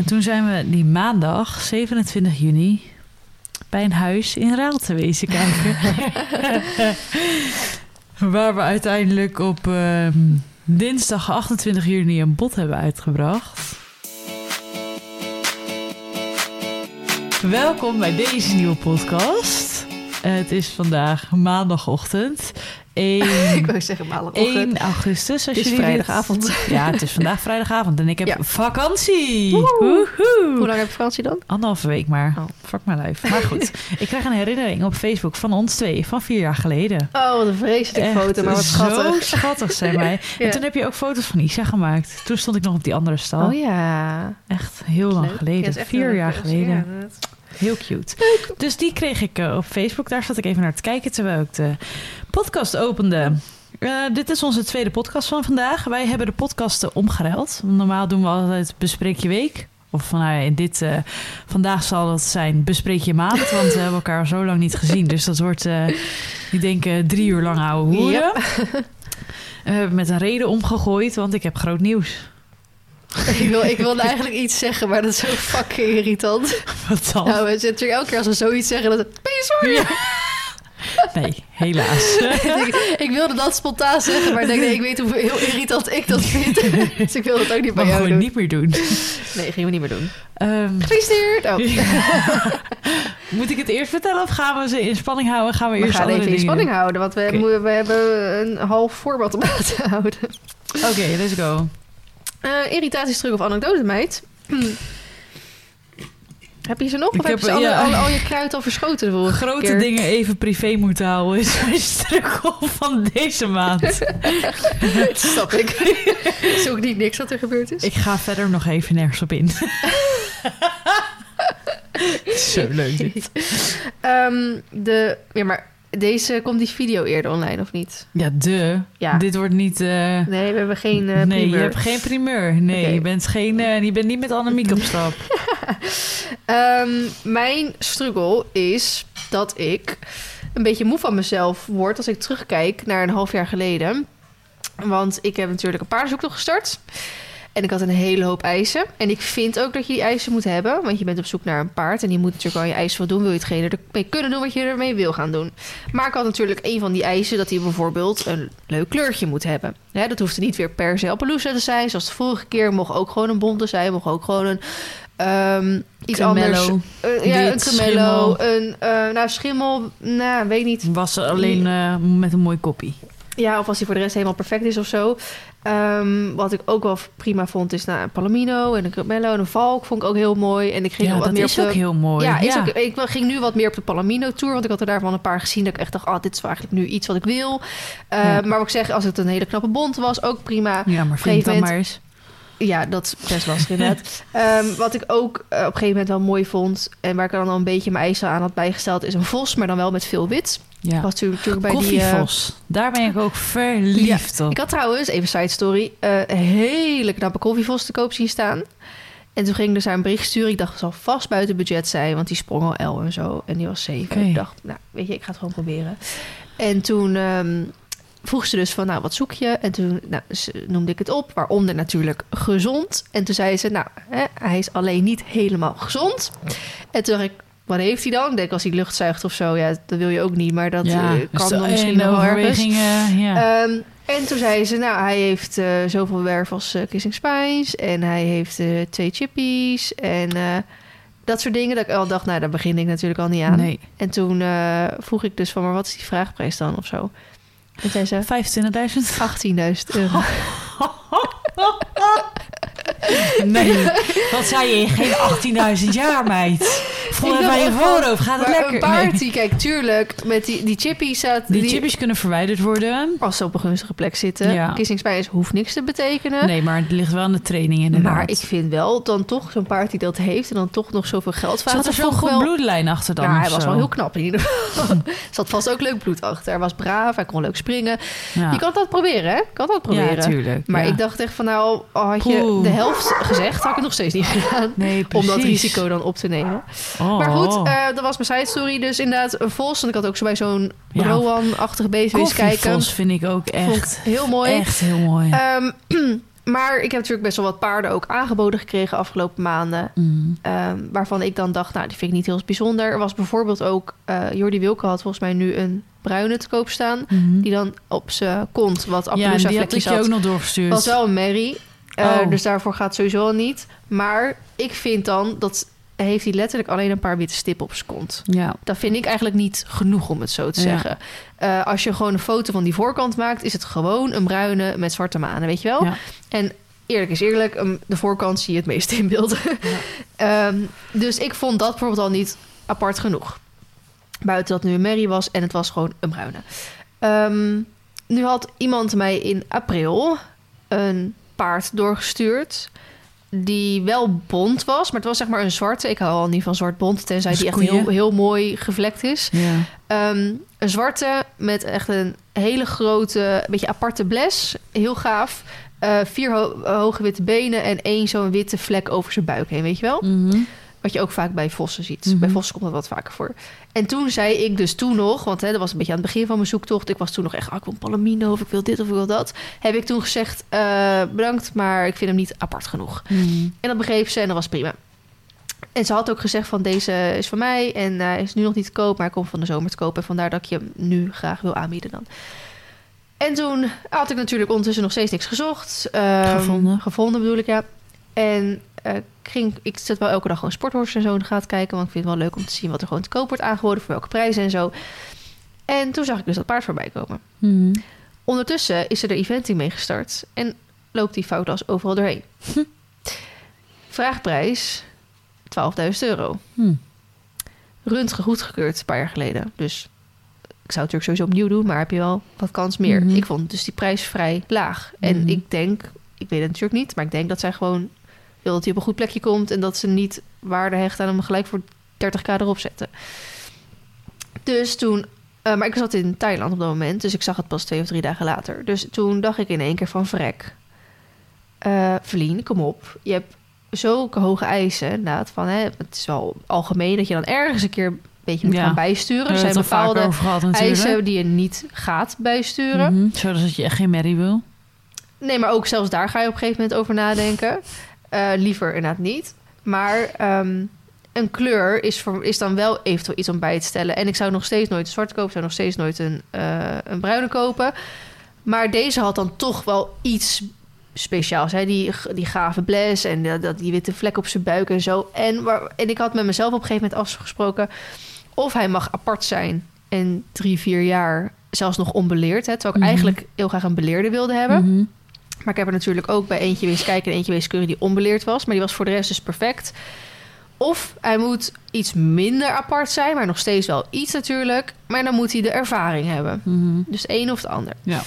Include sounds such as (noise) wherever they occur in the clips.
En toen zijn we die maandag, 27 juni, bij een huis in Raalte wezen kijken. (laughs) Waar we uiteindelijk op ehm, dinsdag 28 juni een bod hebben uitgebracht. Welkom bij deze nieuwe podcast. Eh, het is vandaag maandagochtend. 1, (laughs) Ik wou zeggen maandagochtend. 1 augustus. Als Het is jullie dit- vrijdagavond. (laughs) Ja, het is vandaag vrijdagavond en ik heb Ja. vakantie. Woehoe. Hoe lang heb je vakantie dan? Anderhalve week maar. Oh. Fuck my life. Maar goed, (laughs) ik krijg een herinnering op Facebook van ons twee van vier jaar geleden. Oh, wat een vreselijke Echt foto, maar wat Zo schattig. schattig zijn wij. Ja. En toen heb je ook foto's van Isa gemaakt. Toen stond ik nog op die andere stal. Oh ja. Echt heel lang Leuk. Geleden. vier jaar geleden. Heel cute. Dus die kreeg ik eh, op Facebook. Daar zat ik even naar te kijken terwijl ik de podcast opende. Eh, dit is onze tweede podcast van vandaag. Wij hebben de podcasten omgeruild. Normaal doen we altijd bespreek je week. Of nou ja, in dit, eh, vandaag zal het zijn bespreek je maand. Want we hebben elkaar zo lang niet gezien. Dus dat wordt, eh ik denk, drie uur lang ouwe hoeren. We hebben met een reden omgegooid, want ik heb groot nieuws. Ik, wil, ik wilde eigenlijk iets zeggen, maar dat is zo fucking irritant. Wat dan? Nou, we zitten natuurlijk elke keer als we zoiets zeggen, dat het... Ben je sorry? Nee, helaas. (laughs) ik, ik wilde dat spontaan zeggen, maar ik denk, nee, ik weet hoe heel irritant ik dat vind. (laughs) dus ik wil dat ook niet bij Maar jou gewoon doen. niet meer doen. Nee, gingen we niet meer doen. Ehm, Gefeliciteerd! Oh, (laughs) Moet ik het eerst vertellen of gaan we ze in spanning houden? Gaan we, we eerst gaan even in spanning houden, want we, we hebben een half voorbeeld om aan te houden. Oké, let's go. Eh irritaties terug of anekdote, meid. Heb je ze nog? Ik Of heb heb- je ze alle- ja. al, al je kruid al verschoten Grote keer? dingen even privé moeten houden is (laughs) mijn struggle van deze maand. (laughs) Snap ik. Is ook niet niks wat er gebeurd is. ik ga verder nog even nergens op in. (laughs) Zo leuk dit. Ehm, de, ja, maar deze komt die video eerder online of niet? Ja, de. Ja. Dit wordt niet... eh, Nee, we hebben geen eh nee, je hebt geen primeur. Nee, je, bent geen, eh, je bent niet met Annemiek op stap. (laughs) Ehm, mijn struggle is dat ik een beetje moe van mezelf word als ik terugkijk naar een half jaar geleden. Want ik heb natuurlijk een paardenzoektocht gestart. En ik had een hele hoop eisen. En ik vind ook dat je die eisen moet hebben. Want je bent op zoek naar een paard. En je moet natuurlijk al je eisen voldoen. Wil je hetgene ermee kunnen doen wat je ermee wil gaan doen. Maar ik had natuurlijk een van die eisen... dat hij bijvoorbeeld een leuk kleurtje moet hebben. Dat hoeft niet weer per se Appaloosa te zijn. Zoals de vorige keer. Mocht ook gewoon een bonte zijn. Mocht ook gewoon een... ehm, iets Cremello. anders. Eh, ja, Wit, een cremello. schimmel. Een, eh, nou, schimmel. Nou, weet niet. Was er alleen eh, met een mooi koppie. Ja, of als hij voor de rest helemaal perfect is of zo. Ehm, wat ik ook wel prima vond, is nou, een palomino en een cremello en een valk vond ik ook heel mooi. En ik ging Ja, wat dat meer is op de... ook heel mooi. Ja, Ook, ik ging nu wat meer op de Palomino Tour. Want ik had er daarvan een paar gezien. Dat ik echt dacht, ah, dit is eigenlijk nu iets wat ik wil. Eh, Ja. Maar wat ik zeg, als het een hele knappe bont was, ook prima. Ja, maar vind dan maar eens. Ja, dat is best lastig inderdaad. (laughs) Ehm, wat ik ook eh, op een gegeven moment wel mooi vond... en waar ik dan al een beetje mijn eisen aan had bijgesteld... is een vos, maar dan wel met veel wit. Ja. Was natuurlijk, natuurlijk bij die... Koffievos. Daar ben ik ook verliefd op. Ik had trouwens, even side story... eh, een hele knappe koffievos te koop zien staan. En toen ging ik dus haar een bericht sturen. Ik dacht, het zal vast buiten budget zijn... want die sprong al L en zo. En die was 7. Oké. Ik dacht, nou, weet je, ik ga het gewoon proberen. En toen ehm, vroeg ze dus van, nou, wat zoek je? En toen nou, noemde ik het op. Waaronder natuurlijk gezond. En toen zei ze, nou, hè, hij is alleen niet helemaal gezond. En toen dacht ik... Wat heeft hij dan? Ik denk als hij lucht zuigt of zo. Ja, dat wil je ook niet. Maar dat ja, eh, dus kan dan misschien en de nog wel ergens. ja. Ehm, en toen zei ze, nou, hij heeft eh, zoveel werf als eh, Kissing Spice. En hij heeft eh, twee chippies. En eh, dat soort dingen. Dat ik al dacht, nou, daar begin ik natuurlijk al niet aan. nee, En toen eh, vroeg ik dus van, maar wat is die vraagprijs dan of zo? En zei ze, 25.000. 18.000 euro. (laughs) (laughs) Nee, wat zei je? Geen 18.000 jaar, meid. Voel het bij je voorhoofd. Gaat het Maar lekker? een Nee. die, kijk, tuurlijk, met die, die chippies staat... Die chippies kunnen verwijderd worden. Als ze op een gunstige plek zitten. Ja. Spice hoeft niks te betekenen. Nee, maar het ligt wel aan de training inderdaad. Maar ik vind wel dan toch zo'n paard die dat heeft... en dan toch nog zoveel geld vraagt... Zat er zo'n goed wel- bloedlijn achter dan? Ja, hij was wel heel knap in ieder geval. (laughs) Er zat vast ook leuk bloed achter. Hij was braaf, hij kon leuk springen. Ja. Je kan dat proberen, hè? Kan dat proberen. Ja, tuurlijk. maar ja. ik dacht echt van nou, had je Poeh. de helft gezegd, had ik het nog steeds niet (laughs) gedaan. Nee, Om dat risico dan op te nemen. Oh. Maar goed, eh, dat was mijn side story. Dus inderdaad een vos. En ik had ook zo bij zo'n Ja. Rowan-achtige beest eens kijken. Koffievos vind ik ook ik echt, heel mooi. echt heel mooi. Ehm, (clears throat) maar ik heb natuurlijk best wel wat paarden ook aangeboden gekregen afgelopen maanden. Mhm. Ehm, waarvan ik dan dacht, nou, die vind ik niet heel bijzonder. Er was bijvoorbeeld ook, eh Jordi Wilke had volgens mij nu een bruine te koop staan. Mhm. Die dan op zijn kont wat ja, en Appaloosa die had ik je had. ook nog doorgestuurd. was wel een merrie. Eh, Oh. Dus daarvoor gaat het sowieso al niet. Maar ik vind dan, dat heeft hij letterlijk alleen een paar witte stippen op zijn kont. Ja. Dat vind ik eigenlijk niet genoeg om het zo te Ja. zeggen. Eh, als je gewoon een foto van die voorkant maakt, is het gewoon een bruine met zwarte manen, weet je wel? Ja. En eerlijk is eerlijk, um, de voorkant zie je het meeste in beeld. (laughs) Ehm, dus ik vond dat bijvoorbeeld al niet apart genoeg. Buiten dat nu een merrie was en het was gewoon een bruine. Ehm, nu had iemand mij in april een paard doorgestuurd. Die wel bont was, maar het was zeg maar een zwarte. Ik hou al niet van zwart bont, tenzij die echt heel, heel mooi gevlekt is. Ja. Ehm, een zwarte met echt een hele grote, beetje aparte bles. Heel gaaf. Eh, vier ho- hoge witte benen en één zo'n witte vlek over zijn buik heen, weet je wel? Mhm. Wat je ook vaak bij vossen ziet. Mhm. Bij vossen komt dat wat vaker voor. En toen zei ik dus toen nog, want hè, dat was een beetje aan het begin van mijn zoektocht. Ik was toen nog echt, ah, ik wil een palomino of ik wil dit of ik wil dat. Heb ik toen gezegd, eh, bedankt, maar ik vind hem niet apart genoeg. Mhm. En dat begreep ze en dat was prima. En ze had ook gezegd van deze is van mij en eh, hij is nu nog niet te koop, maar hij komt van de zomer te kopen. En vandaar dat ik je hem nu graag wil aanbieden dan. En toen had ik natuurlijk ondertussen nog steeds niks gezocht. Ehm, Gevonden. Gevonden bedoel ik, ja. En eh, ik zet wel elke dag gewoon sporthorses en zo in de gaten kijken. Want ik vind het wel leuk om te zien wat er gewoon te koop wordt aangeboden. Voor welke prijzen en zo. En toen zag ik dus dat paard voorbij komen. Mhm. Ondertussen is er de eventing mee gestart en loopt die foutlas overal doorheen. Vraagprijs 12.000 euro. Hm. Röntgen goedgekeurd een paar jaar geleden. Dus ik zou het natuurlijk sowieso opnieuw doen, maar heb je wel wat kans meer. Mhm. Ik vond dus die prijs vrij laag. En Mhm. ik denk, ik weet het natuurlijk niet, maar ik denk dat zij gewoon wil dat hij op een goed plekje komt en dat ze niet waarde hecht aan hem gelijk voor 30k erop zetten. Dus toen, eh, maar ik zat in Thailand op dat moment, dus ik zag het pas twee of drie dagen later. Dus toen dacht ik in één keer van vrek. Eh Vlien, kom op. Je hebt zulke hoge eisen, inderdaad. Van, hè, het is wel algemeen dat je dan ergens een keer een beetje moet Ja. gaan bijsturen. Er hebben zijn bepaalde gehad eisen die je niet gaat bijsturen. Mhm. Zodat je echt geen merrie wil. Nee, maar ook zelfs daar ga je op een gegeven moment over nadenken. Eh, liever inderdaad niet. Maar ehm, een kleur is, voor, is dan wel eventueel iets om bij te stellen. En ik zou nog steeds nooit een zwarte kopen. Zou nog steeds nooit een, eh, een bruine kopen. Maar deze had dan toch wel iets speciaals. Hè? Die, die gave bles en dat, dat- die witte vlek op zijn buik en zo. En, waar, en ik had met mezelf op een gegeven moment afgesproken... of hij mag apart zijn en drie, vier jaar zelfs nog onbeleerd. Hè? Terwijl ik Mhm. eigenlijk heel graag een beleerde wilde hebben. Mhm. Maar ik heb er natuurlijk ook bij eentje wees kijken en eentje wees keuren die onbeleerd was. Maar die was voor de rest dus perfect. Of hij moet iets minder apart zijn, maar nog steeds wel iets natuurlijk. Maar dan moet hij de ervaring hebben. Mhm. Dus het een of het ander. Ja.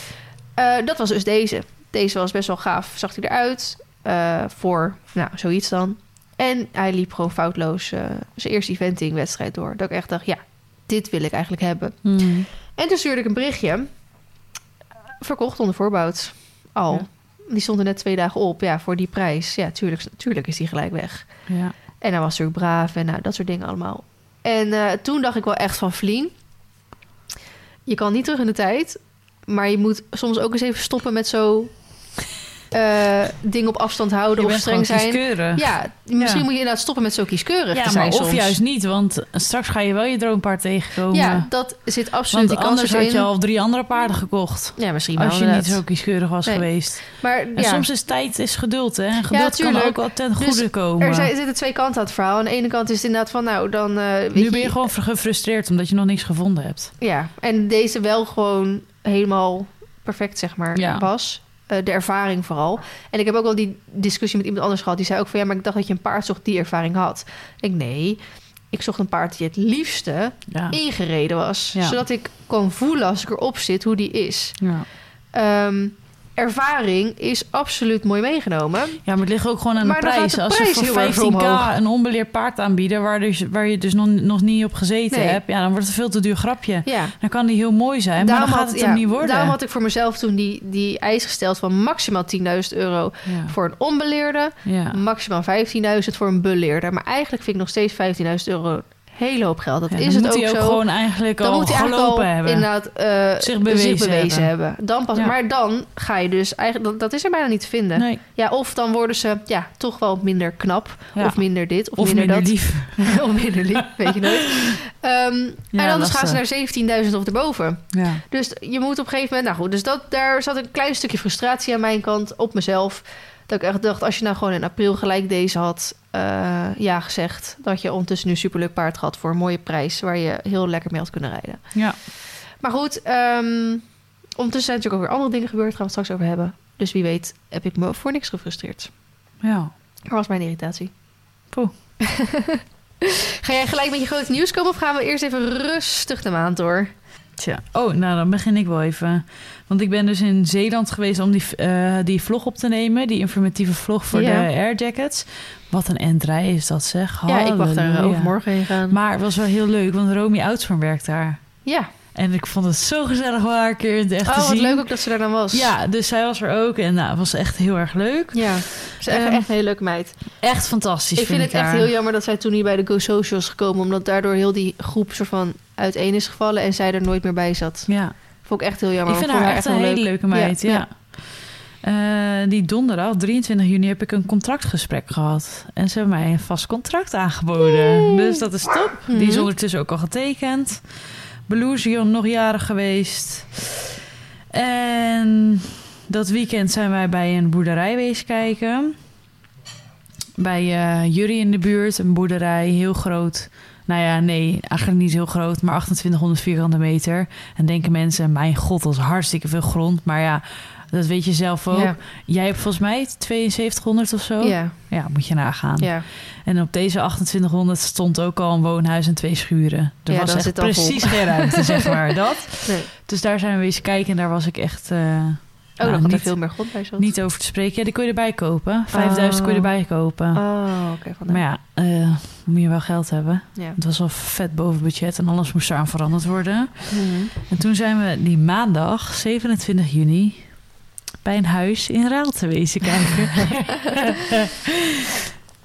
Eh, dat was dus deze. Deze was best wel gaaf. Zag hij eruit eh, voor, nou, zoiets dan. En hij liep gewoon foutloos eh, zijn eerste eventing-wedstrijd door. Dat ik echt dacht, ja, dit wil ik eigenlijk hebben. Mhm. En toen stuurde ik een berichtje. Verkocht onder voorboud. Al. Ja. Die stond er net twee dagen op. Ja, voor die prijs. Ja, tuurlijk, tuurlijk is die gelijk weg. Ja. En hij was natuurlijk braaf en nou, dat soort dingen allemaal. En eh, toen dacht ik wel echt van Vlien. Je kan niet terug in de tijd. Maar je moet soms ook eens even stoppen met zo... eh dingen op afstand houden Je of streng zijn. kieskeurig. Ja, misschien Ja. moet je inderdaad stoppen met zo kieskeurig Ja, te zijn maar of juist niet, want straks ga je wel je droompaard tegenkomen. Ja, dat zit absoluut want die kans anders had je in. al drie andere paarden gekocht. Ja, misschien wel Als je niet zo kieskeurig was Nee. geweest. Maar En ja. soms is tijd is geduld, hè? En geduld kan ook wel ten Dus goede komen. Er zijn, zitten twee kanten aan het verhaal. Aan de ene kant is het inderdaad van, nou, dan... weet nu ben je gewoon gefrustreerd omdat je nog niks gevonden hebt. Ja, en deze wel gewoon helemaal perfect, zeg maar, Ja. was. Eh, de ervaring vooral. En ik heb ook wel die discussie met iemand anders gehad. Die zei ook van, ja, maar ik dacht dat je een paard zocht die ervaring had. Ik nee, ik zocht een paard die het liefste Ja. ingereden was. Ja. Zodat ik kon voelen als ik erop zit hoe die is. Ja. Ehm, ervaring is absoluut mooi meegenomen. ja, maar het ligt ook gewoon aan de prijs. de Als prijs heel voor erg 15k omhoog. een onbeleerd paard aanbieden... waar, dus, waar je dus nog, nog niet op gezeten Nee. hebt... ja, dan wordt het een veel te duur grapje. Ja. Dan kan die heel mooi zijn, maar dan gaat het ja, niet worden. daarom had ik voor mezelf toen die, die eis gesteld van maximaal 10.000 euro ja. voor een onbeleerde. Maximaal 15.000 voor een beleerde. Maar eigenlijk vind ik nog steeds 15.000 euro hele hoop geld. Dat Ja, is het ook zo. gewoon eigenlijk dan al moet hij eigenlijk al hebben. inderdaad eh, Zich bewezen hebben. Dan pas, Ja. Maar dan ga je dus eigenlijk... Dat, dat is er bijna niet te vinden. Nee, Ja, of dan worden ze ja, toch wel minder knap. ja. Of minder dit, of, of minder, minder dat. lief. (laughs) of minder lief, (laughs) weet je nooit. Ehm, Ja, en anders gaan ze naar 17.000 of erboven. Ja. Dus je moet op een gegeven moment... Nou goed, dus dat, daar zat een klein stukje frustratie aan mijn kant op mezelf. Dat ik echt dacht, als je nou gewoon in april gelijk deze had eh, ja gezegd... dat je ondertussen nu superleuk paard gehad voor een mooie prijs... waar je heel lekker mee had kunnen rijden. ja. Maar goed, ehm, ondertussen zijn natuurlijk ook weer andere dingen gebeurd. Gaan we het straks over hebben. Dus wie weet heb ik me voor niks gefrustreerd. ja. Dat was mijn irritatie. Poeh. (laughs) Ga jij gelijk met je grote nieuws komen of gaan we eerst even rustig de maand door? Tja. Oh, nou dan begin ik wel even. Want ik ben dus in Zeeland geweest om die, eh, die vlog op te nemen. Die informatieve vlog voor Ja. de air jackets. Wat een endrij is dat zeg. Ja, ik mag daar overmorgen heen gaan. Maar het was wel heel leuk, want Romy Oudsvorm werkt daar. ja. En ik vond het zo gezellig om haar een keer in het echt Oh, te wat zien. leuk ook dat ze daar dan was. Ja, dus zij was er ook. En nou, het was echt heel erg leuk. Ja, ze is echt, Ehm, echt een hele leuke meid. Echt fantastisch ik vind het echt heel jammer dat zij toen niet bij de Go Social is gekomen... omdat daardoor heel die groep soort van uiteen is gevallen... en zij er nooit meer bij zat. Ja, Vond ik echt heel jammer. ik vind haar echt een hele leuk. leuke meid. Ja, Ja. Eh, die donderdag, 23 juni, heb ik een contractgesprek gehad. En ze hebben mij een vast contract aangeboden. Dus dat is top. Die is Mhm. ondertussen ook al getekend. Belusion nog jarig geweest. En dat weekend zijn wij bij een boerderij wezen kijken. Bij eh Jury in de buurt, een boerderij, heel groot. Nou ja, nee, eigenlijk niet heel groot, maar 2800 vierkante meter. En denken mensen, mijn god, dat is hartstikke veel grond. Maar ja, dat weet je zelf ook. Ja. Jij hebt volgens mij 7200 of zo. Ja, Ja, moet je nagaan. ja. En op deze 2800 stond ook al een woonhuis en twee schuren. Er Ja, was echt precies geen ruimte, zeg maar. (laughs) Dat. Nee. Dus daar zijn we wezen kijken en daar was ik echt eh, Oh, Nou, dan er niet- veel meer grond bij zat. niet over te spreken. Ja, die kon je erbij kopen. 5000 kon je Oh. erbij kopen. Oh, oké. Maar ja, eh, moet je wel geld hebben. Ja. Het was al vet boven budget en alles moest eraan veranderd worden. Mhm. En toen zijn we die maandag, 27 juni, bij een huis in Raalte wezen kijken.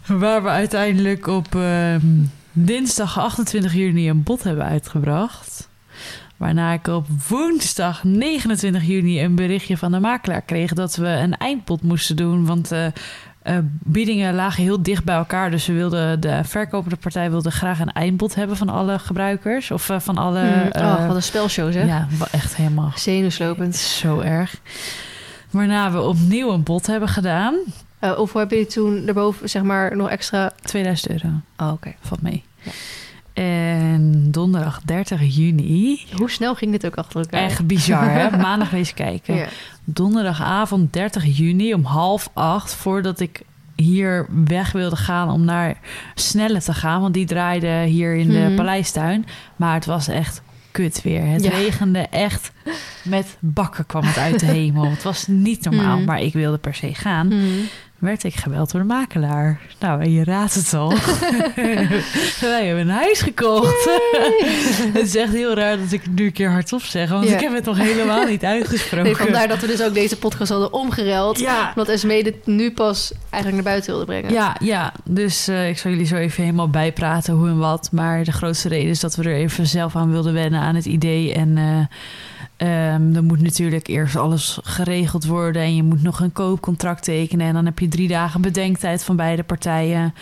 (laughs) Waar we uiteindelijk op ehm, dinsdag 28 juni een bod hebben uitgebracht. Waarna ik op woensdag 29 juni een berichtje van de makelaar kreeg dat we een eindbod moesten doen. Want eh, eh, biedingen lagen heel dicht bij elkaar. Dus we wilden, de verkopende partij wilde graag een eindbod hebben van alle gebruikers. Of eh, van alle. Eh, oh, wat een spelshow zeg. ja, echt helemaal Zenuwslopend. zo erg. Waarna we opnieuw een bod hebben gedaan. Eh, of heb je toen daarboven zeg maar nog extra... 2000 euro. Oh, oké. Valt mee. Ja. En donderdag 30 juni. Hoe snel ging dit ook achter elkaar? Echt bizar, hè? (laughs) Maandag wees kijken. Ja. Donderdagavond 30 juni om half acht... voordat ik hier weg wilde gaan om naar Snelle te gaan. Want die draaide hier in de Mhm. paleistuin. Maar het was echt kut weer. Het Ja. regende echt met bakken kwam het uit de (laughs) hemel. Het was niet normaal, Mhm. maar ik wilde per se gaan. Mhm. Werd ik gebeld door de makelaar. Nou, en je raadt het al. (laughs) Wij hebben een huis gekocht. (laughs) het is echt heel raar dat ik het nu een keer hardop zeg. Want Ja. ik heb het nog helemaal niet uitgesproken. Nee, vandaar dat we dus ook deze podcast hadden omgereld. Ja. Omdat Esmee dit nu pas eigenlijk naar buiten wilde brengen. Ja, ja, dus eh, ik zal jullie zo even helemaal bijpraten hoe en wat. Maar de grootste reden is dat we er even zelf aan wilden wennen aan het idee. En eh ehm, er moet natuurlijk eerst alles geregeld worden. En je moet nog een koopcontract tekenen. En dan heb je drie dagen bedenktijd van beide partijen.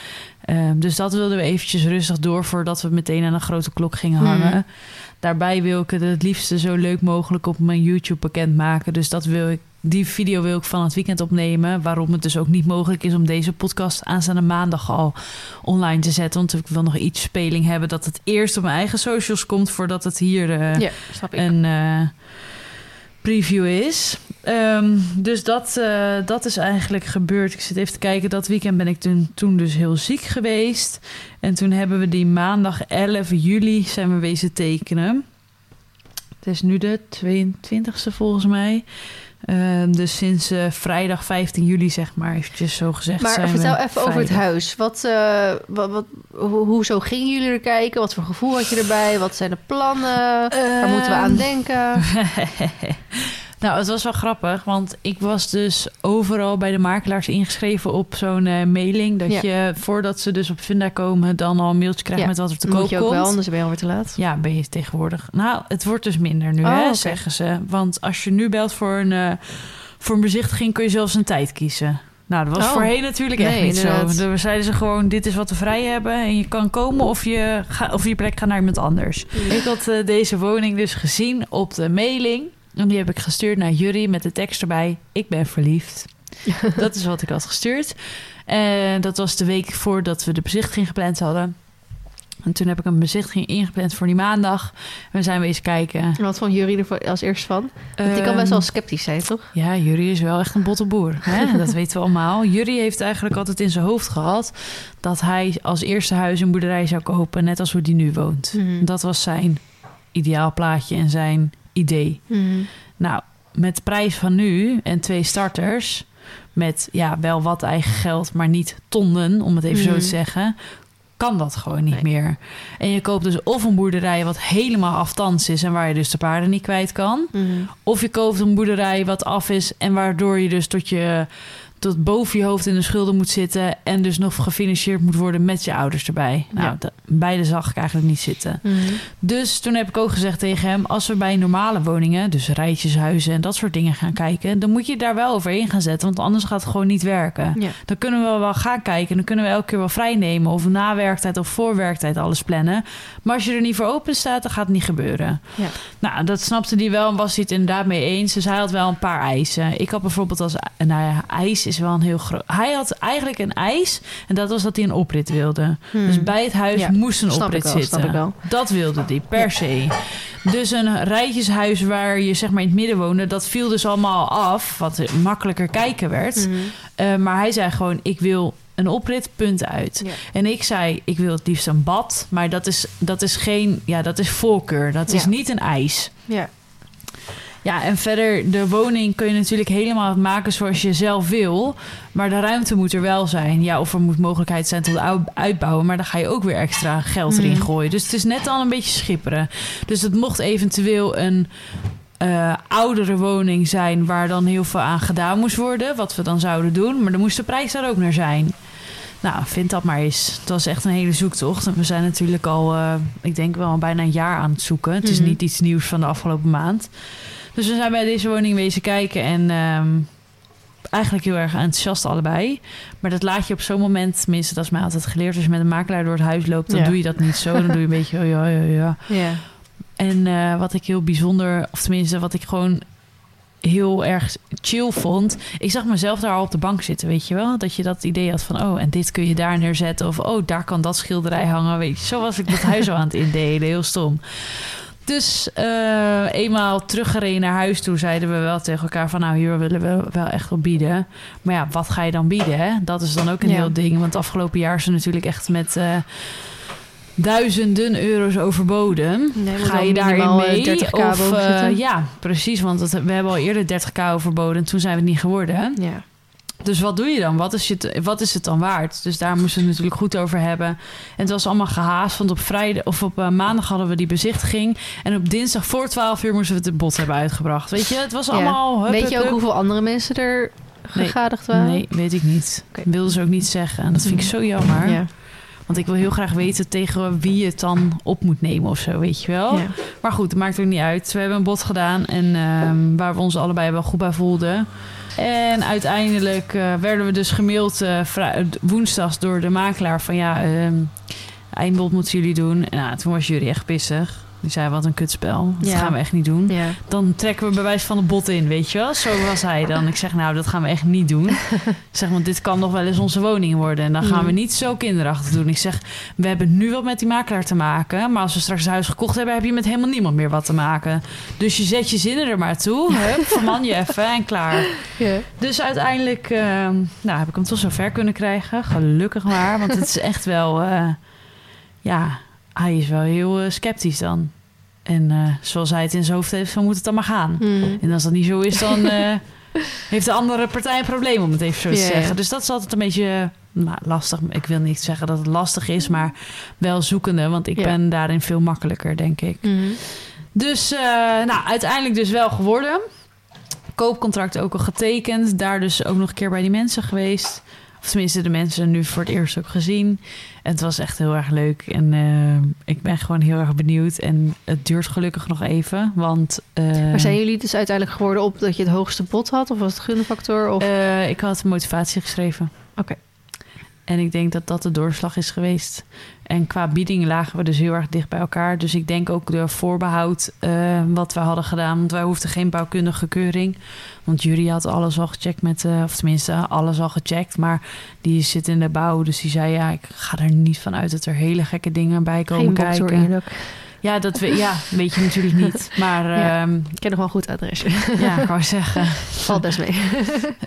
Ehm, dus dat wilden we eventjes rustig door voordat we meteen aan een grote klok gingen Mhm. hangen. Daarbij wil ik het het liefste zo leuk mogelijk op mijn YouTube bekendmaken. Dus dat wil ik, die video wil ik van het weekend opnemen. Waarom het dus ook niet mogelijk is om deze podcast aanstaande maandag al online te zetten. Want ik wil nog iets speling hebben dat het eerst op mijn eigen socials komt voordat het hier eh, Ja, een eh, preview is. Ehm, dus dat, eh, dat is eigenlijk gebeurd. Ik zit even te kijken. Dat weekend ben ik toen, toen dus heel ziek geweest. En toen hebben we die maandag 11 juli zijn we wezen tekenen. Het is nu de 22e volgens mij. Ehm, dus sinds eh, vrijdag 15 juli, zeg maar, eventjes zo gezegd. maar zijn vertel even over het huis. Wat, eh, wat, wat, hoe, hoezo gingen jullie er kijken? Wat voor gevoel had je erbij? Wat zijn de plannen? Waar moeten we aan Ehm, denken? (laughs) Nou, het was wel grappig, want ik was dus overal bij de makelaars ingeschreven op zo'n eh, mailing. Dat Ja. je voordat ze dus op Vinda komen, dan al een mailtje krijgt Ja, met wat er te koop moet je ook komt. wel, anders ben je alweer te laat. Ja, ben je tegenwoordig. Nou, het wordt dus minder nu, Oh, hè, zeggen ze. Want als je nu belt voor een, eh, voor een bezichtiging, kun je zelfs een tijd kiezen. Nou, dat was Oh. voorheen natuurlijk echt Nee, niet inderdaad. zo. Dan zeiden ze gewoon, dit is wat we vrij hebben. En je kan komen of je, ga, of je plek gaat naar iemand anders. Ik had eh, deze woning dus gezien op de mailing. En die heb ik gestuurd naar Jury met de tekst erbij. Ik ben verliefd. (laughs) dat is wat ik had gestuurd. En dat was de week voordat we de bezichtiging gepland hadden. En toen heb ik een bezichtiging ingepland voor die maandag. En we zijn wezen kijken. En wat vond Jury er als eerst van? Want die kan best Ehm, wel sceptisch zijn, toch? ja, Jury is wel echt een botte boer. Hè? (laughs) Dat weten we allemaal. Jury heeft eigenlijk altijd in zijn hoofd gehad... dat hij als eerste huis een boerderij zou kopen... net als hoe die nu woont. Mhm. Dat was zijn ideaalplaatje en zijn idee. Mhm. Nou, met de prijs van nu en twee starters... met ja, wel wat eigen geld, maar niet tonnen, om het even zo Mhm. te zeggen... kan dat gewoon niet Nee. meer. En je koopt dus of een boerderij wat helemaal aftans is... en waar je dus de paarden niet kwijt kan... Mhm. Of je koopt een boerderij wat af is en waardoor je dus tot je tot boven je hoofd in de schulden moet zitten en dus nog gefinancierd moet worden met je ouders erbij. Nou, Ja. dat- beide zag ik eigenlijk niet zitten. Mhm. Dus toen heb ik ook gezegd tegen hem: als we bij normale woningen, dus rijtjeshuizen en dat soort dingen gaan kijken, dan moet je daar wel overheen gaan zetten, want anders gaat het gewoon niet werken. Ja. Dan kunnen we wel gaan kijken. Dan kunnen we elke keer wel vrij nemen. Of na werktijd of voor werktijd alles plannen. Maar als je er niet voor open staat, dan gaat het niet gebeuren. Ja. Nou, dat snapte hij wel en was hij het inderdaad mee eens. Dus hij had wel een paar eisen. Ik had bijvoorbeeld als... Nou ja, ijs is wel een heel groot... Hij had eigenlijk een eis. En dat was dat hij een oprit wilde. Mhm. Dus bij het huis Ja, moest een oprit wel, zitten. snap ik wel. Dat wilde hij, per se. Dus een rijtjeshuis waar je zeg maar in het midden woonde... dat viel dus allemaal af, wat makkelijker kijken werd. Mhm. Eh, maar hij zei gewoon, ik wil een oprit, punt uit. Ja. En ik zei, ik wil het liefst een bad. Maar dat is, dat is geen, ja, dat is voorkeur. Dat is niet een eis. Ja. Ja, en verder, de woning kun je natuurlijk helemaal maken zoals je zelf wil. Maar de ruimte moet er wel zijn. Ja, of er moet mogelijkheid zijn tot ou- uitbouwen. Maar dan ga je ook weer extra geld erin Mhm. gooien. Dus het is net al een beetje schipperen. Dus het mocht eventueel een eh, oudere woning zijn... waar dan heel veel aan gedaan moest worden. Wat we dan zouden doen. Maar dan moest de prijs daar ook naar zijn. Nou, vind dat maar eens. Het was echt een hele zoektocht. En we zijn natuurlijk al, eh, ik denk wel bijna een jaar aan het zoeken. Het is Mhm. niet iets nieuws van de afgelopen maand. Dus we zijn bij deze woning wezen kijken en ehm, eigenlijk heel erg enthousiast allebei. Maar dat laat je op zo'n moment, tenminste dat is mij altijd geleerd, als je met een makelaar door het huis loopt, dan Ja. doe je dat niet zo. Dan doe je een beetje, oh ja, ja, ja. (laughs) Ja. En eh, wat ik heel bijzonder, of tenminste wat ik gewoon heel erg chill vond. Ik zag mezelf daar al op de bank zitten, weet je wel? Dat je dat idee had van, oh, en dit kun je daar neerzetten. Of, oh, daar kan dat schilderij hangen. Weet je, zo was ik dat huis al aan het indelen. Heel stom. Dus eh, eenmaal teruggereden naar huis toe zeiden we wel tegen elkaar van... nou, hier willen we wel echt op bieden. Maar ja, wat ga je dan bieden, hè? Dat is dan ook een Ja. heel ding. Want afgelopen jaar er natuurlijk echt met... eh, duizenden euro's overboden. Nee, Ga je daarin eh, mee? 30k of, ja, precies. Want we hebben al eerder 30k overboden. En toen zijn we het niet geworden. Ja. Dus wat doe je dan? Wat is, het, wat is het dan waard? Dus daar moesten we het natuurlijk goed over hebben. En het was allemaal gehaast. Want op vrijdag of op eh, maandag hadden we die bezichtiging. En op dinsdag voor 12 uur moesten we het bot hebben uitgebracht. Weet je, het was Ja. allemaal. hup, Weet hup, je ook hup. hoeveel andere mensen er gegadigd waren? Nee, weet ik niet. Oké. Wilden ze ook niet zeggen. En dat vind ik zo jammer. Ja. Want ik wil heel graag weten tegen wie je het dan op moet nemen of zo, weet je wel. Ja. Maar goed, het maakt ook niet uit. We hebben een bod gedaan en ehm, waar we ons allebei wel goed bij voelden. En uiteindelijk eh, werden we dus gemaild eh, vrij- woensdags door de makelaar van ja, ehm, eindbod moeten jullie doen. En nou, toen was jullie echt pissig. Die zei wat een kutspel. Dat Ja. gaan we echt niet doen. Ja. Dan trekken we bewijs van de bot in, weet je wel? Zo was hij dan. Ik zeg, nou, dat gaan we echt niet doen. (laughs) Zeg, want dit kan nog wel eens onze woning worden. En dan gaan we Mm. niet zo kinderachtig doen. Ik zeg, we hebben nu wat met die makelaar te maken. Maar als we straks het huis gekocht hebben, heb je met helemaal niemand meer wat te maken. Dus je zet je zinnen er maar toe. Hup, verman je even en klaar. (laughs) Ja. Dus uiteindelijk ehm, nou, heb ik hem toch zo ver kunnen krijgen. Gelukkig maar. Want het is echt wel... eh, ja, hij is wel heel eh, sceptisch dan. En eh, zoals hij het in zijn hoofd heeft, zo moet het dan maar gaan. Hmm. En als dat niet zo is, dan (laughs) eh, heeft de andere partij een probleem, om het even zo te zeggen. Dus dat is altijd een beetje nou, lastig. Ik wil niet zeggen dat het lastig is, maar wel zoekende. Want ik ben daarin veel makkelijker, denk ik. Mhm. Dus, nou, uiteindelijk dus wel geworden. koopcontract ook al getekend. Daar dus ook nog een keer bij die mensen geweest. Of tenminste, de mensen nu voor het eerst ook gezien. En het was echt heel erg leuk. En eh, ik ben gewoon heel erg benieuwd. En het duurt gelukkig nog even. Want. eh, Maar zijn jullie dus uiteindelijk geworden op dat je het hoogste bod had? Of was het gunfactor? Of... eh, ik had motivatie geschreven. Oké. En ik denk dat dat de doorslag is geweest. En qua bieding lagen we dus heel erg dicht bij elkaar. Dus ik denk ook de voorbehoud eh, wat we hadden gedaan. Want wij hoefden geen bouwkundige keuring. Want Jury had alles al gecheckt met... eh, of tenminste, alles al gecheckt. Maar die zit in de bouw. Dus die zei, ja, ik ga er niet van uit... dat er hele gekke dingen bij komen Geen kijken. Ja, dat we, ja, weet je natuurlijk niet. (laughs) Maar Ja. ehm, Ik ken nog wel een goed adresje. (laughs) ja, ik wou zeggen... Valt best mee.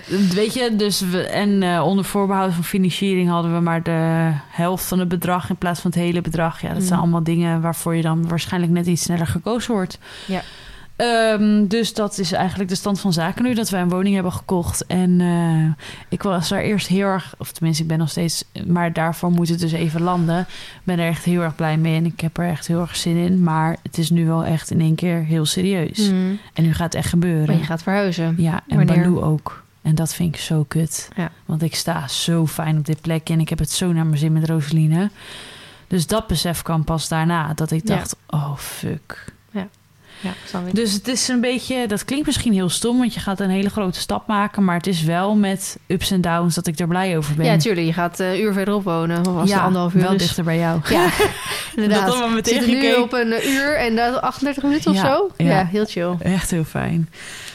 (laughs) Weet je, dus we, en eh, onder voorbehoud van financiering hadden we maar de helft van het bedrag in plaats van het hele bedrag. Ja, dat zijn Mm. allemaal dingen waarvoor je dan waarschijnlijk net iets sneller gekozen wordt. Ja. Ehm, dus dat is eigenlijk de stand van zaken nu, dat wij een woning hebben gekocht. En eh, ik was daar eerst heel erg, of tenminste, ik ben nog steeds, maar daarvoor moet het dus even landen. Ik ben er echt heel erg blij mee en ik heb er echt heel erg zin in. Maar het is nu wel echt in één keer heel serieus. Mm. En nu gaat het echt gebeuren. Maar je gaat verhuizen. Ja, en Wanneer? Baloo ook. En dat vind ik zo kut. Ja. Want ik sta zo fijn op dit plekje en ik heb het zo naar mijn zin met Roseline. Dus dat besef kwam pas daarna. Dat ik Ja. dacht, oh fuck. Ja, ik. Dus het is een beetje, dat klinkt misschien heel stom, want je gaat een hele grote stap maken. Maar het is wel met ups en downs dat ik er blij over ben. Ja, tuurlijk. Je gaat eh, een uur verderop wonen. Of was het anderhalf uur? wel dus- dichter bij jou. Ja, (laughs) inderdaad. Dat allemaal meteen nu op een eh, uur en dat 38 minuten of Ja, zo. ja. Ja, heel chill. Echt heel fijn.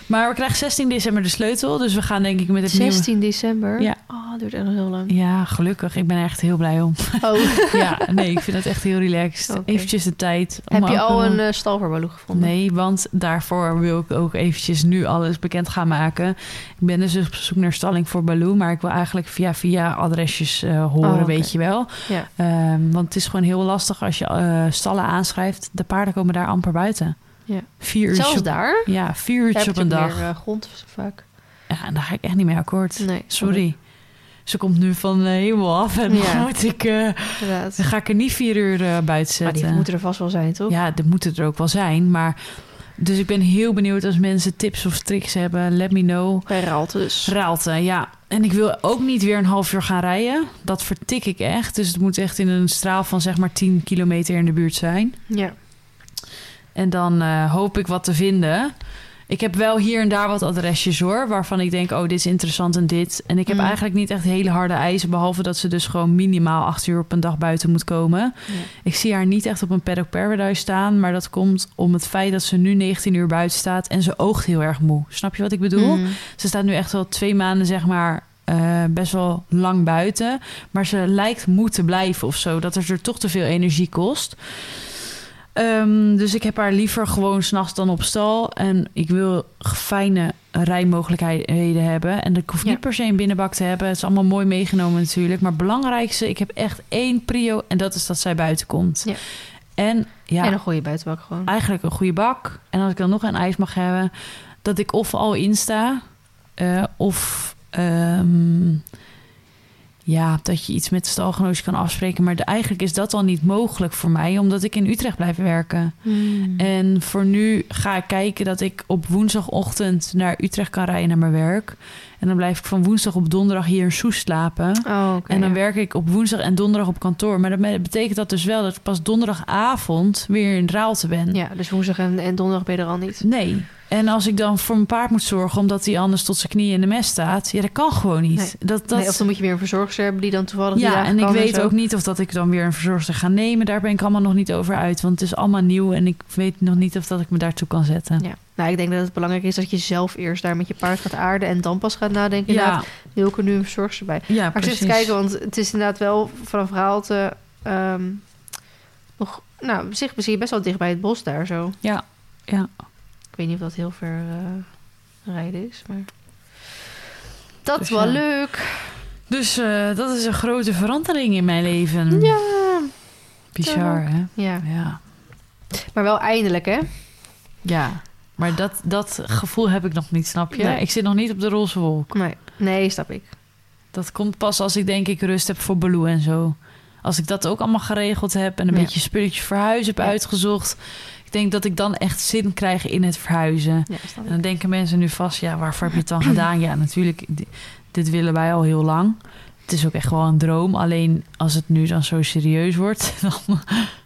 Maar we krijgen 16 december de sleutel. Dus we gaan denk ik met het 16 december? Ja. Oh, dat duurt echt nog heel lang. Ja, gelukkig. Ik ben er echt heel blij om. Oh, (laughs) Ja, nee, ik vind het echt heel relaxed. Oké. Eventjes de tijd. om heb je al een eh, stal voor Baloo gevonden? Nee, want daarvoor wil ik ook eventjes nu alles bekend gaan maken. Ik ben dus op zoek naar stalling voor Baloo. Maar ik wil eigenlijk via via adresjes eh, horen, Oh, weet je wel. Ja. Ehm, want het is gewoon heel lastig als je eh, stallen aanschrijft. De paarden komen daar amper buiten. Ja. Vier uur Zelfs daar? Ja, vier uurtjes op een dag. meer eh, grond vaak. Ja, en daar ga ik echt niet mee akkoord. Nee, Sorry. Ze komt nu van de hemel af en Ja. dan moet ik... dan ga ik er niet vier uur eh, buiten Maar zetten. die moeten er vast wel zijn, toch? Ja, dat moet het er ook wel zijn. Maar dus ik ben heel benieuwd als mensen tips of tricks hebben. Let me know. Bij Raalte dus. Raalte, ja. En ik wil ook niet weer een half uur gaan rijden. Dat vertik ik echt. Dus het moet echt in een straal van zeg maar 10 kilometer in de buurt zijn. Ja. En dan eh, hoop ik wat te vinden. Ik heb wel hier en daar wat adresjes hoor. Waarvan ik denk, oh, dit is interessant en dit. En ik heb Mm. eigenlijk niet echt hele harde eisen. Behalve dat ze dus gewoon minimaal acht uur op een dag buiten moet komen. Ik zie haar niet echt op een paddock paradise staan. Maar dat komt om het feit dat ze nu 19 uur buiten staat. En ze oogt heel erg moe. Snap je wat ik bedoel? Mm. Ze staat nu echt wel twee maanden, zeg maar, eh, best wel lang buiten. Maar ze lijkt moe te blijven of zo. Dat het er toch te veel energie kost. Ehm, dus ik heb haar liever gewoon s'nachts dan op stal. En ik wil fijne rijmogelijkheden hebben. En ik hoef Ja. niet per se een binnenbak te hebben. Het is allemaal mooi meegenomen natuurlijk. Maar het belangrijkste, ik heb echt één prio. En dat is dat zij buiten komt. Ja. En ja, En een goede buitenbak gewoon. eigenlijk een goede bak. En als ik dan nog een ijs mag hebben, dat ik of al insta eh, of ehm, ja, dat je iets met de stalgenootje kan afspreken. Maar de, eigenlijk is dat al niet mogelijk voor mij, omdat ik in Utrecht blijf werken. Mm. En voor nu ga ik kijken dat ik op woensdagochtend naar Utrecht kan rijden naar mijn werk. En dan blijf ik van woensdag op donderdag hier in Soes slapen. Oh. En dan ja. werk ik op woensdag en donderdag op kantoor. Maar dat betekent dat dus wel dat ik pas donderdagavond weer in Raalte ben. Ja, dus woensdag en, en donderdag ben je er al niet. Nee. En als ik dan voor mijn paard moet zorgen omdat hij anders tot zijn knieën in de mest staat, ja, dat kan gewoon niet. Nee. Dat, dat, Nee, of dan moet je weer een verzorgster hebben die dan toevallig ja, en ik weet ook niet of dat ik dan weer een verzorgster ga nemen. Daar ben ik allemaal nog niet over uit, want het is allemaal nieuw en ik weet nog niet of dat ik me daartoe kan zetten. Ja. Nou, ik denk dat het belangrijk is dat je zelf eerst daar met je paard gaat aarden en dan pas gaat nadenken. ja, inderdaad, Wil ik er nu een verzorgster bij? ja Maar precies. kijken, want het is inderdaad wel van een verhaal te... ehm, nog, nou, zich misschien best wel dicht bij het bos daar zo. Ja, ja. Ik weet niet of dat heel ver eh, rijden is, maar... Dat Dus is wel ja. leuk. Dus eh, dat is een grote verandering in mijn leven. Ja. Bizar, hè? ja. Ja. Maar wel eindelijk, hè? Ja. Maar dat, dat gevoel heb ik nog niet, snap je? Nee. Ik zit nog niet op de roze wolk. Nee, nee snap ik. Dat komt pas als ik denk ik rust heb voor Baloo en zo. Als ik dat ook allemaal geregeld heb en een Ja. beetje spulletjes voor huis heb Ja. uitgezocht. Ik denk dat ik dan echt zin krijg in het verhuizen. Ja, En dan denken mensen nu vast, ja, waarvoor heb je het dan (clears throat) gedaan? Ja, natuurlijk, di- dit willen wij al heel lang. Het is ook echt wel een droom. Alleen als het nu dan zo serieus wordt, (laughs) dan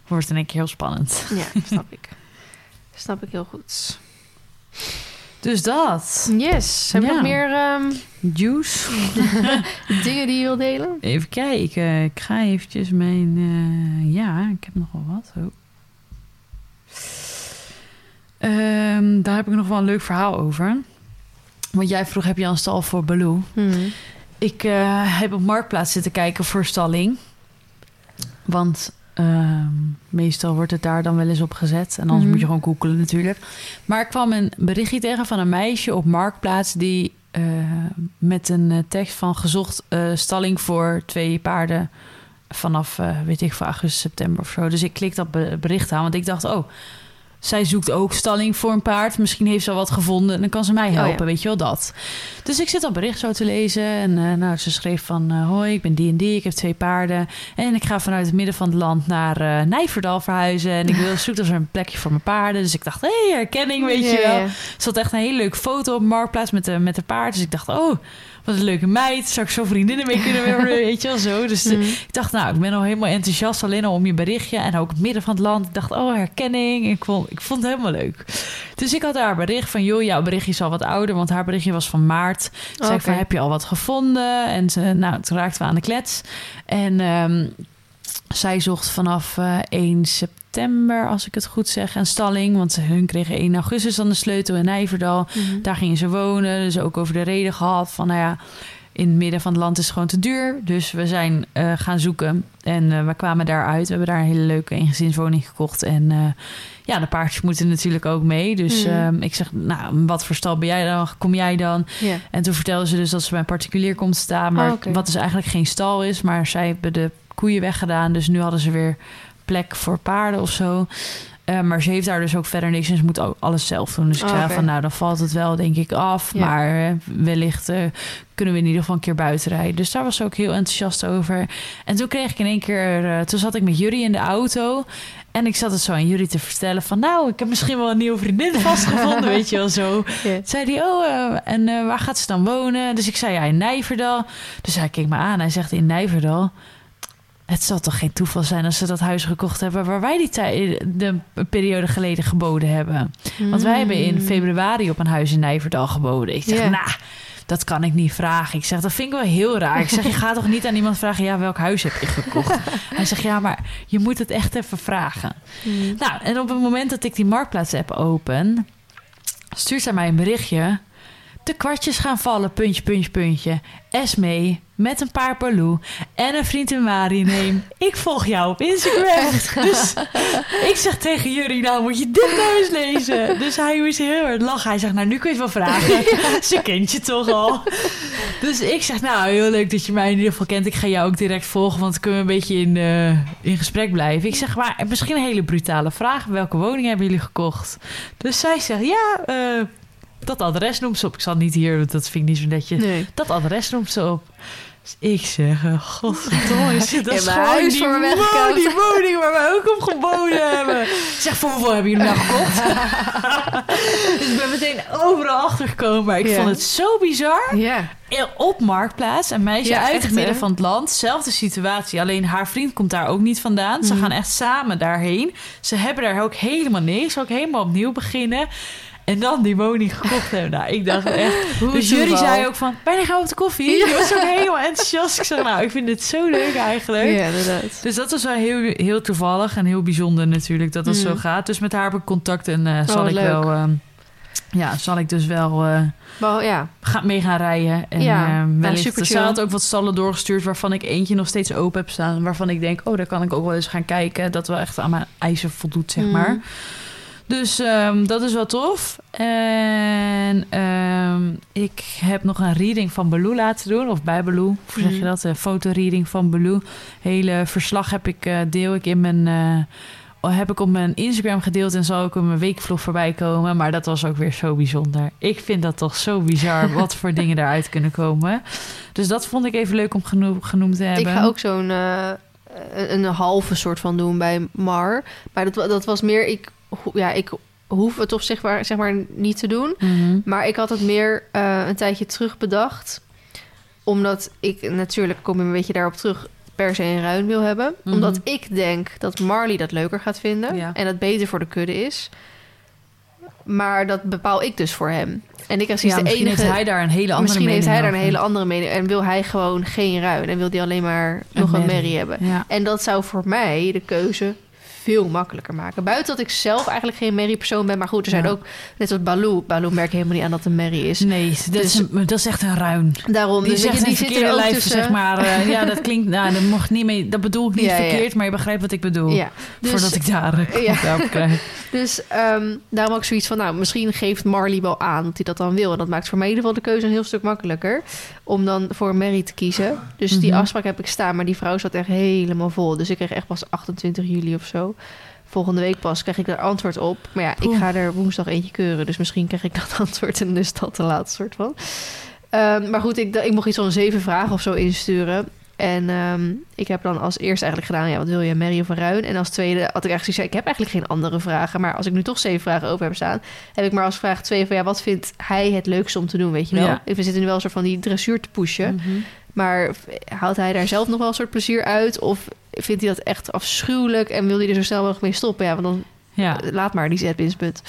wordt het in één keer heel spannend. Ja, (laughs) snap ik. Snap ik heel goed. Dus dat. Yes. Heb je Ja. nog meer ehm, Juice. (laughs) dingen die je wil delen? Even kijken. Ik ga eventjes mijn... eh, ja, ik heb nog wel wat. Oh. Ehm, daar heb ik nog wel een leuk verhaal over. Want jij vroeg, heb je een stal voor Baloo? Hmm. Ik eh, heb op Marktplaats zitten kijken voor stalling. Want ehm, meestal wordt het daar dan wel eens op gezet. En anders Mhm. moet je gewoon googelen natuurlijk. Maar ik kwam een berichtje tegen van een meisje op Marktplaats... die eh, met een eh, tekst van gezocht stalling voor twee paarden... vanaf, weet ik, van augustus, september of zo. Dus ik klik dat be- bericht aan, want ik dacht... oh, zij zoekt ook stalling voor een paard. Misschien heeft ze al wat gevonden en dan kan ze mij Oh, ja. helpen, weet je wel dat. Dus ik zit dat bericht zo te lezen. En eh, nou, ze schreef van... eh, hoi, ik ben die en die, ik heb twee paarden. En ik ga vanuit het midden van het land naar eh Nijverdal verhuizen. En ik wil (laughs) zoeken naar een plekje voor mijn paarden. Dus ik dacht, hé, hey, herkenning, weet je wel. Er zat echt een hele leuke foto op Marktplaats met de, met de paard. Dus ik dacht, oh, wat een leuke meid. Zou ik zo vriendinnen mee kunnen (laughs) worden, weet je wel zo. Dus eh, Hmm. ik dacht, nou, ik ben al helemaal enthousiast alleen al om je berichtje. En ook het midden van het land. Ik dacht, oh, herkenning. Ik vond, ik vond het helemaal leuk. Dus ik had haar bericht van, joh, jouw berichtje is al wat ouder. Want haar berichtje was van maart. Ik zei van, heb je al wat gevonden? En ze, nou, toen raakten we aan de klets. En ehm, zij zocht vanaf eh 1 september, als ik het goed zeg, een stalling. Want ze- hun kregen 1 augustus dan de sleutel in Nijverdal. Mhm. Daar gingen ze wonen. Dus ook over de reden gehad van, nou ja, in het midden van het land is het gewoon te duur. Dus we zijn eh, gaan zoeken en eh, we kwamen daaruit. We hebben daar een hele leuke eengezinswoning gekocht. En eh, ja, de paardjes moeten natuurlijk ook mee. Dus Mhm. ehm, ik zeg, nou, wat voor stal ben jij dan? Kom jij dan? En toen vertelde ze dus dat ze bij een particulier komt staan. Maar Oh, wat dus eigenlijk geen stal is. Maar zij hebben de koeien weggedaan. Dus nu hadden ze weer plek voor paarden of zo. Eh, maar ze heeft daar dus ook verder niks en ze moet ook alles zelf doen. Dus ik Oh, zei van, nou, dan valt het wel denk ik af. Ja. Maar eh, wellicht eh, kunnen we in ieder geval een keer buiten rijden. Dus daar was ze ook heel enthousiast over. En toen kreeg ik in één keer, toen zat ik met Jury in de auto. En ik zat het zo aan Jury te vertellen van, nou, ik heb misschien wel een nieuwe vriendin (laughs) vastgevonden, weet je wel zo. Toen zei hij, oh, en waar gaat ze dan wonen? Dus ik zei, ja, in Nijverdal. Dus hij keek me aan. Hij zegt, in Nijverdal? Het zal toch geen toeval zijn als ze dat huis gekocht hebben... waar wij die tijd, de een periode geleden geboden hebben. Want wij hebben in Hmm. februari op een huis in Nijverdal geboden. Ik zeg, nou, dat kan ik niet vragen. Ik zeg, dat vind ik wel heel raar. Ik zeg, je gaat toch niet aan iemand vragen... ja, welk huis heb je gekocht? (laughs) Hij zegt, ja, maar je moet het echt even vragen. Hmm. Nou, en op het moment dat ik die Marktplaats-app open... stuurt zij mij een berichtje. De kwartjes gaan vallen, puntje, puntje, puntje. Esmee, met een paar Baloo en een vriend in Mari neem. Ik volg jou op Instagram. Dus ik zeg tegen jullie, nou moet je dit nou eens lezen. Dus hij moest heel hard lachen. Hij zegt, nou nu kun je het wel vragen. (laughs) Ze kent je toch al. Dus ik zeg, nou heel leuk dat je mij in ieder geval kent. Ik ga jou ook direct volgen, want dan kunnen we een beetje in, eh, in gesprek blijven. Ik zeg, maar misschien een hele brutale vraag. Welke woning hebben jullie gekocht? Dus zij zegt, ja, eh, dat adres noemt ze op. Ik zal niet hier, want dat vind ik niet zo netjes. Nee. Dat adres noemt ze op. Dus ik zeg, eh, godverdomme, dat is gewoon (laughs) die, voor weggekoopt. die woning waar wij ook op geboden (laughs) hebben. Zeg, voor hoeveel hebben jullie nou gekocht? (laughs) dus ik ben meteen overal achtergekomen. Maar ik vond het zo bizar. Ja. Op Marktplaats, een meisje Ja, uit echt, het midden hè? van het land. Zelfde situatie, alleen haar vriend komt daar ook niet vandaan. Ze Mhm. gaan echt samen daarheen. Ze hebben daar ook helemaal niks. Ook helemaal opnieuw beginnen. En dan die woning gekocht hebben. Nou, ik dacht echt... (laughs) Hoe Dus jullie zei ook van, wanneer gaan we op de koffie? Ja. Je was ook helemaal enthousiast. Ik zei, nou, ik vind dit zo leuk eigenlijk. Ja, inderdaad. Dus dat was wel heel, heel toevallig en heel bijzonder natuurlijk dat dat Mm. zo gaat. Dus met haar heb ik contact en eh, zal wat ik leuk. wel... ehm, ja, zal ik dus wel eh, Wel, ja. gaan, mee gaan rijden. En Ja, nou, wellicht, ze had ook wat stallen doorgestuurd waarvan ik eentje nog steeds open heb staan. Waarvan ik denk, oh, daar kan ik ook wel eens gaan kijken. Dat wel echt aan mijn eisen voldoet, zeg Mm. maar. Dus ehm, dat is wel tof. En ehm, ik heb nog een reading van Baloo laten doen. Of bij Baloo, hoe zeg je Mhm. dat? Een fotoreading van Baloo. Hele verslag heb ik, eh, deel ik in mijn... eh, heb ik op mijn Instagram gedeeld en zal ook in mijn weekvlog voorbij komen. Maar dat was ook weer zo bijzonder. Ik vind dat toch zo bizar (laughs) wat voor dingen daaruit kunnen komen. Dus dat vond ik even leuk om geno- genoemd te hebben. Ik ga ook zo'n eh, een, een halve soort van doen bij Mar. Maar dat, dat was meer... Ik ja, ik hoef het op zich maar, zeg maar niet te doen. Mhm. Maar ik had het meer eh, een tijdje terug bedacht. Omdat ik natuurlijk, kom ik een beetje daarop terug, per se een ruin wil hebben. Mhm. Omdat ik denk dat Marley dat leuker gaat vinden. Ja. En dat beter voor de kudde is. Maar dat bepaal ik dus voor hem. En ik Ja, precies de enige... heeft hij daar een hele andere Misschien heeft hij daar een hele andere mening. En wil hij gewoon geen ruin. En wil hij alleen maar nog een merrie hebben. Ja. En dat zou voor mij de keuze veel makkelijker maken. Buiten dat ik zelf eigenlijk geen merrie-persoon ben. Maar goed, er zijn Ja. ook, net als Baloo. Baloo merkt helemaal niet aan dat een merrie is. Nee, dat, Dus- is een- dat is echt een ruin. Daarom, Die dus zegt een die er ook lijf, tussen. zeg maar. eh, ja, dat (laughs) klinkt... Nou, dat, mocht niet mee, dat bedoel ik niet Ja, ja. verkeerd, maar je begrijpt wat ik bedoel. Ja, dus, Voordat ik daar uh, Ja. op krijg. (laughs) dus ehm, daarom ook zoiets van... Nou, misschien geeft Marley wel aan dat hij dat dan wil. En dat maakt voor mij in ieder geval de keuze een heel stuk makkelijker. Om dan voor Mary te kiezen. Dus die Mhm. afspraak heb ik staan. Maar die vrouw zat echt helemaal vol. Dus ik kreeg echt pas 28 juli of zo. Volgende week pas krijg ik er antwoord op. Maar ja, ik ga er woensdag eentje keuren. Dus misschien krijg ik dat (laughs) antwoord en is dat te laat soort van. Ehm, maar goed, ik, ik mocht iets van zeven vragen of zo insturen. En ehm, ik heb dan als eerste eigenlijk gedaan... ja, wat wil je, Mary of ruin? En als tweede had ik eigenlijk zoiets... ik heb eigenlijk geen andere vragen. Maar als ik nu toch zeven vragen over heb staan... heb ik maar als vraag twee van... ja, wat vindt hij het leukste om te doen, weet je wel? Ja. We zitten nu wel een soort van die dressuur te pushen. Mhm. Maar haalt hij daar zelf nog wel een soort plezier uit? Of vindt hij dat echt afschuwelijk... en wil hij er zo snel mogelijk mee stoppen? Ja, want dan Ja, laat maar die zetbinsput.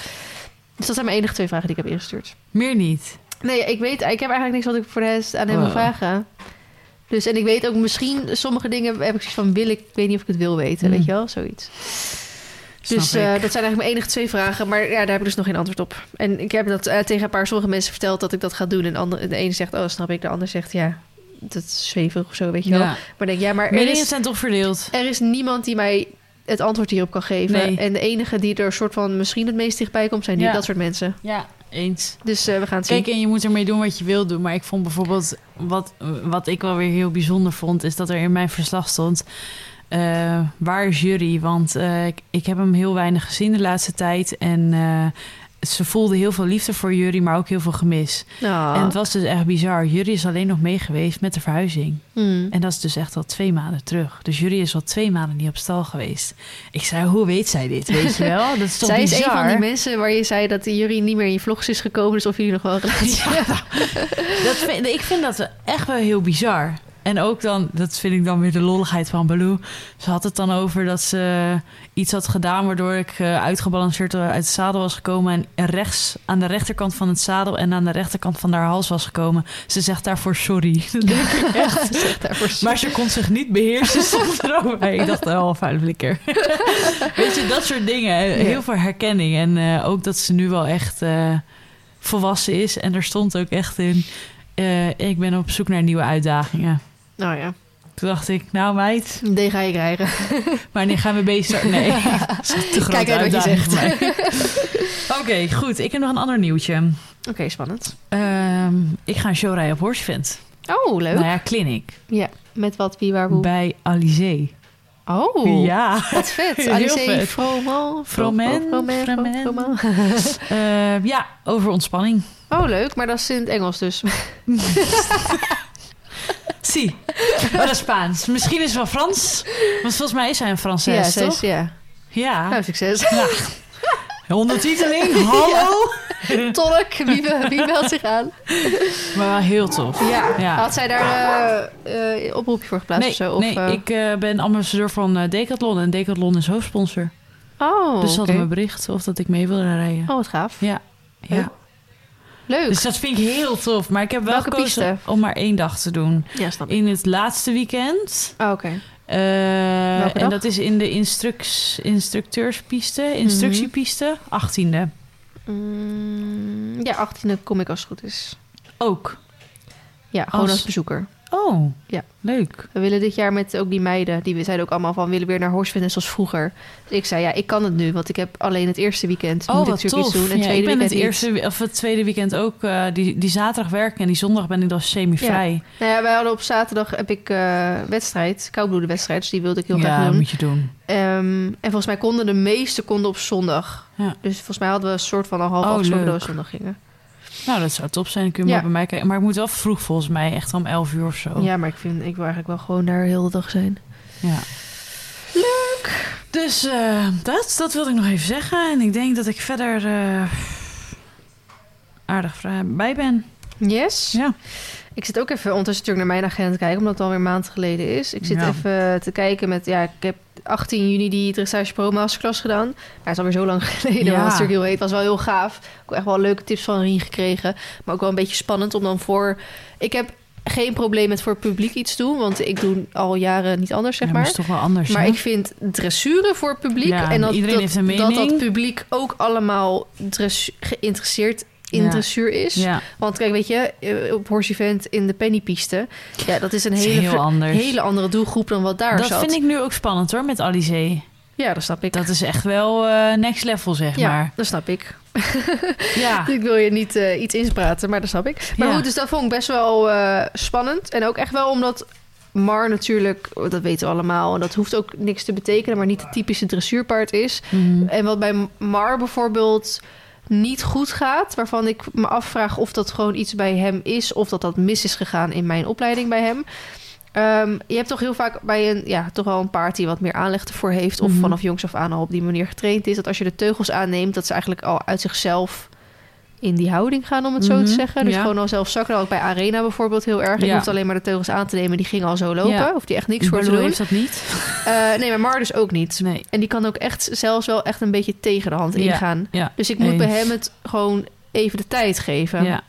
Dus dat zijn mijn enige twee vragen die ik heb ingestuurd. meer niet. Nee, ik weet, ik heb eigenlijk niks wat ik voor de rest aan hem wil Oh. vragen. Dus en ik weet ook misschien sommige dingen heb ik zoiets van wil ik, ik weet niet of ik het wil weten, Mm. weet je wel, zoiets. Dus Snap eh, dat zijn eigenlijk mijn enige twee vragen, maar ja, daar heb ik dus nog geen antwoord op. En ik heb dat eh, tegen een paar sommige mensen verteld dat ik dat ga doen en de, andere, de ene zegt oh snap ik, de ander zegt ja, dat is zweverig of zo, weet je wel. Ja. Maar denk ja, maar er Meningen is, zijn toch verdeeld. er is niemand die mij het antwoord hierop kan geven. Nee. En de enige die er soort van misschien het meest dichtbij komt zijn die, Ja. dat soort mensen. Ja, eens. Dus eh, we gaan het zien. Kijk, en je moet ermee doen wat je wil doen. Maar ik vond bijvoorbeeld, wat, wat ik wel weer heel bijzonder vond, is dat er in mijn verslag stond. eh, waar is jury? Want eh, ik, ik heb hem heel weinig gezien de laatste tijd. En ze voelde heel veel liefde voor jury, maar ook heel veel gemis. En het was dus echt bizar. Jury is alleen nog mee geweest met de verhuizing. Hmm. En dat is dus echt al twee maanden terug. Dus jury is al twee maanden niet op stal geweest. Ik zei, hoe weet zij dit? Weet je wel? Dat is toch (laughs) Zij bizar? is een van die mensen waar je zei dat de jury niet meer in je vlogs is gekomen. Dus of jullie nog wel een relatie. (laughs) Dat vind, ik vind dat echt wel heel bizar. En ook dan, dat vind ik dan weer de lolligheid van Baloo. Ze had het dan over dat ze iets had gedaan... waardoor ik eh, uitgebalanceerd uit het zadel was gekomen... en rechts aan de rechterkant van het zadel... en aan de rechterkant van haar hals was gekomen. Ze zegt daarvoor sorry. (laughs) Dat denk ik echt. Zegt daarvoor Maar ze kon zich niet beheersen. stond erover. (laughs) Ik dacht, oh, vuile flikker. (laughs) Weet je, dat soort dingen. hè. Heel Ja. veel herkenning. En eh, ook dat ze nu wel echt eh, volwassen is. En er stond ook echt in... eh, ik ben op zoek naar nieuwe uitdagingen. Nou ja, Toen dacht ik, nou meid, die ga je krijgen. (laughs) wanneer gaan we bezig? Nee, (laughs) te Kijk uit wat je zegt. (laughs) Oké, goed. Ik heb nog een ander nieuwtje. Oké, spannend. Ehm, ik ga een show rijden op Horsevent. Oh, leuk. Nou ja, clinic. Ja, met wat, wie, waar, hoe. Bij Alizé. Oh, Ja. wat vet. Vet. Froman. Fromen. Eh, ja, over ontspanning. Oh, leuk. Maar dat is in het Engels dus. Maar dat is Spaans. Misschien is het wel Frans. Want volgens mij is hij een ja, toch? ja. Ja. Nou, succes. Ondertiteling, (laughs) hallo. Tolk, wie, wie meldt zich aan? Maar heel tof. Ja. Ja. Had zij daar eh eh, oproepje voor geplaatst Nee, of zo? Of, nee eh, ik ben ambassadeur van Decathlon. En Decathlon is hoofdsponsor. Oh, dus ze hadden me bericht of dat ik mee wilde rijden. Oh, wat gaaf. Ja. Ja. Leuk. Dus dat vind ik heel tof. Maar ik heb wel Welke gekozen piste? om maar één dag te doen. ja, snap ik. In het laatste weekend. Oh, oké. Eh, en dat is in de instrucs, instructeurspiste, instructiepiste, 18e. Mm, ja, 18e kom ik als het goed is. Ook. Ja, gewoon Als- als, bezoeker. Oh, Ja. leuk. We willen dit jaar met ook die meiden, die zeiden ook allemaal van willen weer naar Horsevent net zoals vroeger. Dus ik zei ja, ik kan het nu, want ik heb alleen het eerste weekend Oh, moet ik wat tof. iets doen. En Ja, tweede ik ben het eerste of het tweede weekend ook eh, die, die zaterdag werken en die zondag ben ik dan semi-vrij. Nou ja, wij hadden op zaterdag heb ik eh wedstrijd, koudbloedenwedstrijd, dus die wilde ik heel Ja, graag doen. moet je doen. Ehm, en volgens mij konden de meeste konden op zondag. Ja. Dus volgens mij hadden we een soort van een half Oh, we zondag gingen. Nou, dat zou top zijn. Dan kun je Ja. maar bij mij kijken. Maar ik moet wel vroeg volgens mij, echt om 11 uur of zo. Ja, maar ik vind ik wil eigenlijk wel gewoon daar heel de dag zijn. Ja. Leuk. Dus eh, dat, dat wilde ik nog even zeggen. En ik denk dat ik verder eh, aardig bij ben. Yes. Ja. Ik zit ook even ondertussen natuurlijk naar mijn agenda te kijken, omdat het alweer een maand geleden is. Ik zit Ja. even te kijken met, ja, ik heb 18 juni die Dressage Pro Masterclass gedaan. Ja, het is alweer zo lang (laughs) geleden, Ja. maar het is natuurlijk heel heet. Was wel heel gaaf. Ik heb echt wel leuke tips van Rien gekregen. Maar ook wel een beetje spannend om dan voor... Ik heb geen probleem met voor het publiek iets doen, want ik doe al jaren niet anders, zeg Ja, maar. is toch wel anders. Maar hè? ik vind dressuren voor het publiek... Ja, en dat, iedereen dat, heeft een dat mening. dat publiek ook allemaal dressu- geïnteresseerd in dressuur is. Ja, Want kijk, weet je, eh, op Horse Event in de pennypiste... ja, dat is een is hele, heel hele andere doelgroep dan wat daar dat zat. vind ik nu ook spannend hoor, met Alizé. Ja, dat snap ik. Dat is echt wel eh, next level, zeg ja, maar. dat snap ik. (laughs) Ja. Ik wil je niet eh, iets inspraten, maar dat snap ik. Maar Ja. goed, dus dat vond ik best wel spannend. En ook echt wel omdat Mar natuurlijk, dat weten we allemaal... en dat hoeft ook niks te betekenen... maar niet het typische dressuurpaard is. Mhm. En wat bij Mar bijvoorbeeld niet goed gaat... waarvan ik me afvraag of dat gewoon iets bij hem is... of dat dat mis is gegaan in mijn opleiding bij hem... Ehm, je hebt toch heel vaak bij een, ja, toch wel een paard die wat meer aanleg ervoor heeft... of Mhm. vanaf jongs af aan al op die manier getraind is... dat als je de teugels aanneemt, dat ze eigenlijk al uit zichzelf in die houding gaan, om het zo Mhm, te zeggen. Dus ja. gewoon al zelf zakken. Ook bij Arena bijvoorbeeld heel erg. Je Ja. hoeft alleen maar de teugels aan te nemen, die gingen al zo lopen. Ja. Of die echt niks voor te doen. heeft dat niet. (laughs) Eh, nee, maar Mar dus ook niet. Nee. En die kan ook echt zelfs wel echt een beetje tegen de hand ingaan. Ja. Dus ik moet Eens. bij hem het gewoon even de tijd geven. Ja.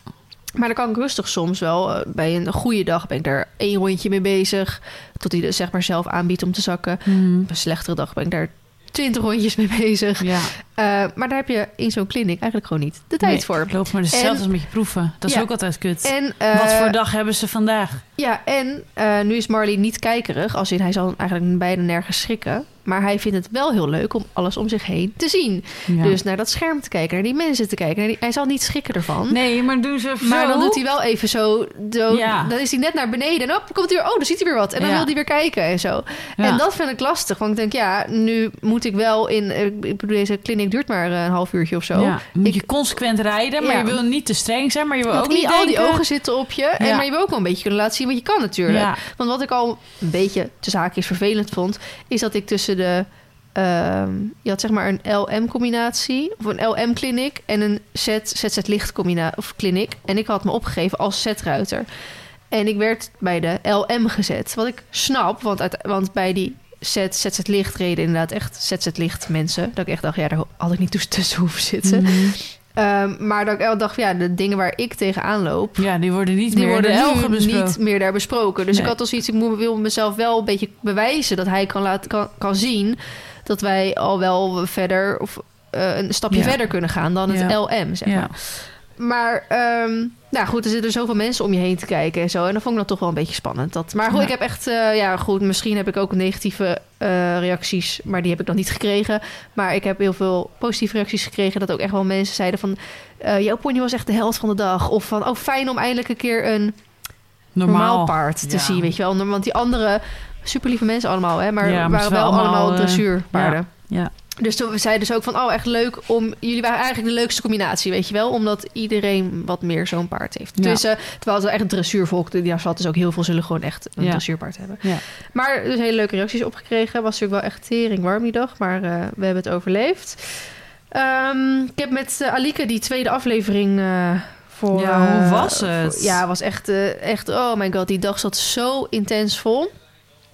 Maar dan kan ik rustig soms wel. eh, bij een goede dag ben ik daar één rondje mee bezig. Tot hij er zeg maar zelf aanbiedt om te zakken. Mhm. Op een slechtere dag ben ik daar twintig rondjes mee bezig. Ja. Eh, maar daar heb je in zo'n kliniek eigenlijk gewoon niet de tijd Nee, voor. Klopt, maar hetzelfde En- als met je proeven. Dat is Ja. ook altijd kut. En, eh, Wat voor dag hebben ze vandaag? Ja, en eh, nu is Marley niet kijkerig. Als in hij zal eigenlijk bijna nergens schrikken. Maar hij vindt het wel heel leuk om alles om zich heen te zien. Ja. Dus naar dat scherm te kijken, naar die mensen te kijken. Die, hij zal niet schrikken ervan. Nee, maar doen ze Maar zo? dan doet hij wel even zo, zo Ja. Dan is hij net naar beneden. En op, komt hij weer. Oh, dan ziet hij weer wat. En dan Ja. wil hij weer kijken en zo. En dat vind ik lastig. Want ik denk, ja, nu moet ik wel in. eh, Ik bedoel, deze kliniek duurt maar een half uurtje of zo. Ja, moet Ik- je consequent rijden, maar je wil niet te streng zijn, maar je wil ook niet al die ogen zitten op je. En, maar je wil ook wel een beetje kunnen laten zien wat je kan natuurlijk. Want wat ik al een beetje te zaakjes vervelend vond... is dat ik tussen de... ehm, je had zeg maar een LM-combinatie... of een LM-kliniek en een ZZ-licht of kliniek. En ik had me opgegeven als Z-ruiter. En ik werd bij de LM gezet. Wat ik snap, want, uit, want bij die Z, ZZ-licht reden inderdaad echt ZZ-licht mensen. Dat ik echt dacht, ja, daar had ik niet tussen- tussen hoeven zitten. Mhm. Ehm, maar dat ik wel dacht, ja, de dingen waar ik tegenaan loop... Ja, die worden niet Die meer worden niet meer daar besproken. Dus Nee. ik had als iets, ik moet, wil mezelf wel een beetje bewijzen dat hij kan, laten, kan, kan zien dat wij al wel verder of eh, een stapje Ja. verder kunnen gaan dan het Ja. LM, zeg Ja. maar. Maar ehm, nou goed, er zitten zoveel mensen om je heen te kijken en zo. En dan vond ik dat toch wel een beetje spannend. Dat, maar goed, Ja. ik heb echt, eh, ja goed, misschien heb ik ook negatieve eh, reacties, maar die heb ik nog niet gekregen. Maar ik heb heel veel positieve reacties gekregen. Dat ook echt wel mensen zeiden van, eh jouw pony was echt de held van de dag. Of van, oh fijn om eindelijk een keer een normaal, paard te Ja. zien, weet je wel. Want die andere, super lieve mensen allemaal, hè, maar Ja, maar waren wel allemaal, allemaal, dressuurpaarden. Ja. Dus toen zeiden ze ook van, oh, echt leuk om... Jullie waren eigenlijk de leukste combinatie, weet je wel? Omdat iedereen wat meer zo'n paard heeft. Ja. Dus, eh, terwijl het echt dressuurvolk, die zat dus ook heel veel zullen gewoon echt een Ja. dressuurpaard hebben. Ja. Maar dus hele leuke reacties opgekregen. Was natuurlijk wel echt tering warm die dag, maar eh, we hebben het overleefd. Ehm, ik heb met eh, Alike die tweede aflevering voor... Ja, hoe was het? voor- ja, was echt, echt, oh my god, die dag zat zo intens vol.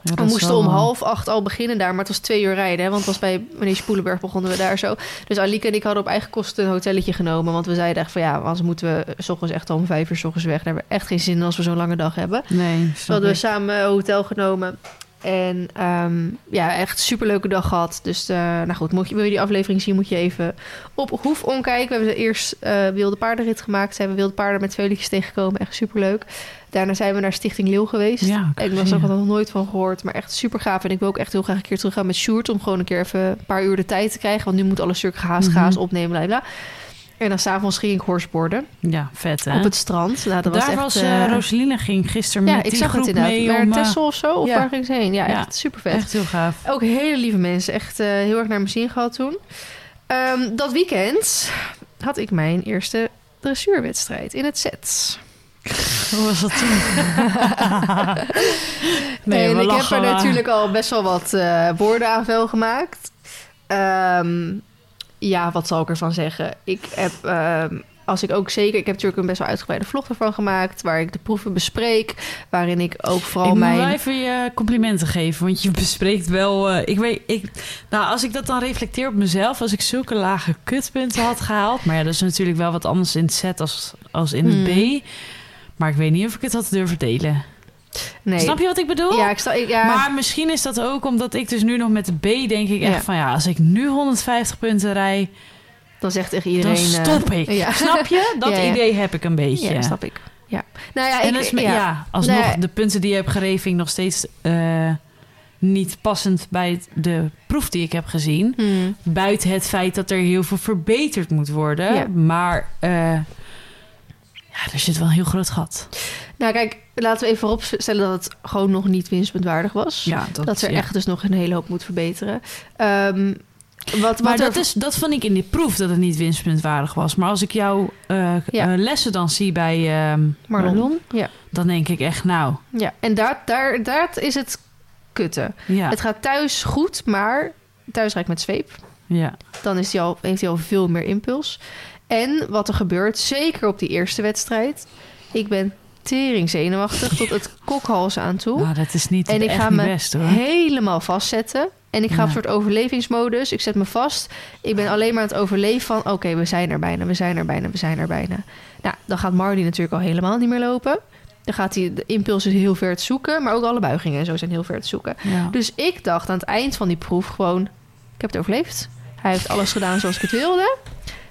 Ja, We moesten om half acht al beginnen daar, maar het was twee uur rijden. Hè, want was bij meneer Spoelenberg begonnen we daar zo. Dus Alike en ik hadden op eigen kosten een hotelletje genomen. Want we zeiden echt van ja, anders moeten we s ochtends echt om vijf uur s ochtends weg. Daar hebben we echt geen zin in als we zo'n lange dag hebben. Nee, We snap hadden we samen een hotel genomen. En ehm, ja, echt superleuke dag gehad. Dus eh, nou goed, moet je, wil je die aflevering zien, moet je even op Hoef omkijken. We hebben eerst eh wilde paardenrit gemaakt. Ze hebben wilde paarden met twee liedjes tegengekomen. Echt superleuk. Daarna zijn we naar Stichting Leeuw geweest. Ja, Ik was ook nog nooit van gehoord, maar echt super gaaf. En ik wil ook echt heel graag een keer terug gaan met Sjoerd... om gewoon een keer even een paar uur de tijd te krijgen. Want nu moet alles stuk gehaast, Mhm. gaas opnemen, bla bla. En dan s'avonds ging ik horseborden Ja, vet hè? op het strand. Nou, dat Daar was echt... was eh, eh Roseline ging gisteren ja, met ik die zag groep het inderdaad. mee Naar om... eh, Texel of zo? Of ja. waar ging ze heen? Ja, Ja. echt super vet. Echt heel gaaf. Ook hele lieve mensen. Echt heel erg naar mijn zin gehad toen. Ehm, dat weekend had ik mijn eerste dressuurwedstrijd in het set. (laughs) Hoe was dat toen? (laughs) nee, en ik heb er maar. natuurlijk al best wel wat eh woorden aan vuil gemaakt. Ehm, ja, wat zal ik ervan zeggen? Ik heb, ehm, als ik ook zeker, ik heb natuurlijk een best wel uitgebreide vlog ervan gemaakt, waar ik de proeven bespreek, waarin ik ook vooral ik moet mijn. even je complimenten geven, want je bespreekt wel... eh, ik weet, ik, nou, als ik dat dan reflecteer op mezelf, als ik zulke lage kutpunten had gehaald... Maar ja, dat is natuurlijk wel wat anders in het set als, als in het Hmm. B. Maar ik weet niet of ik het had durven delen. Nee. Snap je wat ik bedoel? Ja, ik sta, ik, ja, Maar misschien is dat ook omdat ik dus nu nog met de B denk ik echt Ja. van... Ja, als ik nu 150 punten rij, dan zegt tegen iedereen. dan eh, stop ik. ja. Snap je? (laughs) Dat idee heb ik een beetje. Ja, snap ik. Ja. Nou ja, En ik, is ja. alsnog Nee. de punten die je hebt ik nog steeds eh, niet passend bij de proef die ik heb gezien. Hmm. Buiten het feit dat er heel veel verbeterd moet worden. Maar eh, ja, er zit wel een heel groot gat. Nou, kijk, laten we even vooropstellen dat het gewoon nog niet winstpuntwaardig was. Ja, dat, dat er ja. echt dus nog een hele hoop moet verbeteren. Ehm, wat, wat Maar er- dat, is, dat vond ik in die proef dat het niet winstpuntwaardig was. Maar als ik jouw eh, Ja. eh, lessen dan zie bij ehm, Marlon. Marlon, Ja. dan denk ik echt, nou, Ja, en daar, daar, daar is het kutte. ja, Het gaat thuis goed, maar thuis rijd ik met zweep. ja. Dan is hij al, heeft hij al veel meer impuls. En wat er gebeurt, zeker op die eerste wedstrijd... ik ben tering zenuwachtig tot het (laughs) kokhalzen aan toe. Nou, dat is niet En ik ga me best helemaal vastzetten. En ik ga Ja. op een soort overlevingsmodus. Ik zet me vast. Ik ben alleen maar aan het overleven van... oké, we zijn er bijna, we zijn er bijna, we zijn er bijna. Nou, dan gaat Marley natuurlijk al helemaal niet meer lopen. Dan gaat hij de impulsen heel ver te zoeken. Maar ook alle buigingen en zo zijn heel ver te zoeken. Ja. Dus ik dacht aan het eind van die proef gewoon... ik heb het overleefd. Hij heeft alles gedaan zoals ik het wilde.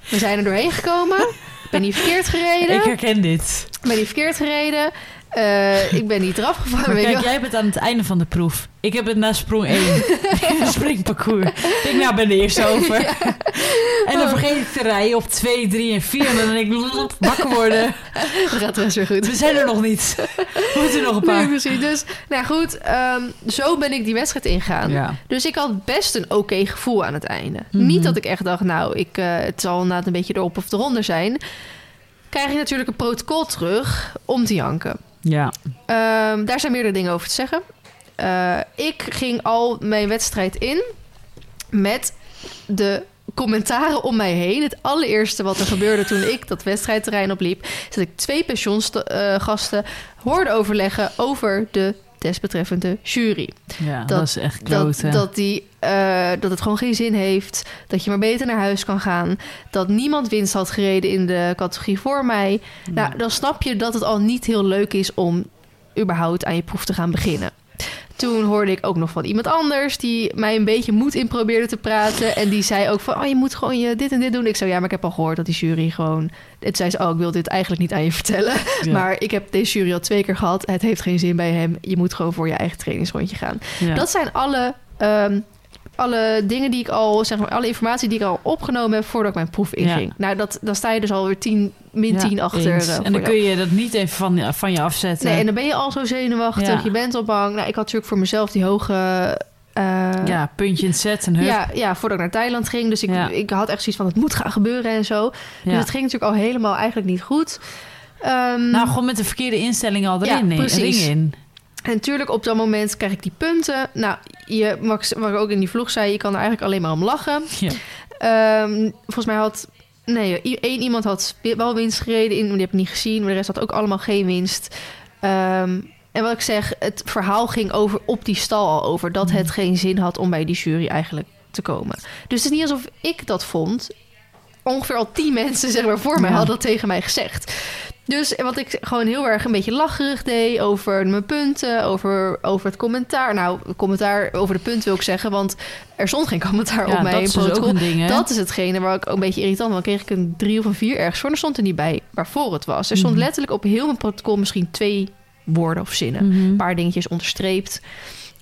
We zijn er doorheen gekomen. Ik ben niet verkeerd gereden. Ik herken dit. Ik ben niet verkeerd gereden. Eh, ik ben niet eraf gevallen. Kijk, wel. jij bent aan het einde van de proef. Ik heb het na sprong 1. (laughs) (laughs) Springparcours. Ik nou, ik ben de eerste over. (laughs) En dan vergeet ik te rijden op 2, 3 en 4. En dan denk ik, wakker worden. Dan gaat rest weer goed. We zijn er nog niet. We moeten nog een Nee, paar. precies. Dus, nou goed, ehm, zo ben ik die wedstrijd ingegaan. Ja. Dus ik had best een oké gevoel aan het einde. Mhm. Niet dat ik echt dacht, nou, ik, eh, het zal inderdaad een beetje erop of eronder zijn. Krijg je natuurlijk een protocol terug om te janken. Ja. Ehm, daar zijn meerdere dingen over te zeggen. Eh, ik ging al mijn wedstrijd in met de commentaren om mij heen. Het allereerste wat er gebeurde toen ik dat wedstrijdterrein opliep... is dat ik twee pensioensgasten hoorde overleggen over de desbetreffende jury. ja, dat, Dat- is echt Dat, kloten. dat, die, eh, dat het gewoon geen zin heeft. Dat je maar beter naar huis kan gaan. Dat niemand winst had gereden in de categorie voor mij. Nou, dan snap je dat het al niet heel leuk is om überhaupt aan je proef te gaan beginnen. Toen hoorde ik ook nog van iemand anders die mij een beetje moed in probeerde te praten. En die zei ook van, oh, je moet gewoon je dit en dit doen. Ik zei, ja, maar ik heb al gehoord dat die jury gewoon... Het zei ze, oh, ik wil dit eigenlijk niet aan je vertellen. Ja. Maar ik heb deze jury al twee keer gehad. Het heeft geen zin bij hem. Je moet gewoon voor je eigen trainingsrondje gaan. Ja. Dat zijn alle, ehm, alle dingen die ik al, zeg maar, alle informatie die ik al opgenomen heb voordat ik mijn proef inging. Nou, dat, dan sta je dus alweer 10, min Ja, 10 achter. eh, en dan jou. kun je dat niet even van, van je afzetten. Nee, en dan ben je al zo zenuwachtig. Ja. Je bent al bang. Nou, ik had natuurlijk voor mezelf die hoge. eh, ja, puntje in het set en hup. ja, ja, voordat ik naar Thailand ging. Dus ik, ik had echt zoiets van: het moet gaan gebeuren en zo. Dus het ging natuurlijk al helemaal eigenlijk niet goed. Ehm, Nou, gewoon met de verkeerde instelling al erin. Ja, nee, precies. in. En natuurlijk, op dat moment krijg ik die punten. Nou, je, ik- wat ook in die vlog zei, je kan er eigenlijk alleen maar om lachen. (laughs) Ja. Ehm, volgens mij had... Nee, één iemand had wel winst gereden in, die heb ik niet gezien. Maar de rest had ook allemaal geen winst. Ehm, en wat ik zeg, het verhaal ging over op die stal al over... dat het geen zin had om bij die jury eigenlijk te komen. Dus het is niet alsof ik dat vond. Ongeveer al tien (laughs) mensen zeg maar, voor mij hadden dat tegen mij gezegd. Dus wat ik gewoon heel erg een beetje lacherig deed over mijn punten, over, over het commentaar. Nou, commentaar over de punten wil ik zeggen, want er stond geen commentaar Ja, op mij dat in is dus ook protocol. een ding? Dat is hetgene waar ik ook een beetje irritant van kreeg. ik een drie of een vier ergens voor. En er stond er niet bij waarvoor het was. Er stond Mhm. letterlijk op heel mijn protocol misschien twee woorden of zinnen. Mhm. Een paar dingetjes onderstreept.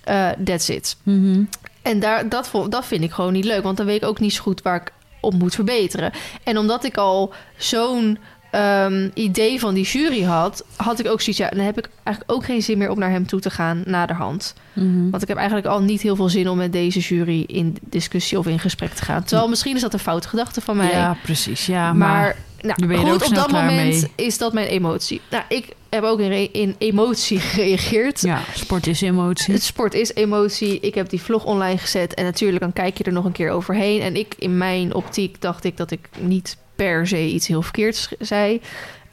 Eh that's it. Mhm. En daar, dat, dat vind ik gewoon niet leuk. Want dan weet ik ook niet zo goed waar ik op moet verbeteren. En omdat ik al zo'n ehm, idee van die jury had... had ik ook zoiets... ja, dan heb ik eigenlijk ook geen zin meer om naar hem toe te gaan naderhand. Mhm. Want ik heb eigenlijk al niet heel veel zin om met deze jury... in discussie of in gesprek te gaan. Terwijl misschien is dat een foute gedachte van mij. Ja, precies. Ja, maar, maar, nou, nu ben je goed, op dat moment mee. is dat mijn emotie. Nou, ik hebben ook in, in emotie (laughs) gereageerd. Ja, sport is emotie. Het sport is emotie. Ik heb die vlog online gezet en natuurlijk dan kijk je er nog een keer overheen. En ik in mijn optiek dacht ik dat ik niet per se iets heel verkeerds zei. Eh,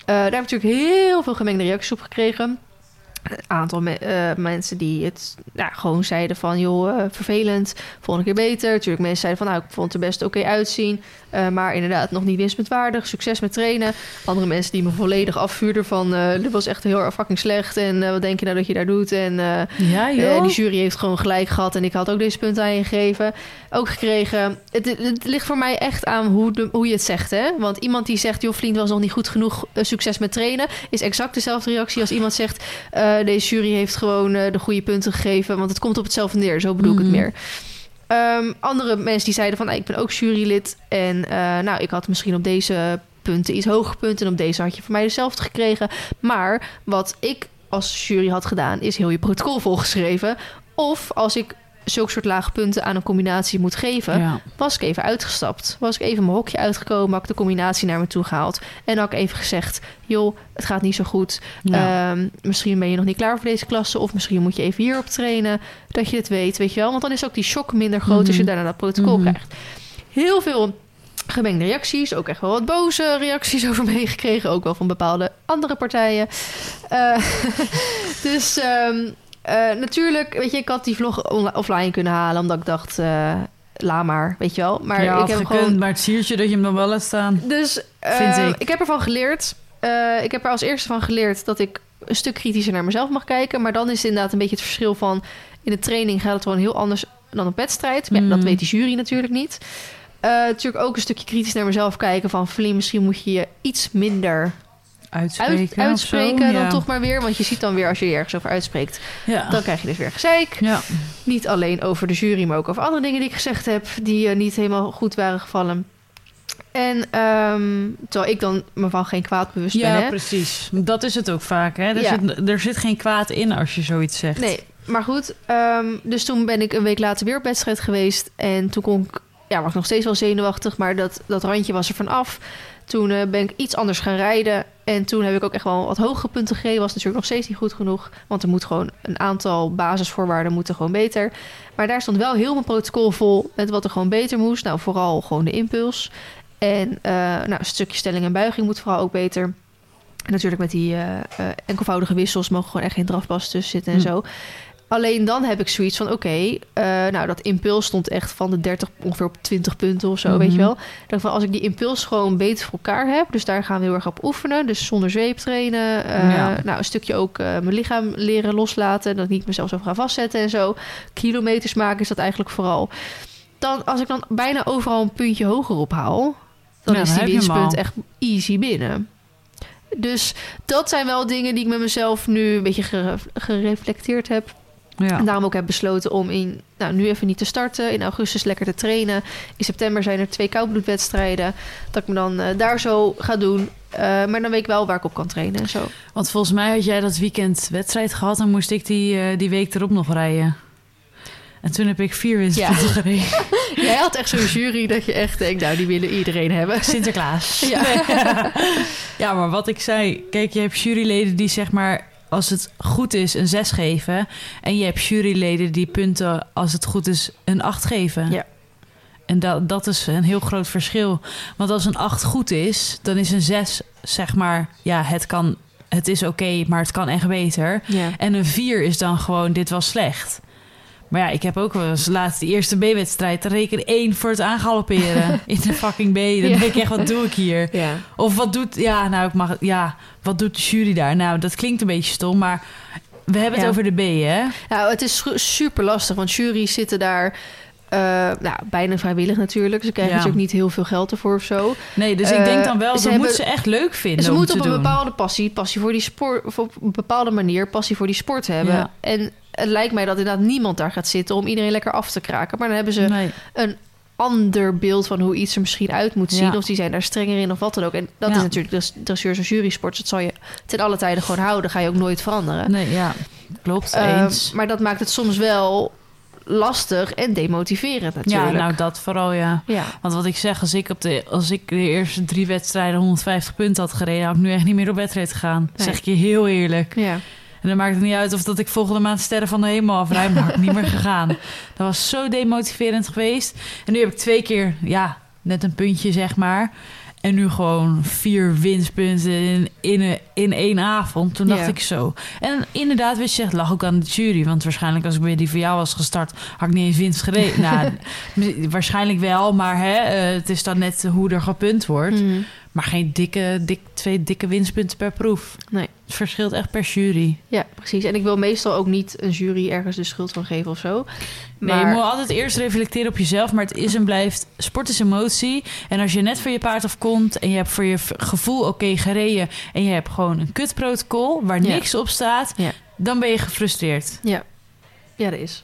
daar heb ik natuurlijk heel veel gemengde reacties op gekregen. Een aantal me- eh, mensen die het gewoon zeiden van... joh, eh, vervelend, volgende keer beter. Natuurlijk mensen zeiden van... nou, ik vond het er best oké uitzien... eh, maar inderdaad nog niet winstpuntwaardig. Succes met trainen. Andere mensen die me volledig afvuurden van... dit was echt heel erg fucking slecht... en wat denk je nou dat je daar doet? En Ja, die jury heeft gewoon gelijk gehad en ik had ook deze punten aan je gegeven. Ook gekregen. Het, het ligt voor mij echt aan hoe, de, hoe je het zegt. Hè? Want iemand die zegt, joh, vriend was nog niet goed genoeg, succes met trainen, is exact dezelfde reactie als iemand zegt, deze jury heeft gewoon eh, de goede punten gegeven, want het komt op hetzelfde neer. Zo bedoel ik Mhm. het meer. Ehm, andere mensen die zeiden van, nou, ik ben ook jurylid en eh, nou, ik had misschien op deze punten iets hoger punten en op deze had je van mij dezelfde gekregen. Maar wat ik als jury had gedaan, is heel je protocol volgeschreven. Of als ik zulke soort lage punten aan een combinatie moet geven, Ja. was ik even uitgestapt. Was ik even mijn hokje uitgekomen, had ik de combinatie naar me toe gehaald. En had ik even gezegd, joh, het gaat niet zo goed. Ja. Ehm, misschien ben je nog niet klaar voor deze klasse. Of misschien moet je even hierop trainen. Dat je het weet, weet je wel. Want dan is ook die shock minder groot als je Mhm. daarna dat protocol Mhm. krijgt. Heel veel gemengde reacties. Ook echt wel wat boze reacties (laughs) over me heen gekregen. Ook wel van bepaalde andere partijen. Eh, (laughs) dus eh, natuurlijk, weet je, ik had die vlog offline kunnen halen. Omdat ik dacht, eh la maar, weet je wel. Maar ja, ik heb gekund, gewoon... maar het siertje dat je hem dan wel laat staan. Dus Vind eh, ik. ik heb ervan geleerd. Eh, ik heb er als eerste van geleerd dat ik een stuk kritischer naar mezelf mag kijken. Maar dan is het inderdaad een beetje het verschil van... in de training gaat het gewoon heel anders dan op wedstrijd. Dat Mm. weet die jury natuurlijk niet. Eh, natuurlijk ook een stukje kritisch naar mezelf kijken van... Misschien moet je je iets minder Uitspreken. uit, of zo, uitspreken dan ja. toch maar weer. Want je ziet dan weer als je je ergens over uitspreekt... Ja. dan krijg je dus weer gezeik. ja. Niet alleen over de jury, maar ook over andere dingen die ik gezegd heb... die eh, niet helemaal goed waren gevallen. En terwijl ik dan me van geen kwaad bewust ben, ja, precies. Dat is het ook vaak. Hè? Er, zit, er zit geen kwaad in als je zoiets zegt. Nee, maar goed. ehm, dus toen ben ik een week later weer op wedstrijd geweest. En toen kon ik... Ja, was ik nog steeds wel zenuwachtig, maar dat, dat randje was er vanaf. Toen eh, ben ik iets anders gaan rijden. En toen heb ik ook echt wel wat hogere punten gegeven. Was natuurlijk nog steeds niet goed genoeg. Want er moet gewoon een aantal basisvoorwaarden moeten gewoon beter. Maar daar stond wel heel mijn protocol vol met wat er gewoon beter moest. Nou, vooral gewoon de impuls. En eh, nou, een stukje stelling en buiging moet vooral ook beter. En natuurlijk met die eh, enkelvoudige wissels mogen gewoon echt geen drafpas tussen zitten en Hm. zo. Alleen dan heb ik zoiets van, oké, eh, nou dat impuls stond echt van de 30 ongeveer op 20 punten of zo, Mhm. weet je wel. Dan van als ik die impuls gewoon beter voor elkaar heb, dus daar gaan we heel erg op oefenen. Dus zonder zweep trainen, eh, Ja. nou een stukje ook eh, mijn lichaam leren loslaten, dat ik niet mezelf zo ga vastzetten en zo. Kilometers maken is dat eigenlijk vooral. Dan als ik dan bijna overal een puntje hoger ophaal, dan Ja, is die winstpunt echt easy binnen. Dus dat zijn wel dingen die ik met mezelf nu een beetje gere- gereflecteerd heb. Ja. En daarom ook heb besloten om in, nou, nu even niet te starten. In augustus lekker te trainen. In september zijn er twee koudbloedwedstrijden. Dat ik me dan eh, daar zo ga doen. Eh, maar dan weet ik wel waar ik op kan trainen en zo. Want volgens mij had jij dat weekend wedstrijd gehad... en moest ik die, eh, die week erop nog rijden. En toen heb ik vier winstpunten gereden. (laughs) Jij had echt zo'n jury dat je echt denkt, nou, die willen iedereen hebben. Sinterklaas. Ja. (laughs) ja, maar wat ik zei... Kijk, je hebt juryleden die zeg maar... als het goed is een 6 geven... en je hebt juryleden die punten als het goed is een 8 geven. Ja. En dat, dat is een heel groot verschil. Want als een 8 goed is, dan is een 6 zeg maar... ja, het kan... Het is oké, maar het kan echt beter. Ja. En een 4 is dan gewoon, dit was slecht. Maar ja, ik heb ook wel eens laatst de eerste B-wedstrijd... dan reken 1 voor het aangalopperen (laughs) in de fucking B. Dan Ja. denk ik echt, wat doe ik hier? ja. Of wat doet, ja, nou, ik mag, ja, wat doet de jury daar? Nou, dat klinkt een beetje stom, maar we hebben het over de B, hè? Nou, het is su- super lastig, want jury's zitten daar... eh, nou, bijna vrijwillig natuurlijk. Ze krijgen natuurlijk niet heel veel geld ervoor of zo. Nee, dus ik Eh, denk dan wel, ze moeten ze echt leuk vinden Ze moeten te op een bepaalde passie, passie voor die sport, op een bepaalde manier passie voor die sport hebben. Ja. En het lijkt mij dat inderdaad niemand daar gaat zitten om iedereen lekker af te kraken. Maar dan hebben ze Nee, een ander beeld van hoe iets er misschien uit moet zien. Ja. Of die zijn daar strenger in of wat dan ook. En dat Ja. is natuurlijk de dresseurs en jurysport. Dat zal je ten alle tijden gewoon houden. Ga je ook nooit veranderen. nee, ja, klopt, Ehm, eens. maar dat maakt het soms wel lastig en demotiverend Ja, natuurlijk. nou dat vooral, ja. ja. Want wat ik zeg, als ik, op de, als ik de eerste drie wedstrijden 150 punten had gereden... had ik nu echt niet meer op wedstrijd gegaan. Nee. Zeg ik je heel eerlijk. ja. En dan maakt het niet uit of dat ik volgende maand sterren van de hemel afrijd, maar had ik niet meer gegaan. (laughs) Dat was zo demotiverend geweest. En nu heb ik twee keer, ja, net een puntje zeg maar. En nu gewoon vier winstpunten in, in, een- in één avond. Toen dacht ik zo. En inderdaad, wist je, het lag ook aan de jury. Want waarschijnlijk als ik bij die voor jou was gestart, had ik niet eens winst gereden. (laughs) nou, waarschijnlijk wel, maar hè, eh, het is dan net hoe er gepunt wordt. Mhm. Maar geen dikke, dik, twee dikke winstpunten per proef. Nee. Het verschilt echt per jury. ja, precies. En ik wil meestal ook niet een jury ergens de schuld van geven of zo. Nee, je moet altijd eerst reflecteren op jezelf. Maar het is en blijft... Sport is emotie. En als je net van je paard afkomt... en je hebt voor je gevoel oké gereden... en je hebt gewoon een kutprotocol... waar Ja. niks op staat... Ja. dan ben je gefrustreerd. ja, ja, dat is.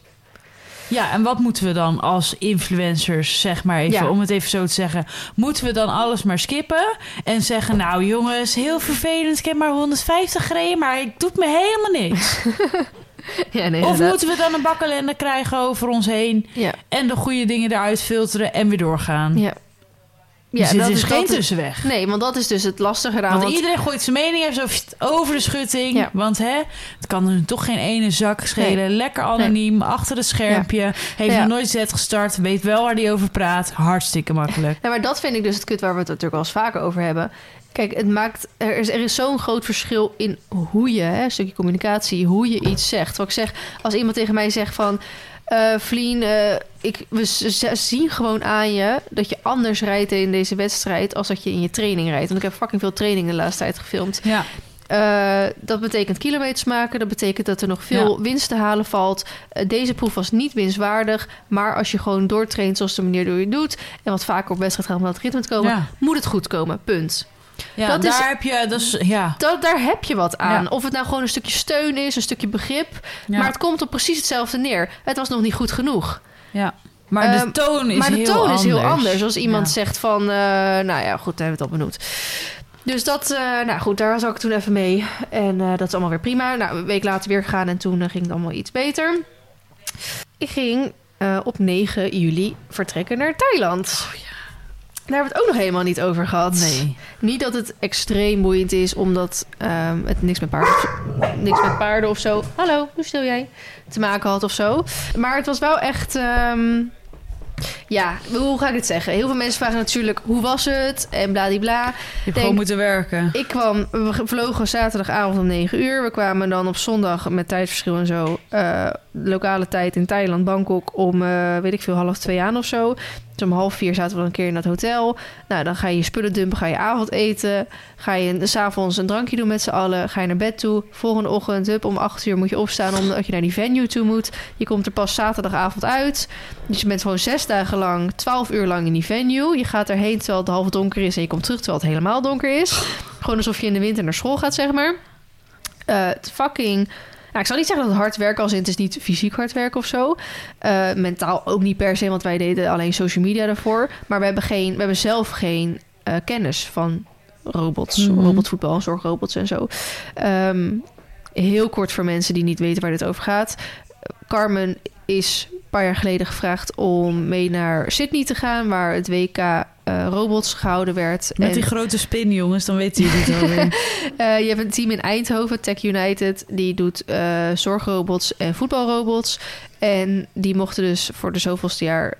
Ja, en wat moeten we dan als influencers, zeg maar even... Ja. om het even zo te zeggen... moeten we dan alles maar skippen... en zeggen, nou jongens, heel vervelend... ik heb maar 150 gereden... maar het doet me helemaal niks. (laughs) Ja, nee, of moeten we dan een bakkelende krijgen over ons heen... Ja, en de goede dingen eruit filteren en weer doorgaan. ja. Ja, dus dat is geen tussenweg. Nee, want dat is dus het lastige eraan. want, want- iedereen gooit zijn mening even zo over de schutting. Ja. Want hè, het kan er toch geen ene zak schelen. Lekker anoniem, achter het schermpje. Heeft Ja. nog nooit zet gestart. Weet wel waar hij over praat. Hartstikke makkelijk. Ja, maar dat vind ik dus het kut waar we het natuurlijk al eens vaker over hebben. Kijk, het maakt, er is, er is zo'n groot verschil in hoe je, hè, een stukje communicatie, hoe je iets zegt. Wat ik zeg, als iemand tegen mij zegt van... eh Vlien, eh, ik, we zien gewoon aan je dat je anders rijdt in deze wedstrijd... als dat je in je training rijdt. Want ik heb fucking veel trainingen de laatste tijd gefilmd. Ja, Eh, dat betekent kilometers maken. Dat betekent dat er nog veel winst te halen valt. Eh, deze proef was niet winstwaardig. Maar als je gewoon doortraint zoals de manier door je doet... en wat vaker op wedstrijd gaat om het ritme te komen... ja. moet het goed komen. Punt. Ja Dat daar is- heb je... Dat is, ja. Dat, daar heb je wat aan. Ja. Of het nou gewoon een stukje steun is, een stukje begrip. Ja. Maar het komt op precies hetzelfde neer. Het was nog niet goed genoeg. ja. Maar de Ehm, toon is maar de heel toon anders. is heel anders. Als iemand Ja. zegt van... eh, nou ja, goed, daar hebben we het al benoemd. Dus dat, eh, nou goed, daar zat ik toen even mee. En eh, dat is allemaal weer prima. Nou, een week later weer gegaan en toen ging het allemaal iets beter. Ik ging op 9 juli vertrekken naar Thailand. Daar hebben we het ook nog helemaal niet over gehad. Nee. Niet dat het extreem boeiend is, omdat ehm, het niks met, paarden of zo, niks met paarden of zo. Hallo, hoe stil jij? Te maken had of zo. Maar het was wel echt. ehm, ja, hoe ga ik het zeggen? Heel veel mensen vragen natuurlijk hoe was het en bladibla. Je hebt Denk- gewoon moeten werken. Ik kwam, we vlogen zaterdagavond om 9 uur. We kwamen dan op zondag met tijdverschil en zo. eh, lokale tijd in Thailand, Bangkok, om eh, weet ik veel, half twee aan of zo. Om half vier zaten we een keer in dat hotel. Nou, dan ga je je spullen dumpen, ga je avondeten. Ga je s'avonds een drankje doen met z'n allen. Ga je naar bed toe. Volgende ochtend, hup, om acht uur moet je opstaan omdat je naar die venue toe moet. Je komt er pas zaterdagavond uit. Dus je bent gewoon zes dagen lang, twaalf uur lang in die venue. Je gaat erheen terwijl het half donker is en je komt terug terwijl het helemaal donker is. Gewoon alsof je in de winter naar school gaat, zeg maar. Eh, fucking... Nou, ik zal niet zeggen dat het hard werken als in het is niet fysiek hard werken of zo. Eh, mentaal ook niet per se, want wij deden alleen social media daarvoor. Maar we hebben, geen, we hebben zelf geen eh, kennis van robots, Mhm. robotvoetbal, zorgrobots en zo. Ehm, heel kort voor mensen die niet weten waar dit over gaat. Carmen is een paar jaar geleden gevraagd om mee naar Sydney te gaan, waar het WK eh, robots gehouden werd. Met En- die grote spin, jongens, dan weten jullie het alweer. (laughs) eh, je hebt een team in Eindhoven, Tech United, die doet eh, zorgrobots en voetbalrobots. En die mochten dus voor de zoveelste jaar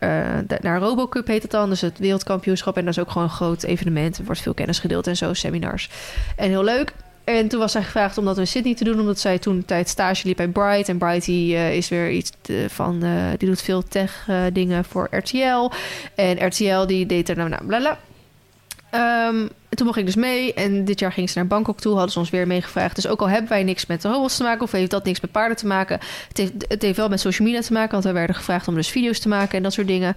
naar RoboCup heet het dan, dus het wereldkampioenschap. En dat is ook gewoon een groot evenement. Er wordt veel kennis gedeeld en zo, seminars. En heel leuk. En toen was zij gevraagd om dat in Sydney te doen, omdat zij toen tijd stage liep bij Bright. En Bright die, eh, is weer iets eh, van, eh, die doet veel tech dingen voor RTL. En RTL die deed er nou, nou bla bla. Ehm, toen mocht ik dus mee. En dit jaar ging ze naar Bangkok toe. Hadden ze ons weer meegevraagd. Dus ook al hebben wij niks met de robots te maken... of heeft dat niks met paarden te maken... het heeft, het heeft wel met social media te maken... want wij werden gevraagd om dus video's te maken en dat soort dingen.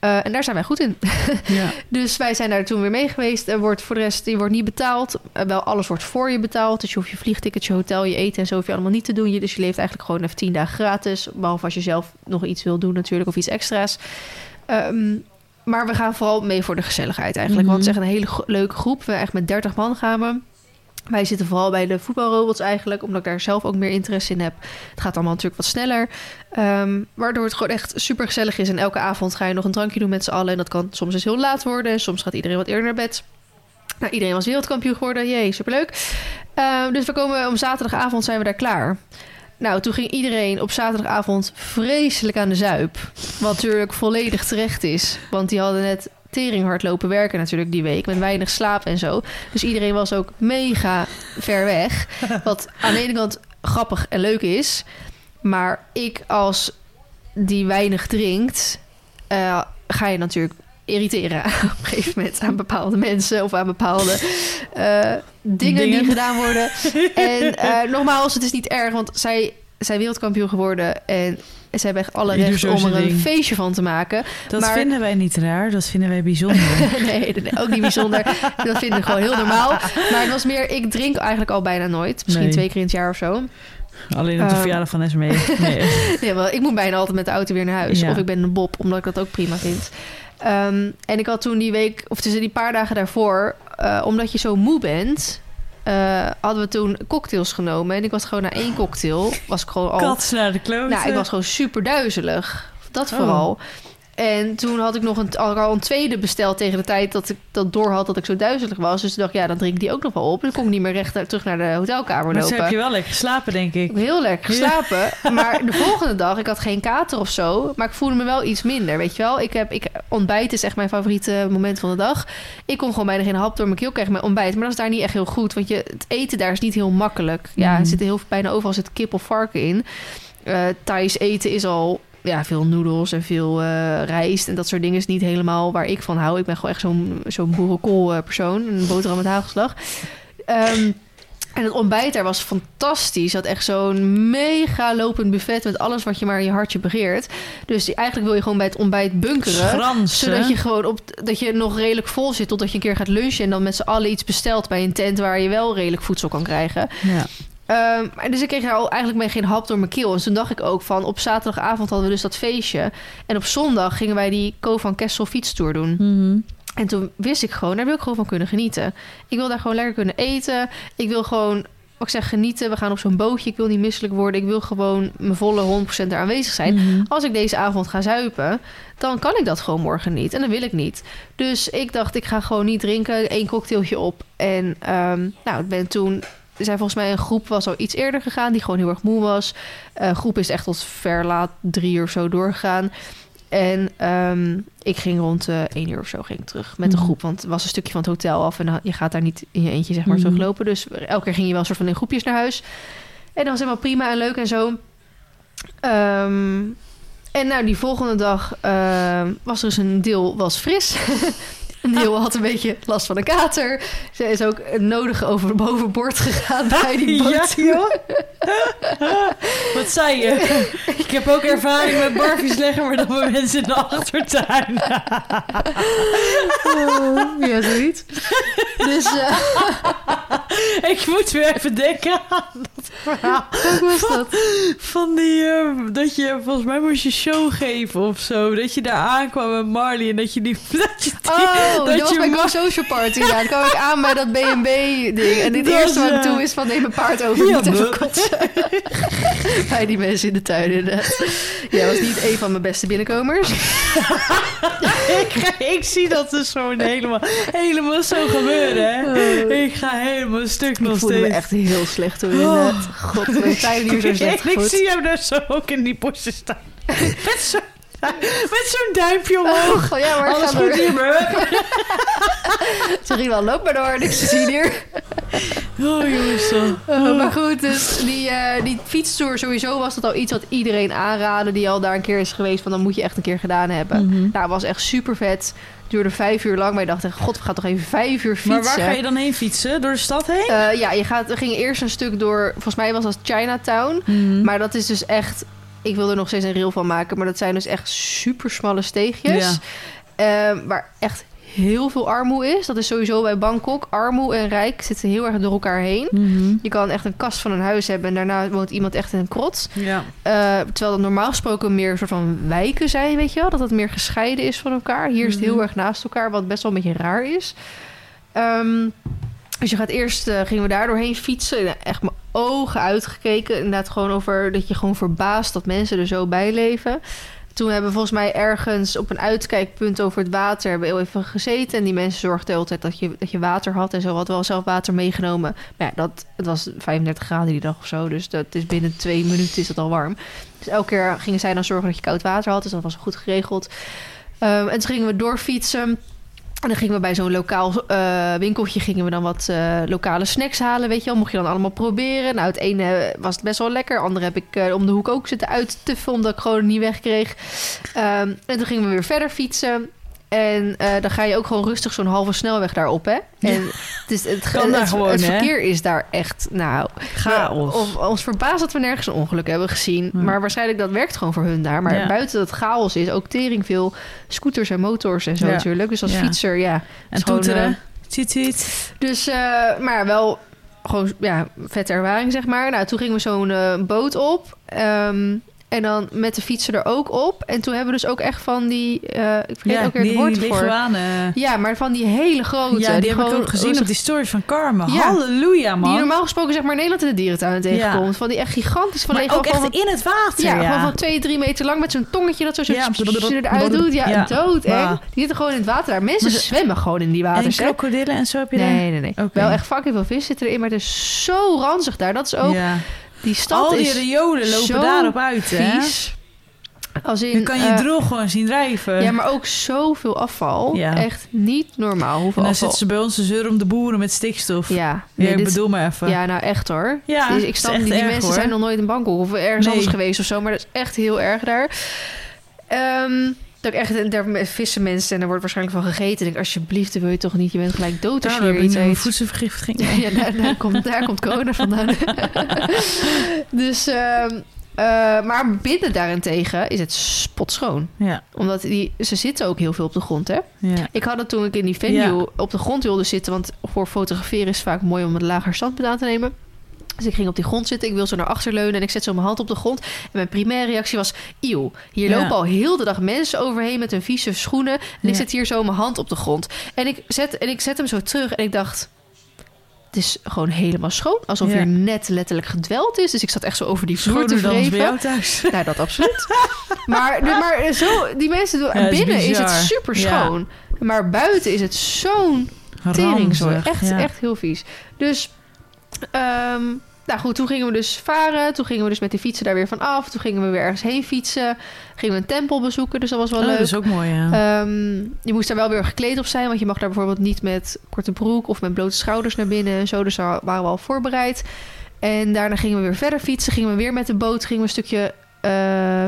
Eh, en daar zijn wij goed in. (laughs) ja. Dus wij zijn daar toen weer mee geweest. Er wordt voor de rest, je wordt niet betaald. Eh, wel, alles wordt voor je betaald. Dus je hoeft je vliegticket, je hotel, je eten en zo hoef je allemaal niet te doen. Je, dus je leeft eigenlijk gewoon even tien dagen gratis. Behalve als je zelf nog iets wil doen natuurlijk of iets extra's. Ehm, maar we gaan vooral mee voor de gezelligheid eigenlijk. Want het is echt een hele leuke groep. We echt met 30 man gaan we. Wij zitten vooral bij de voetbalrobots eigenlijk, omdat ik daar zelf ook meer interesse in heb. Het gaat allemaal natuurlijk wat sneller. Ehm, waardoor het gewoon echt super gezellig is. En elke avond ga je nog een drankje doen met z'n allen. En dat kan soms dus heel laat worden. En soms gaat iedereen wat eerder naar bed. Nou, iedereen was wereldkampioen geworden. Jee, superleuk. Ehm, dus we komen om zaterdagavond zijn we daar klaar. Nou, toen ging iedereen op zaterdagavond vreselijk aan de zuip. Wat natuurlijk volledig terecht is. Want die hadden net tering hard lopen werken natuurlijk die week. Met weinig slaap en zo. Dus iedereen was ook mega ver weg. (laughs) Wat aan de ene kant grappig en leuk is. Maar ik als die weinig drinkt... eh, ga je natuurlijk irriteren (laughs) op een gegeven moment aan bepaalde mensen of aan bepaalde eh, dingen, die gedaan worden. (laughs) En eh, nogmaals, het is niet erg, want zij zijn wereldkampioen geworden en ze hebben echt alle recht om er een feestje van te maken. Dat Maar- vinden wij niet raar, dat vinden wij bijzonder. (laughs) nee, ook niet bijzonder. (laughs) Dat vind ik gewoon heel normaal. Maar het was meer, ik drink eigenlijk al bijna nooit. Misschien Nee. twee keer in het jaar of zo. Alleen op de Ehm. verjaardag van Esmee. (laughs) Nee. Nee, wel, ik moet bijna altijd met de auto weer naar huis. Ja. Of ik ben een bob, omdat ik dat ook prima vind. Ehm, en ik had toen die week, of tussen die paar dagen daarvoor... eh, omdat je zo moe bent... eh, hadden we toen cocktails genomen. En ik was gewoon na één cocktail... was ik gewoon al... Kat naar de kloot. Nou, ik was gewoon super duizelig. Dat Oh. vooral. En toen had ik nog een, al een tweede besteld tegen de tijd dat ik dat door had dat ik zo duizelig was. Dus toen dacht ik, ja, dan drink ik die ook nog wel op. Dan kon ik niet meer recht naar- terug naar de hotelkamer maar lopen. toen heb je wel lekker geslapen, denk ik. Heel lekker geslapen. (laughs) Maar de volgende dag, ik had geen kater of zo. Maar ik voelde me wel iets minder, weet je wel. Ik heb, ik, ontbijt is echt mijn favoriete moment van de dag. Ik kon gewoon bijna geen hap door mijn keel krijgen met ontbijt. Maar dat is daar niet echt heel goed. Want je, het eten daar is niet heel makkelijk. Ja, Mhm. er zit heel, bijna overal zit kip of varken in. Eh Thais eten is al... Ja, veel noedels en veel eh, rijst en dat soort dingen is niet helemaal waar ik van hou. Ik ben gewoon echt zo'n zo'n boerenkool eh, persoon. Een boterham met hagelslag. Ehm, en het ontbijt daar was fantastisch. Had echt zo'n mega lopend buffet met alles wat je maar in je hartje begeert. Dus eigenlijk wil je gewoon bij het ontbijt bunkeren. Schransen. Zodat je gewoon op dat je nog redelijk vol zit totdat je een keer gaat lunchen en dan met z'n allen iets bestelt bij een tent waar je wel redelijk voedsel kan krijgen. Ja. Maar dus ik kreeg daar al eigenlijk mee geen hap door mijn keel. En toen dacht ik ook van op zaterdagavond hadden we dus dat feestje. En op zondag gingen wij die Co van Kessel fietstour doen. Mhm. En toen wist ik gewoon, daar wil ik gewoon van kunnen genieten. Ik wil daar gewoon lekker kunnen eten. Ik wil gewoon, wat ik zeg, genieten. We gaan op zo'n bootje. Ik wil niet misselijk worden. Ik wil gewoon mijn volle 100% er aanwezig zijn. Mhm. Als ik deze avond ga zuipen, dan kan ik dat gewoon morgen niet. En dat wil ik niet. Dus ik dacht, ik ga gewoon niet drinken. Eén cocktailtje op. En ehm, nou, ik ben toen... Er zijn volgens mij een groep was al iets eerder gegaan... die gewoon heel erg moe was. Een groep is echt tot ver laat drie uur of zo doorgegaan. En ehm, ik ging rond eh één uur of zo ging ik terug met de Mhm. groep. Want het was een stukje van het hotel af. En je gaat daar niet in je eentje zeg maar Mhm. teruglopen. Dus elke keer ging je wel een soort van in groepjes naar huis. En dat was helemaal prima en leuk en zo. Ehm, en nou, die volgende dag ehm, was er dus een deel was fris. (laughs) deel had een beetje last van een kater. Ze is ook nodig over bovenboord gegaan (laughs) bij die boot. Ja, joh. (laughs) Wat zei je? (laughs) Ik heb ook ervaring met barfies leggen, maar dan bij mensen in de achtertuin. ja, zoiets. Dus eh, Ik moet weer even denken aan dat verhaal. hoe was dat? Van die, eh, dat je, volgens mij moest je show geven of zo. Dat je daar aankwam met Marley en dat je die... Dat je die Oh, dat, dat was Go Social Party. Ja, dan kwam ik aan bij dat (laughs) B&B-ding. En het Dat eerste wat ik doe is van neem een paard over. Ja, even kotsen. (laughs) bij die mensen in de tuin inderdaad. Ja, was niet een van mijn beste binnenkomers. (laughs) ik, ik zie dat dus zo helemaal, helemaal zo gebeuren, hè. Ik ga helemaal stuk Oh. Ik nog voelde me steeds. echt heel slecht toen inderdaad. God, mijn niet meer zo slecht ik, ik zie hem daar zo ook in die bosjes staan. Met (laughs) met zo'n duimpje omhoog. Oh, ja, maar Alles goed hier, bro. Ze ging wel, loop maar door, niks te zien hier. Oh, jongens. Oh, maar goed, dus die, eh, die fietstour sowieso was dat al iets wat iedereen aanraden... die al daar een keer is geweest, van dan moet je echt een keer gedaan hebben. Mhm. Nou, was echt super vet. Duurde vijf uur lang, maar je dacht, god, we gaan toch even vijf uur fietsen. Maar waar ga je dan heen fietsen? Door de stad heen? Eh, ja, je gaat, we gingen eerst een stuk door, volgens mij was dat Chinatown. Mhm. Maar dat is dus echt, ik wil er nog steeds een reel van maken... maar dat zijn dus echt super smalle steegjes. Ja. eh, waar echt heel veel armoe is. Dat is sowieso bij Bangkok. Armoe en rijk zitten heel erg door elkaar heen. Mhm. Je kan echt een kast van een huis hebben... en daarna woont iemand echt in een krot. Ja. Eh, terwijl dat normaal gesproken meer een soort van wijken zijn, weet je wel? Dat het meer gescheiden is van elkaar. Hier is het heel Mhm. erg naast elkaar, wat best wel een beetje raar is. Ehm, Dus je gaat eerst, eh, gingen we daar doorheen fietsen. En Echt ogen uitgekeken. Inderdaad gewoon over dat je gewoon verbaast dat mensen er zo bij leven. Toen hebben we volgens mij ergens op een uitkijkpunt over het water... hebben we heel even gezeten. En die mensen zorgden de hele tijd dat je, dat je water had. En zo hadden we wel zelf water meegenomen. Maar ja, dat, het was 35 graden die dag of zo. Dus dat is binnen twee minuten is het al warm. Dus elke keer gingen zij dan zorgen dat je koud water had. Dus dat was goed geregeld. Ehm, en toen gingen we doorfietsen. En dan gingen we bij zo'n lokaal eh, winkeltje gingen we dan wat eh, lokale snacks halen, weet je wel. Mocht je dan allemaal proberen. Nou, het ene was best wel lekker. Het andere heb ik eh, om de hoek ook zitten uittuffen, omdat ik gewoon niet wegkreeg. Ehm, en toen gingen we weer verder fietsen. En eh, dan ga je ook gewoon rustig zo'n halve snelweg daarop, hè? En het, is, het, Kan daar het, gewoon, het hè? verkeer is daar echt, nou... Chaos. Of, ons verbaasd dat we nergens een ongeluk hebben gezien. Maar waarschijnlijk dat werkt gewoon voor hun daar. Maar Ja. buiten dat chaos is ook tering veel scooters en motors en zo Ja. natuurlijk. Dus als Ja. fietser, ja... En toeteren. eh, Ziet, ziet. dus, eh, maar wel gewoon, ja, vette ervaring, zeg maar. Nou, toen gingen we zo'n boot op. Ehm, en dan met de fietsen er ook op. En toen hebben we dus ook echt van die... eh, ik vergeet Ja, ook weer het woord voor. leguanen. Ja, maar van die hele grote. Ja, die, heb ik gewoon ook gezien op die stories van Carmen. Ja. Halleluja, man. Die normaal gesproken zeg maar in Nederland in de dierentuin tegenkomt. Van die echt gigantisch van maar ook van- echt in het water, ja, ja. gewoon van twee, drie meter lang met zo'n tongetje dat zo, zo Ja. eruit doet. Ja, Ja. dood. Ja. Die zitten gewoon in het water daar. Mensen zwemmen gewoon in die en waters. hè? krokodillen en zo heb je? Nee, nee, nee. Wel echt fucking veel vis zitten erin, maar het is zo ranzig daar. Dat is ook, Ja. Die stad Al die riolen lopen daarop uit, hè? vies. Als in, Dan kan je eh, drol gewoon zien drijven. Ja, maar ook zoveel afval. Ja. Echt niet normaal en hoeveel dan afval. zitten ze bij ons te zeuren om de boeren met stikstof. Ja, Ja, ik dit- bedoel maar even. ja, nou echt hoor. Ja, Dus ik snap niet, die erg, mensen hoor. zijn nog nooit in Bangkok of ergens Nee. anders geweest of zo. Maar dat is echt heel erg daar. Ehm, dat ik echt, daar vissen mensen en er wordt waarschijnlijk van gegeten. Ik denk, alsjeblieft, dat wil je toch niet? Je bent gelijk dood als je hier iets eet. voedselvergiftiging. (laughs) Ja, ja daar, daar komt, daar komt corona vandaan. (laughs) dus, ehm, eh, maar binnen daarentegen is het spotschoon. Ja, Omdat die, ze zitten ook heel veel op de grond, hè? ja. Ik had het toen ik in die venue Ja. op de grond wilde zitten. Want voor fotograferen is het vaak mooi om een lager standpunt aan te nemen. Dus ik ging op die grond zitten. Ik wil zo naar achter leunen en ik zet zo mijn hand op de grond. En mijn primaire reactie was... Eeuw, hier Ja. lopen al heel de dag mensen overheen met hun vieze schoenen. En ik Ja. zet hier zo mijn hand op de grond. En ik zet, en ik zet hem zo terug en ik dacht... Het is gewoon helemaal schoon. Alsof Ja. hier net letterlijk gedweld is. Dus ik zat echt zo over die vloer te Schoner dan wreven. jou thuis. (laughs) Nou, dat absoluut. maar, maar zo, die mensen doen... Is binnen is, het super schoon. Maar buiten is het zo'n tering Echt, echt heel vies. Dus, ehm, nou goed, toen gingen we dus varen. Toen gingen we dus met de fietsen daar weer van af. Toen gingen we weer ergens heen fietsen. Gingen we een tempel bezoeken, dus dat was wel Oh, leuk. dat is ook mooi, ja. Ehm, je moest daar wel weer gekleed op zijn, want je mag daar bijvoorbeeld niet met korte broek of met blote schouders naar binnen en zo. Dus daar waren we al voorbereid. En daarna gingen we weer verder fietsen, gingen we weer met de boot, gingen we een stukje eh,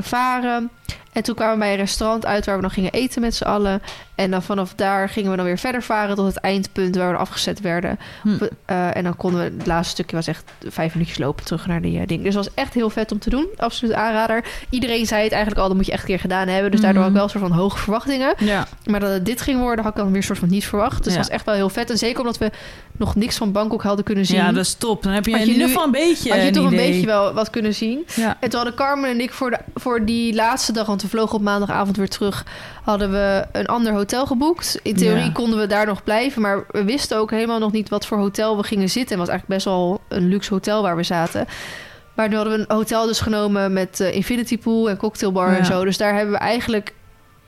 varen. En toen kwamen we bij een restaurant uit waar we dan gingen eten met z'n allen. En dan vanaf daar gingen we dan weer verder varen tot het eindpunt waar we afgezet werden. Hm. Eh, en dan konden we, het laatste stukje was echt vijf minuutjes lopen terug naar die eh, ding. Dus dat was echt heel vet om te doen. Absoluut aanrader. Iedereen zei het eigenlijk al, dat moet je echt een keer gedaan hebben. Dus daardoor had ik wel een soort van hoge verwachtingen. Ja, Maar dat het dit ging worden, had ik dan weer een soort van niet verwacht. Dus Ja. dat was echt wel heel vet. En zeker omdat we nog niks van Bangkok hadden kunnen zien. ja, dat is top. Dan heb je, in ieder nu- geval een beetje had je toch een beetje wel wat kunnen zien. Ja. En toen hadden Carmen en ik voor, de, voor die laatste dag, want we vlogen op maandagavond weer terug, hadden we een ander hotel geboekt. In theorie Ja. konden we daar nog blijven, maar we wisten ook helemaal nog niet wat voor hotel we gingen zitten. Het was eigenlijk best wel een luxe hotel waar we zaten. Maar nu hadden we een hotel dus genomen met eh, infinity pool en cocktailbar Ja. en zo. Dus daar hebben we eigenlijk...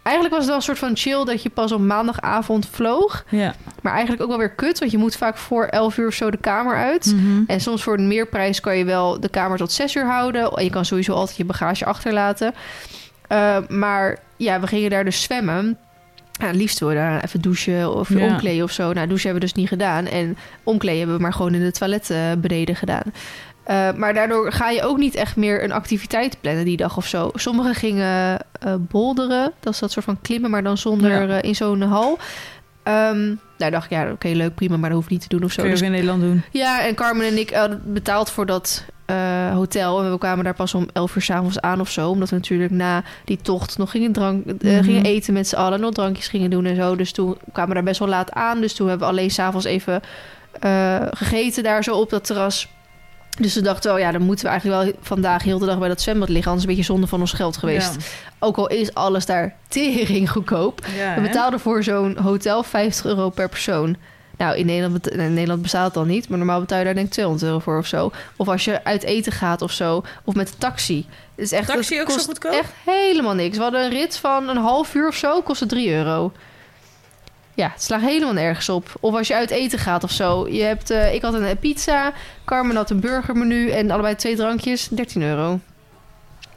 Eigenlijk was het wel een soort van chill dat je pas op maandagavond vloog. Ja. Maar eigenlijk ook wel weer kut, want je moet vaak voor 11 uur of zo de kamer uit. Mhm. En soms voor een meerprijs kan je wel de kamer tot 6 uur houden. En je kan sowieso altijd je bagage achterlaten. Eh, maar ja, we gingen daar dus zwemmen. Ja, het liefst we daar even douchen of Ja. omkleden of zo. Nou, douchen hebben we dus niet gedaan. En omkleden hebben we maar gewoon in de toilet eh, beneden gedaan. Eh, maar daardoor ga je ook niet echt meer een activiteit plannen die dag of zo. Sommigen gingen eh bolderen. Dat is dat soort van klimmen, maar dan zonder Ja. eh, in zo'n hal. Ehm daar dacht ik, ja, oké, leuk, prima, maar dat hoef niet te doen of zo. Kun je Dus ook in Nederland doen. ja, en Carmen en ik hadden betaald voor dat hotel. En we kwamen daar pas om 11 uur s'avonds aan of zo. Omdat we natuurlijk na die tocht nog gingen, drank, Mhm. gingen eten met z'n allen. Nog drankjes gingen doen en zo. Dus toen kwamen we daar best wel laat aan. Dus toen hebben we alleen s'avonds even gegeten daar zo op dat terras. Dus we dachten wel, ja, dan moeten we eigenlijk wel vandaag heel de dag bij dat zwembad liggen. Anders een beetje zonde van ons geld geweest. Ook al is alles daar tering goedkoop. Ja, We betaalden voor zo'n hotel 50 euro per persoon. Nou, in Nederland, in Nederland bestaat het dan niet, maar normaal betaal je daar denk ik 200 euro voor of zo. Of als je uit eten gaat of zo, of met de taxi. Het is echt, Taxi ook zo kost goedkoop? Echt helemaal niks. We hadden een rit van een half uur of zo, kostte 3 euro. Ja, het slaagt helemaal nergens op. Of als je uit eten gaat of zo. Je hebt, eh, ik had een pizza, Carmen had een burgermenu en allebei twee drankjes, 13 euro.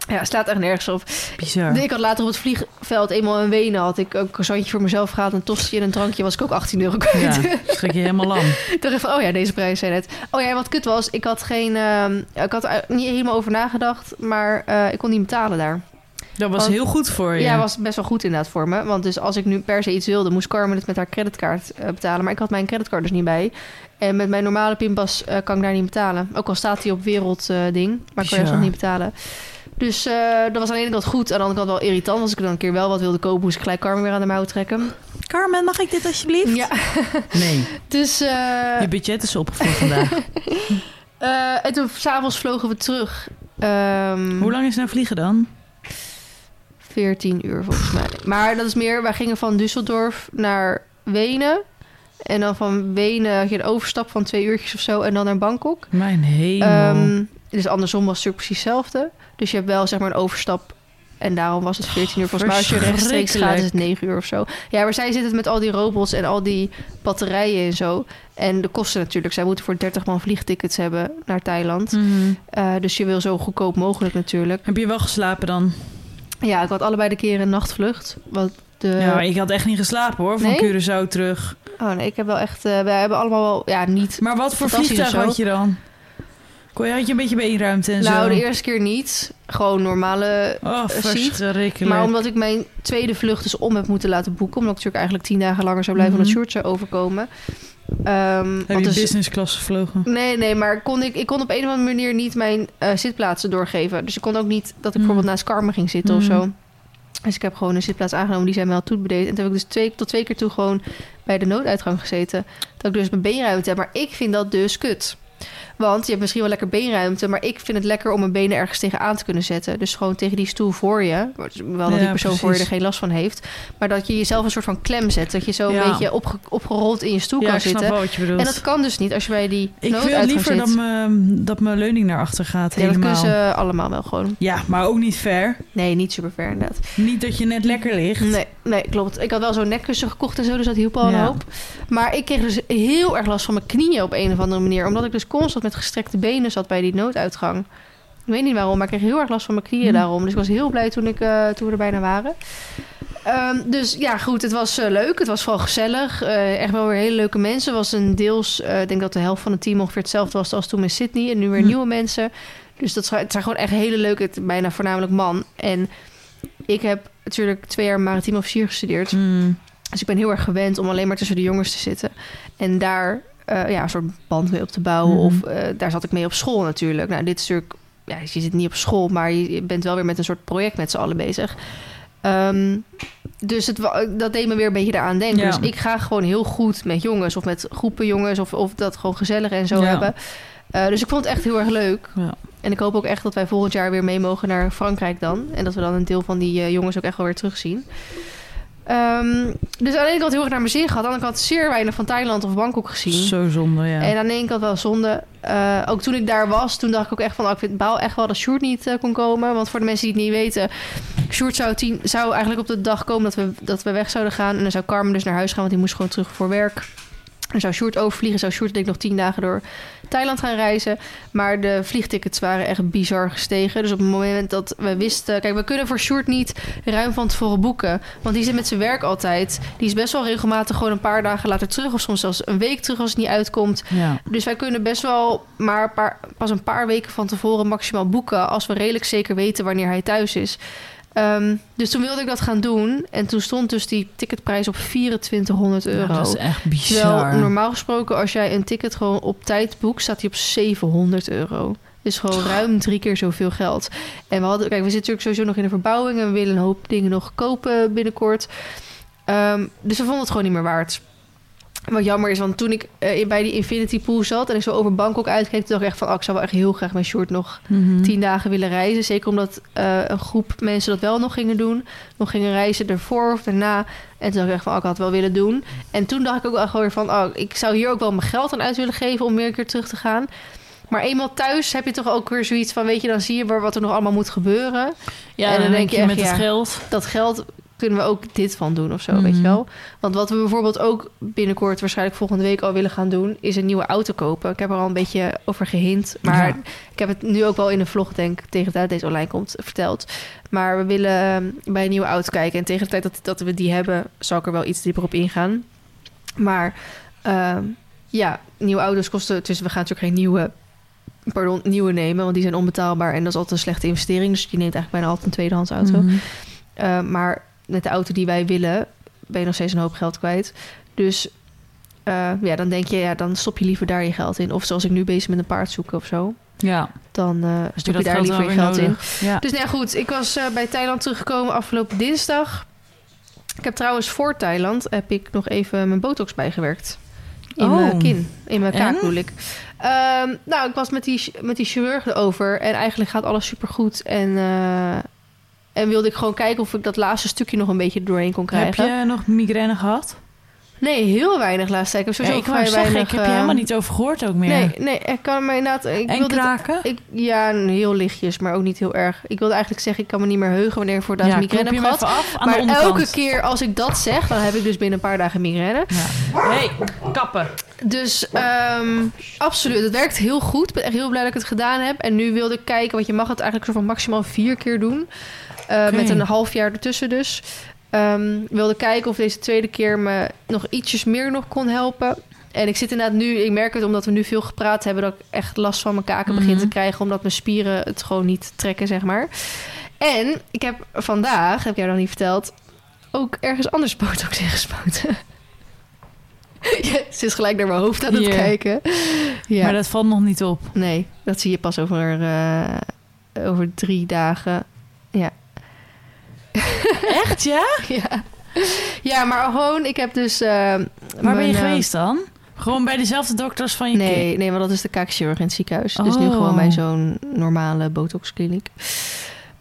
Ja, het slaat echt nergens op. Bizar. Ik had later op het vliegveld eenmaal in Wenen... had ik een croissantje voor mezelf gehad, een tosti en een drankje... was ik ook 18 euro kwijt. Ja, schrik je helemaal lam. (laughs) Ik dacht even, oh ja, deze prijs zijn het. Oh ja, wat kut was, ik had geen... ehm, ik had er niet helemaal over nagedacht, maar eh, ik kon niet betalen daar. Dat was Want- heel goed voor je. Ja, was best wel goed inderdaad voor me. Want dus als ik nu per se iets wilde, moest Carmen het met haar creditcard eh, betalen. Maar ik had mijn creditcard dus niet bij. En met mijn normale pinpas eh, kan ik daar niet betalen. Ook al staat hij op wereldding, ding, maar ik kan Bizar. nog niet betalen. Dus eh, dat was aan de ene kant goed. Aan de andere kant wel irritant. Als ik dan een keer wel wat wilde kopen, moest ik gelijk Carmen weer aan de mouw trekken. Carmen, mag ik dit alsjeblieft? Ja, (laughs) Nee, dus... eh, je budget is op voor vandaag. (laughs) eh, en toen s'avonds vlogen we terug. Ehm, Hoe lang is nou vliegen dan? 14 uur volgens mij. Maar dat is meer, wij gingen van Düsseldorf naar Wenen. En dan van Wenen had je een overstap van twee uurtjes of zo. En dan naar Bangkok. Mijn hemel. Ehm, dus andersom was het natuurlijk precies hetzelfde. Dus je hebt wel zeg maar een overstap. En daarom was het 14 uur. Volgens mij als je rechtstreeks gaat is het 9 uur of zo. Ja, maar zij zitten met al die robots en al die batterijen en zo. En de kosten natuurlijk. Zij moeten voor 30 man vliegtickets hebben naar Thailand. Mhm. Eh, dus je wil zo goedkoop mogelijk natuurlijk. Heb je wel geslapen dan? Ja, ik had allebei de keren een nachtvlucht. Want de... ja, ik had echt niet geslapen hoor, van Nee? Curaçao terug. Oh nee, ik heb wel echt... eh, wij hebben allemaal wel... Ja, niet... Maar wat voor vliegtuig had je dan? Kon je, had je een beetje beenruimte en nou, zo? de eerste keer niet. Gewoon normale... Oh, ziet. verschrikkelijk. Maar omdat ik mijn tweede vlucht dus om heb moeten laten boeken... omdat ik natuurlijk eigenlijk tien dagen langer zou blijven... Mhm. omdat Sjoerd zou overkomen. Ehm, Heb je dus- business class gevlogen? Nee, nee, maar kon ik, ik kon op een of andere manier niet mijn eh, zitplaatsen doorgeven. Dus ik kon ook niet dat ik Mm. bijvoorbeeld naast Carmen ging zitten of Mm. zo. Dus ik heb gewoon een zitplaats aangenomen die zij mij had toebedeed. En toen heb ik dus twee, tot twee keer toe gewoon bij de nooduitgang gezeten. Dat ik dus mijn beenruimte heb. Maar ik vind dat dus kut. Want je hebt misschien wel lekker beenruimte, maar ik vind het lekker om mijn benen ergens tegenaan te kunnen zetten. Dus gewoon tegen die stoel voor je. Wel dat die persoon voor je er geen last van heeft. Maar dat je jezelf een soort van klem zet. Dat je zo een beetje opge- opgerold in je stoel kan zitten. wel wat je bedoelt. En dat kan dus niet als je bij die ik wil liever zit. dat, mijn, dat mijn leuning naar achter gaat Ja, dat helemaal. kunnen ze allemaal wel gewoon. Ja, maar ook niet ver. Nee, niet super ver inderdaad. Niet dat je net lekker ligt. Nee, nee, klopt. Ik had wel zo'n nekkussen gekocht en zo, dus dat hielp al een hoop. Maar ik kreeg dus heel erg last van mijn knieën op een of andere manier. Omdat ik dus constant met gestrekte benen zat bij die nooduitgang. Ik weet niet waarom, maar ik kreeg heel erg last van mijn knieën Hm. daarom. Dus ik was heel blij toen, ik, eh, toen we er bijna waren. Ehm, dus ja, goed, het was eh, leuk. Het was vooral gezellig. Eh, echt wel weer hele leuke mensen. Was een deels, ik denk dat de helft van het team ongeveer hetzelfde was als toen in Sydney. En nu weer Hm. nieuwe mensen. Dus dat zijn, het zijn gewoon echt hele leuke, het- bijna voornamelijk man. En ik heb natuurlijk twee jaar maritiem officier gestudeerd. Mm. Dus ik ben heel erg gewend om alleen maar tussen de jongens te zitten. En daar eh, ja, een soort band mee op te bouwen. Mhm. Of eh, daar zat ik mee op school natuurlijk. Nou, dit is natuurlijk... Ja, je zit niet op school, maar je bent wel weer met een soort project met z'n allen bezig. Ehm, dus het, wa- dat deed me weer een beetje daaraan denken. Ja. Dus ik ga gewoon heel goed met jongens of met groepen jongens... of, of dat gewoon gezellig en zo Ja. hebben. Eh, dus ik vond het echt heel erg leuk. Ja. En ik hoop ook echt dat wij volgend jaar weer mee mogen naar Frankrijk dan. En dat we dan een deel van die eh, jongens ook echt wel weer terugzien. Ehm, dus aan de ene kant heel erg naar mijn zin gehad. Aan de andere kant zeer weinig van Thailand of Bangkok gezien. Zo zonde, ja. En aan de ene kant wel zonde. Eh, ook toen ik daar was, toen dacht ik ook echt van... Oh, ik vind, baal echt wel dat Sjoerd niet eh, kon komen. Want voor de mensen die het niet weten... Sjoerd zou, tien, zou eigenlijk op de dag komen dat we, dat we weg zouden gaan. En dan zou Carmen dus naar huis gaan, want die moest gewoon terug voor werk. En zou Sjoerd overvliegen, zou Sjoerd denk ik nog tien dagen door Thailand gaan reizen. Maar de vliegtickets waren echt bizar gestegen. Dus op het moment dat we wisten... Kijk, we kunnen voor Sjoerd niet ruim van tevoren boeken. Want die zit met zijn werk altijd. Die is best wel regelmatig gewoon een paar dagen later terug. Of soms zelfs een week terug als het niet uitkomt. ja. Dus wij kunnen best wel maar een paar, pas een paar weken van tevoren maximaal boeken... als we redelijk zeker weten wanneer hij thuis is. Ehm, dus toen wilde ik dat gaan doen. En toen stond dus die ticketprijs op 2400 euro. Ja, dat is echt Terwijl bizar. normaal gesproken, als jij een ticket gewoon op tijd boekt, staat die op 700 euro. Dus gewoon ruim drie keer zoveel geld. En we hadden, kijk, we zitten natuurlijk sowieso nog in de verbouwing en we willen een hoop dingen nog kopen binnenkort. Ehm, dus we vonden het gewoon niet meer waard. Wat jammer is, want toen ik eh, bij die Infinity Pool zat... en ik zo over Bangkok uitkeek... toen dacht ik echt van... Oh, ik zou wel echt heel graag mijn short nog Mhm. tien dagen willen reizen. Zeker omdat eh, een groep mensen dat wel nog gingen doen. Nog gingen reizen ervoor of daarna. En toen dacht ik echt van, oh, ik had het wel willen doen. En toen dacht ik ook gewoon weer van... Oh, ik zou hier ook wel mijn geld aan uit willen geven... om weer een keer terug te gaan. Maar eenmaal thuis heb je toch ook weer zoiets van... weet je, dan zie je wat er nog allemaal moet gebeuren. Ja, En dan denk je echt, met ja. het geld. Dat geld kunnen we ook dit van doen of zo, Mhm. weet je wel. Want wat we bijvoorbeeld ook binnenkort... waarschijnlijk volgende week al willen gaan doen... is een nieuwe auto kopen. Ik heb er al een beetje over gehint. Maar Ja. ik heb het nu ook wel in een vlog, denk ik... tegen de tijd dat deze online komt, verteld. Maar we willen eh, bij een nieuwe auto kijken. En tegen de tijd dat, dat we die hebben... zal ik er wel iets dieper op ingaan. Maar ehm, ja, nieuwe auto's kosten... Dus we gaan natuurlijk geen nieuwe... Pardon, nieuwe nemen, want die zijn onbetaalbaar en dat is altijd een slechte investering. Dus je neemt eigenlijk bijna altijd een tweedehands auto. Mhm. Uh, maar met de auto die wij willen, ben je nog steeds een hoop geld kwijt. Dus uh, ja, dan denk je, ja, dan stop je liever daar je geld in. Of zoals ik nu bezig met een paard zoeken of zo. Ja, Dan uh, stop je daar liever je geld in. Ja. Dus nou ja, goed. Ik was uh, bij Thailand teruggekomen afgelopen dinsdag. Ik heb trouwens voor Thailand heb ik nog even mijn botox bijgewerkt. In Oh. mijn kin. In mijn kaak bedoel ik. Ehm, nou, ik was met die, met die chirurg erover. En eigenlijk gaat alles supergoed. En, eh, en wilde ik gewoon kijken of ik dat laatste stukje nog een beetje doorheen kon Heb krijgen. je nog migraine gehad? Nee, heel weinig laatste tijd. Ik heb Ja, sowieso ik wou vrij zeggen, weinig... ik heb je eh, helemaal niet over gehoord ook meer. Nee, nee, ik kan me inderdaad... Ik en wilde kraken? ik, ja, heel lichtjes, maar ook niet heel erg. Ik wilde eigenlijk zeggen, ik kan me niet meer heugen wanneer ik voor dat ja, migraine heb gehad. af Maar elke keer als ik dat zeg, dan heb ik dus binnen een paar dagen migraine. Ja. hey, kappen. Dus ehm, absoluut, het werkt heel goed. Ik ben echt heel blij dat ik het gedaan heb. En nu wilde ik kijken, want je mag het eigenlijk zo van maximaal vier keer doen. Eh. Met een half jaar ertussen dus. Ehm wilde kijken of deze tweede keer me nog ietsjes meer nog kon helpen. En ik zit inderdaad nu, ik merk het omdat we nu veel gepraat hebben, dat ik echt last van mijn kaken begin Mhm. te krijgen, omdat mijn spieren het gewoon niet trekken, zeg maar. En ik heb vandaag, heb ik jou nog niet verteld, ook ergens anders (laughs) botox ingespoten. (laughs) ja, ze is gelijk naar mijn hoofd aan het kijken. Ja. Maar dat valt nog niet op. Nee, dat zie je pas over, eh, over drie dagen. Ja. (laughs) Echt, ja? ja. Ja, maar gewoon, ik heb dus... eh, Waar ben mijn, je eh, geweest dan? Gewoon bij dezelfde dokters van je kind? Nee, nee, want dat is de kaakchirurg in het ziekenhuis. Dus nu Oh. gewoon bij zo'n normale botoxkliniek.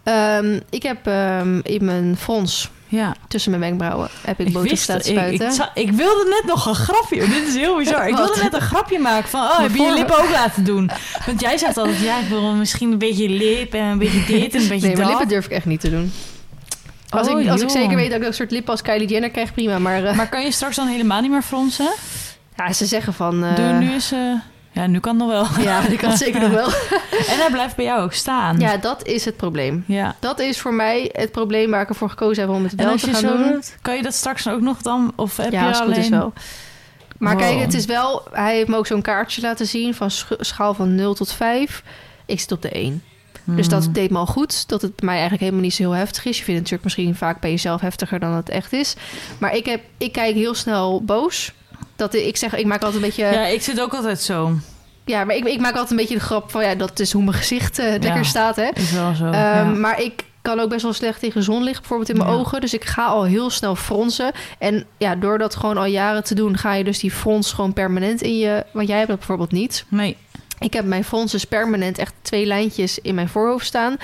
Ehm, ik heb ehm, in mijn frons Ja. tussen mijn wenkbrauwen heb ik, Ik, botox wist laten het. Ik, ik, spuiten. ik wilde net nog een grapje. Dit is heel bizar. Ik (laughs) wilde net een grapje maken van... Oh, heb je je lippen ook laten doen? Want jij zegt altijd... Ja, ik wil misschien een beetje lip en een beetje dit en een (laughs) beetje nee, mijn dat. lippen durf ik echt niet te doen. Als, Oh, ik, als ik zeker weet dat ik een soort lippen als Kylie Jenner krijg, prima. Maar, eh, Maar kan je straks dan helemaal niet meer fronsen? (laughs) ja, ze zeggen van... eh, Doe nu eens... eh, ja, nu kan het nog wel. Ja, ik kan het zeker nog wel. (laughs) En hij blijft bij jou ook staan. Ja, dat is het probleem. Ja. Dat is voor mij het probleem waar ik ervoor gekozen heb om het wel te gaan doen. doet, kan je dat straks ook nog dan? Of heb ja, je als het alleen... goed is wel. Maar Wow. kijk, het is wel... Hij heeft me ook zo'n kaartje laten zien van sch- schaal van 0 tot 5. Ik zit op de 1. Dus dat Hmm. deed me al goed. Dat het bij mij eigenlijk helemaal niet zo heel heftig is. Je vindt het natuurlijk misschien vaak bij jezelf heftiger dan het echt is. Maar ik, heb, ik kijk heel snel boos. Dat ik zeg, ik maak altijd een beetje... Ja, Ja, ik zit ook altijd zo. maar ik, ik maak altijd een beetje de grap van... Ja, dat is hoe mijn gezicht eh, lekker Ja. staat, hè. Is wel zo. Ehm, ja. Maar ik kan ook best wel slecht tegen zonlicht, bijvoorbeeld in mijn Ja. ogen. Dus ik ga al heel snel fronsen. En ja, door dat gewoon al jaren te doen, ga je dus die frons gewoon permanent in je. Want jij hebt dat bijvoorbeeld niet. Nee. Ik heb mijn dus permanent echt twee lijntjes in mijn voorhoofd staan.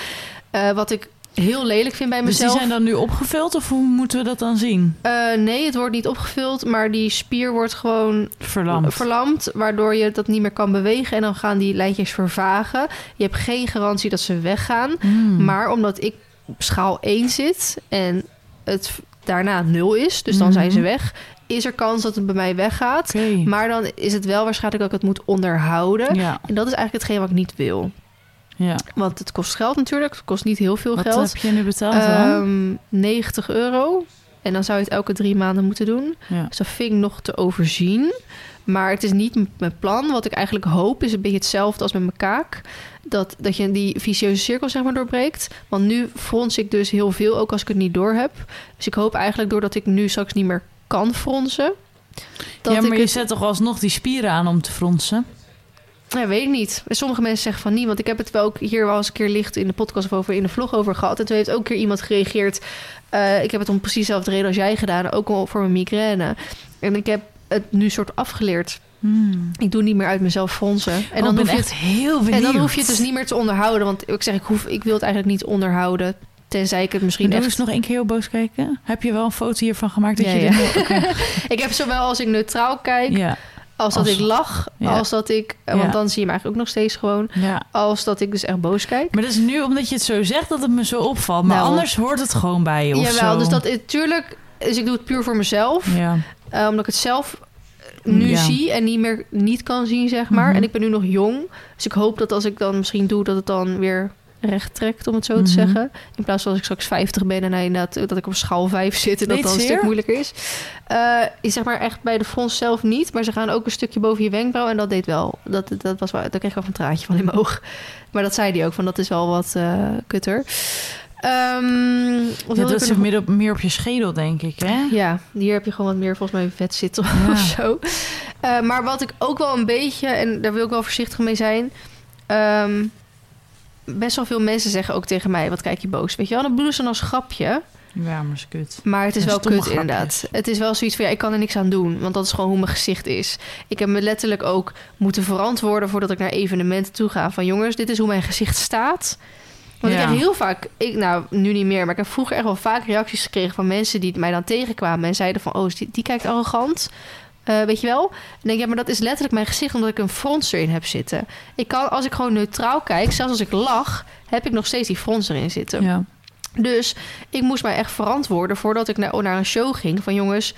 Eh, wat ik heel lelijk vind bij Dus die mezelf. zijn dan nu opgevuld of hoe moeten we dat dan zien? Eh, nee, het wordt niet opgevuld, maar die spier wordt gewoon Verlamd. verlamd, waardoor je dat niet meer kan bewegen en dan gaan die lijntjes vervagen. Je hebt geen garantie dat ze weggaan, Hmm. maar omdat ik op schaal 1 zit en het daarna 0 is, dus dan Mhm. zijn ze weg, is er kans dat het bij mij weggaat. Maar dan is het wel waarschijnlijk dat ik het moet onderhouden. Ja, En dat is eigenlijk hetgeen wat ik niet wil. ja. Want het kost geld natuurlijk. Het kost niet heel veel Wat geld. heb je nu betaald dan? Ehm 90 euro. En dan zou je het elke drie maanden moeten doen. ja. Dus dat vind ik nog te overzien. Maar het is niet mijn plan. Wat ik eigenlijk hoop is een beetje hetzelfde als met mijn kaak. Dat, dat je die vicieuze cirkel zeg maar doorbreekt. Want nu frons ik dus heel veel, ook als ik het niet door heb. Dus ik hoop eigenlijk doordat ik nu straks niet meer kan fronsen. Dat ja, maar ik je het- zet toch alsnog die spieren aan om te fronsen? Ja, weet ik niet. Sommige mensen zeggen van niet. Want ik heb het wel ook hier wel eens een keer licht in de podcast of over in de vlog over gehad. En toen heeft ook een keer iemand gereageerd. eh, ik heb het om precies dezelfde reden als jij gedaan. Ook al voor mijn migraine. En ik heb het nu soort afgeleerd. Hmm. Ik doe niet meer uit mezelf fronsen. En En dan, hoef je echt het, heel benieuwd. en dan hoef je het dus niet meer te onderhouden. Want ik zeg, ik, hoef, ik wil het eigenlijk niet onderhouden. Tenzij ik het misschien Doe echt... eens nog één keer heel boos kijken. Heb je wel een foto hiervan gemaakt dat Ja, je ja. dit-. (laughs) Ik heb zowel als ik neutraal kijk, Ja, als dat Als- ik lach, ja. als dat ik... eh, Ja. Want dan zie je me eigenlijk ook nog steeds gewoon. ja. Als dat ik dus echt boos kijk. Maar dat is nu omdat je het zo zegt dat het me zo opvalt. Maar Nou. anders hoort het gewoon bij je of Jawel, zo. dus dat natuurlijk... Dus ik doe het puur voor mezelf. Ja. eh, omdat ik het zelf eh, nu Ja. zie en niet meer niet kan zien, zeg maar. Mhm. En ik ben nu nog jong. Dus ik hoop dat als ik dan misschien doe, dat het dan weer recht trekt, om het zo Mhm. te zeggen. In plaats van als ik straks 50 ben en hij inderdaad, dat ik op schaal 5 zit en dat dan een stuk moeilijker is. Eh is zeg maar echt bij de frons zelf niet, maar ze gaan ook een stukje boven je wenkbrauw en dat deed wel. Dat, dat was wel, daar kreeg ik wel een traantje van in mijn oog. Maar dat zei hij ook, van dat is wel wat eh, kutter. Ehm, Ja, dat zit nog- meer op, meer op je schedel, denk ik, hè? ja, hier heb je gewoon wat meer volgens mij vet zitten Ja. of zo. Eh, maar wat ik ook wel een beetje, en daar wil ik wel voorzichtig mee zijn. ehm, best wel veel mensen zeggen ook tegen mij, wat kijk je boos. Weet je wel, dan bedoelen ze dan als grapje. Ja, maar is kut. Maar het is wel kut grapjes. inderdaad. Het is wel zoiets van, ja, ik kan er niks aan doen. Want dat is gewoon hoe mijn gezicht is. Ik heb me letterlijk ook moeten verantwoorden... voordat ik naar evenementen toe ga. Van jongens, dit is hoe mijn gezicht staat. Want Ja. ik heb heel vaak... Ik, nou, nu niet meer. Maar ik heb vroeger echt wel vaak reacties gekregen... van mensen die mij dan tegenkwamen... en zeiden van, oh, die, die kijkt arrogant. Eh, weet je wel? Ik denk, ja, maar dat is letterlijk mijn gezicht... omdat ik een frons erin heb zitten. Ik kan, als ik gewoon neutraal kijk... zelfs als ik lach... heb ik nog steeds die frons erin zitten. Ja. Dus ik moest mij echt verantwoorden voordat ik naar, naar een show ging. Van jongens,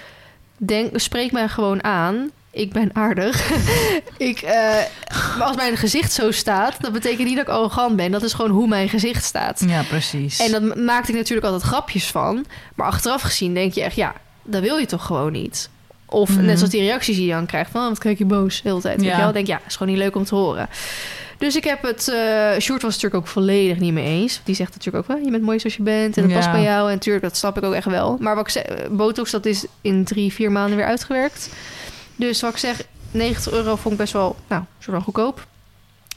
denk, spreek mij gewoon aan. Ik ben aardig. (laughs) ik, eh, als mijn gezicht zo staat, dat betekent niet dat ik arrogant ben. Dat is gewoon hoe mijn gezicht staat. ja, precies. En dat maakte ik natuurlijk altijd grapjes van. Maar achteraf gezien denk je echt, ja, dat wil je toch gewoon niet. Of Mhm. net zoals die reacties die je dan krijgt van, oh, wat kijk je boos de hele tijd. Weet Ja. je wel? denk ja, is gewoon niet leuk om te horen. Dus ik heb het... eh Sjoerd was natuurlijk ook volledig niet mee eens. Die zegt natuurlijk ook wel, je bent mooi zoals je bent. En dat Ja. past bij jou. En natuurlijk, dat snap ik ook echt wel. Maar wat ik zeg, botox, dat is in drie, vier maanden weer uitgewerkt. Dus wat ik zeg, 90 euro vond ik best wel, nou, soort van goedkoop.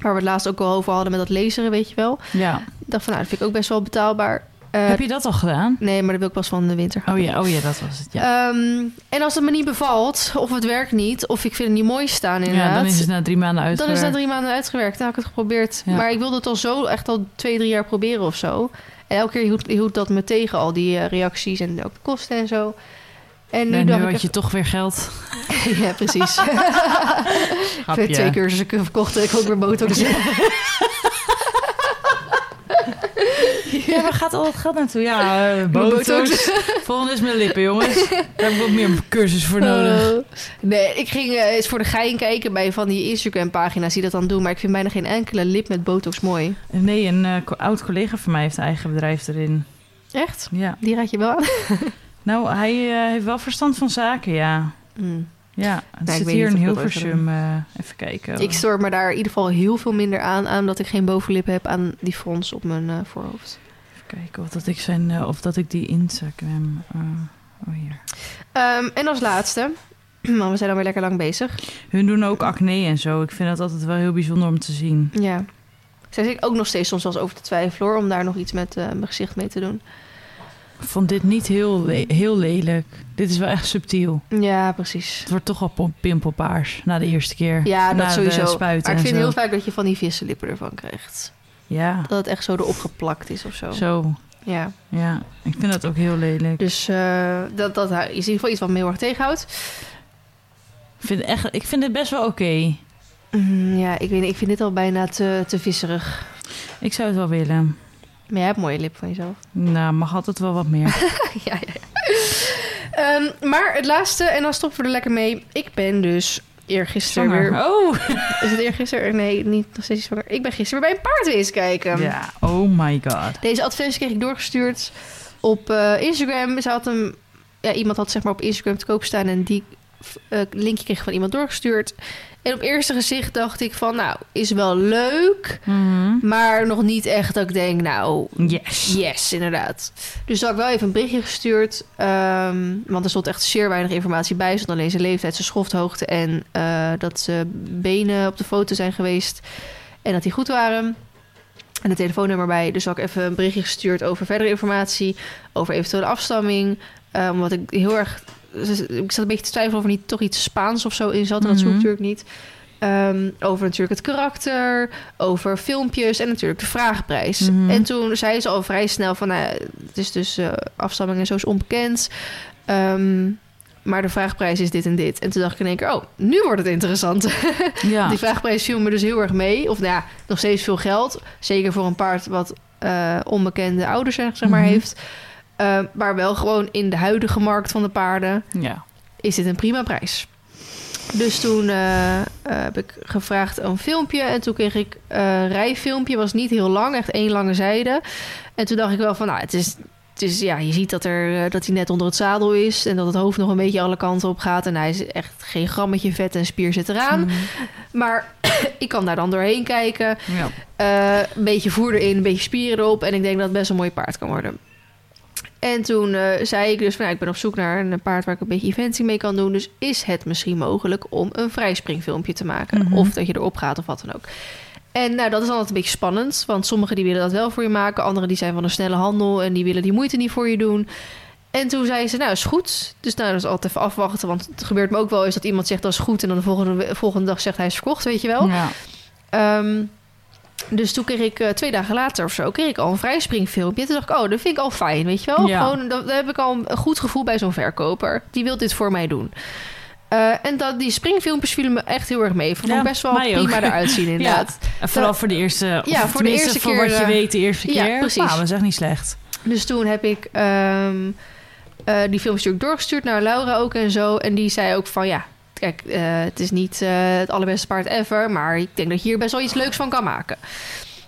Waar we het laatst ook al over hadden met dat laseren, weet je wel. ja. Ik dacht van, nou, dat vind ik ook best wel betaalbaar. Eh, Heb je dat al gedaan? Nee, maar dat wil ik pas van de winter gaan Oh ja, oh ja, dat was het. Ja. Ehm, en als het me niet bevalt, of het werkt niet, of ik vind het niet mooi staan inderdaad... ja, dan is het na drie maanden uit. Dan is dat drie maanden uitgewerkt. Dan heb ik het geprobeerd. Ja. Maar ik wilde het al zo echt al twee, drie jaar proberen of zo. En elke keer hield, hield dat me tegen, al die eh, reacties en ook de kosten en zo. En nu had ik... je toch weer geld. echt- (laughs) ja, precies. (laughs) (laughs) ik heb twee cursussen verkocht en ik ook weer botox. (laughs) Ja, waar gaat al dat geld naartoe? Ja, eh, botox. (laughs) Volgende is mijn lippen, jongens. Daar heb ik wat meer cursus voor nodig. Oh. nee, ik ging eh, eens voor de gein kijken bij van die Instagram-pagina's die dat dan doen. Maar ik vind bijna geen enkele lip met botox mooi. Nee, een eh, oud collega van mij heeft een eigen bedrijf erin. Echt? Ja. Die raad je wel aan? (laughs) Nou, hij heeft wel verstand van zaken, ja. Hmm. Ja, het ik zit hier in Hilversum. even kijken. Ik stoor me daar in ieder geval heel veel minder aan, aan dat ik geen bovenlip heb aan die frons op mijn voorhoofd. Kijken of dat ik, zijn, eh, of dat ik die Instagram... eh, oh, hier. Ehm, en als laatste, (clears throat) want we zijn alweer lekker lang bezig. Hun doen ook acne en zo. Ik vind dat altijd wel heel bijzonder om te zien. Ja. Daar zit ook nog steeds soms wel eens over te twijfelen hoor, om daar nog iets met eh, mijn gezicht mee te doen. Ik vond dit niet heel, le- heel lelijk. Dit is wel echt subtiel. Ja, precies. Het wordt toch wel pom- pimpelpaars na de eerste keer. Ja, na dat sowieso. Maar ik vind heel vaak dat je van die vissenlippen ervan krijgt. Ja, Dat het echt zo erop geplakt is of zo. zo. Ja. Ja, ik vind dat ook heel lelijk. Dus eh, dat, dat is in ieder geval iets wat me heel erg tegenhoudt. Ik vind, echt, ik vind het best wel oké. Mm, ja, ik weet ik vind dit al bijna te, te visserig. Ik zou het wel willen. Maar jij hebt mooie lip van jezelf. Nou, mag altijd wel wat meer. (laughs) ja, ja. Ehm, maar het laatste, en dan stoppen we er lekker mee. Ik ben dus eergisteren weer... Oh! (laughs) Is het eergisteren? Nee, niet nog steeds zwanger. Ik ben gisteren weer bij een paardwees kijken. Ja, oh my god. Deze advertentie kreeg ik doorgestuurd op eh, Instagram. Ze had hem... Ja, iemand had zeg maar op Instagram te koop staan... en die eh, linkje kreeg van iemand doorgestuurd. En op eerste gezicht dacht ik van... nou, is wel leuk... Mhm. maar nog niet echt dat ik denk... nou, Yes. Yes, inderdaad. Dus had ik wel even een berichtje gestuurd. ehm, want er stond echt zeer weinig informatie bij. Er stond alleen zijn leeftijd, zijn schofthoogte... en eh, dat zijn benen op de foto zijn geweest. En dat die goed waren. En het telefoonnummer bij. Dus had ik even een berichtje gestuurd over verdere informatie... over eventuele afstamming. eh, omdat ik heel erg ik zat een beetje te twijfelen of er niet toch iets Spaans of zo in zat. En dat zoek ik Mhm. natuurlijk niet. Ehm, over natuurlijk het karakter, over filmpjes en natuurlijk de vraagprijs. Mhm. En toen zei ze al vrij snel van, nou, het is dus eh, afstamming en zo is onbekend. Ehm, maar de vraagprijs is dit en dit. En toen dacht ik in één keer, oh, nu wordt het interessant. (laughs) Ja. Die vraagprijs viel me dus heel erg mee. Of nou ja, nog steeds veel geld. Zeker voor een paard wat eh, onbekende ouders zeg zeg maar, Mhm. heeft. Eh, maar wel gewoon in de huidige markt van de paarden ja. is dit een prima prijs. Dus toen eh, eh, heb ik gevraagd een filmpje. En toen kreeg ik een rijfilmpje. Was niet heel lang, echt één lange zijde. En toen dacht ik wel van, nou, het is... Het is, ja, je ziet dat, er, dat hij net onder het zadel is en dat het hoofd nog een beetje alle kanten op gaat. En hij is echt geen grammetje vet en spier zit eraan. Mhm. Maar (clears throat) ik kan daar dan doorheen kijken. ja. Een beetje voer erin, een beetje spieren erop. En ik denk dat het best een mooi paard kan worden. En toen eh, zei ik dus van, ja, ik ben op zoek naar een paard waar ik een beetje eventing mee kan doen. Dus is het misschien mogelijk om een vrijspringfilmpje te maken? Mhm. Of dat je erop gaat of wat dan ook. En nou, dat is altijd een beetje spannend. Want sommigen die willen dat wel voor je maken. Anderen die zijn van een snelle handel en die willen die moeite niet voor je doen. En toen zei ze, nou is goed. Dus nou, dat is altijd even afwachten. Want het gebeurt me ook wel eens dat iemand zegt dat is goed. En dan de volgende, volgende dag zegt hij is verkocht, weet je wel. Ja. Ehm, dus toen kreeg ik eh, twee dagen later of zo, kreeg ik al een vrijspringfilmpje. Toen dacht ik, oh, dat vind ik al fijn, weet je wel. Ja. Gewoon, dat, heb ik al een goed gevoel bij zo'n verkoper. Die wil dit voor mij doen. Eh, en dat, die springfilmpjes vielen me echt heel erg mee. Vond ik Ja, wel mij ook. prima eruit zien, (laughs) inderdaad. En vooral voor de eerste... Ja, voor de eerste voor keer, wat je eh, weet de eerste ja, keer. precies. Nou, dat is echt niet slecht. Dus toen heb ik ehm, eh, die filmpjes natuurlijk doorgestuurd naar Laura ook en zo. En die zei ook van, ja, kijk, eh, het is niet eh, het allerbeste paard ever. Maar ik denk dat je hier best wel iets leuks van kan maken.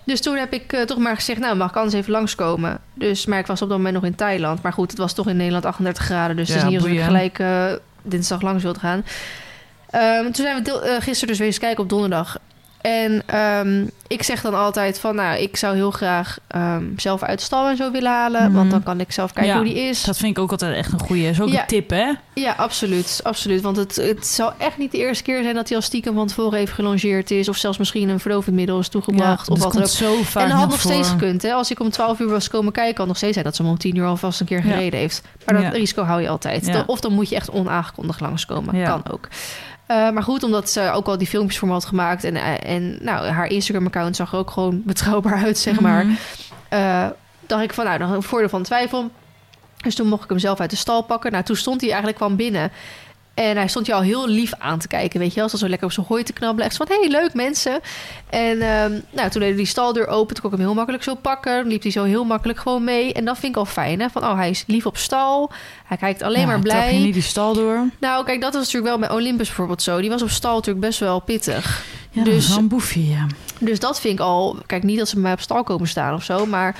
Dus toen heb ik eh, toch maar gezegd, nou, mag ik anders even langskomen? Dus, maar ik was op dat moment nog in Thailand. Maar goed, het was toch in Nederland 38 graden. Dus het is niet alsof ik gelijk dinsdag langs wilde gaan. Ehm, toen zijn we deel- gisteren dus weer eens kijken op donderdag. En ehm, ik zeg dan altijd van, nou, ik zou heel graag ehm, zelf uit de stal en zo willen halen. Mhm. Want dan kan ik zelf kijken Ja, hoe die is. Dat vind ik ook altijd echt een goede. is ook Ja. een tip, hè? Ja, absoluut. absoluut. Want het, het zal echt niet de eerste keer zijn dat hij al stiekem van tevoren even gelongeerd is. Of zelfs misschien een verdovend middel is toegebracht. of wat ook. zo vaak En dat had nog steeds gekund. Hè? Als ik om 12 uur was komen kijken, had nog steeds zijn dat ze hem om 10 uur alvast een keer gereden heeft. Maar dat risico hou je altijd. Of dan moet je echt onaangekondigd langskomen. Kan ook. Eh, maar goed, omdat ze ook al die filmpjes voor me had gemaakt. En, eh, en nou, haar Instagram-account zag er ook gewoon (laughs) betrouwbaar uit, zeg maar. Mhm. Eh, dacht ik van, nou, dan een voordeel van twijfel. Dus toen mocht ik hem zelf uit de stal pakken. Nou, toen stond hij eigenlijk kwam binnen. En hij stond je al heel lief aan te kijken, weet je wel. Zo lekker op zijn hooi te knabbelen. Echt van, hey, leuk mensen. En ehm, nou, toen deed die staldeur open. Toen kon ik hem heel makkelijk zo pakken. Dan liep hij zo heel makkelijk gewoon mee. En dat vind ik al fijn, hè. Van, oh, hij is lief op stal. Hij kijkt alleen Ja, maar blij. je niet die stal door? Nou, kijk, dat was natuurlijk wel bij Olympus bijvoorbeeld zo. Die was op stal natuurlijk best wel pittig. Ja, Dus- een boefje, ja. Dus dat vind ik al... Kijk, niet dat ze bij mij op stal komen staan of zo, maar...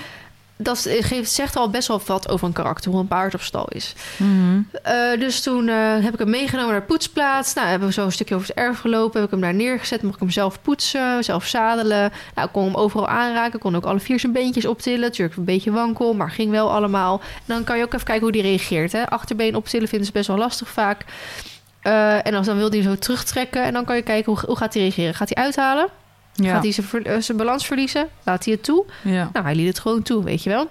Dat geeft, zegt al best wel wat over een karakter, hoe een paard op stal is. Mhm. Eh, dus toen eh, heb ik hem meegenomen naar de poetsplaats. Nou, hebben we zo een stukje over het erf gelopen. Heb ik hem daar neergezet. Mocht ik hem zelf poetsen, zelf zadelen. Nou, ik kon hem overal aanraken. Kon ook alle vier zijn beentjes optillen. Natuurlijk een beetje wankel, maar ging wel allemaal. En dan kan je ook even kijken hoe die reageert. Hè? Achterbeen optillen vinden ze best wel lastig vaak. Eh, en als dan wil hij zo terugtrekken. En dan kan je kijken hoe, hoe gaat hij reageren. Gaat hij uithalen? Ja. Gaat hij zijn, eh, zijn balans verliezen? Laat hij het toe? ja. Nou, hij liet het gewoon toe, weet je wel.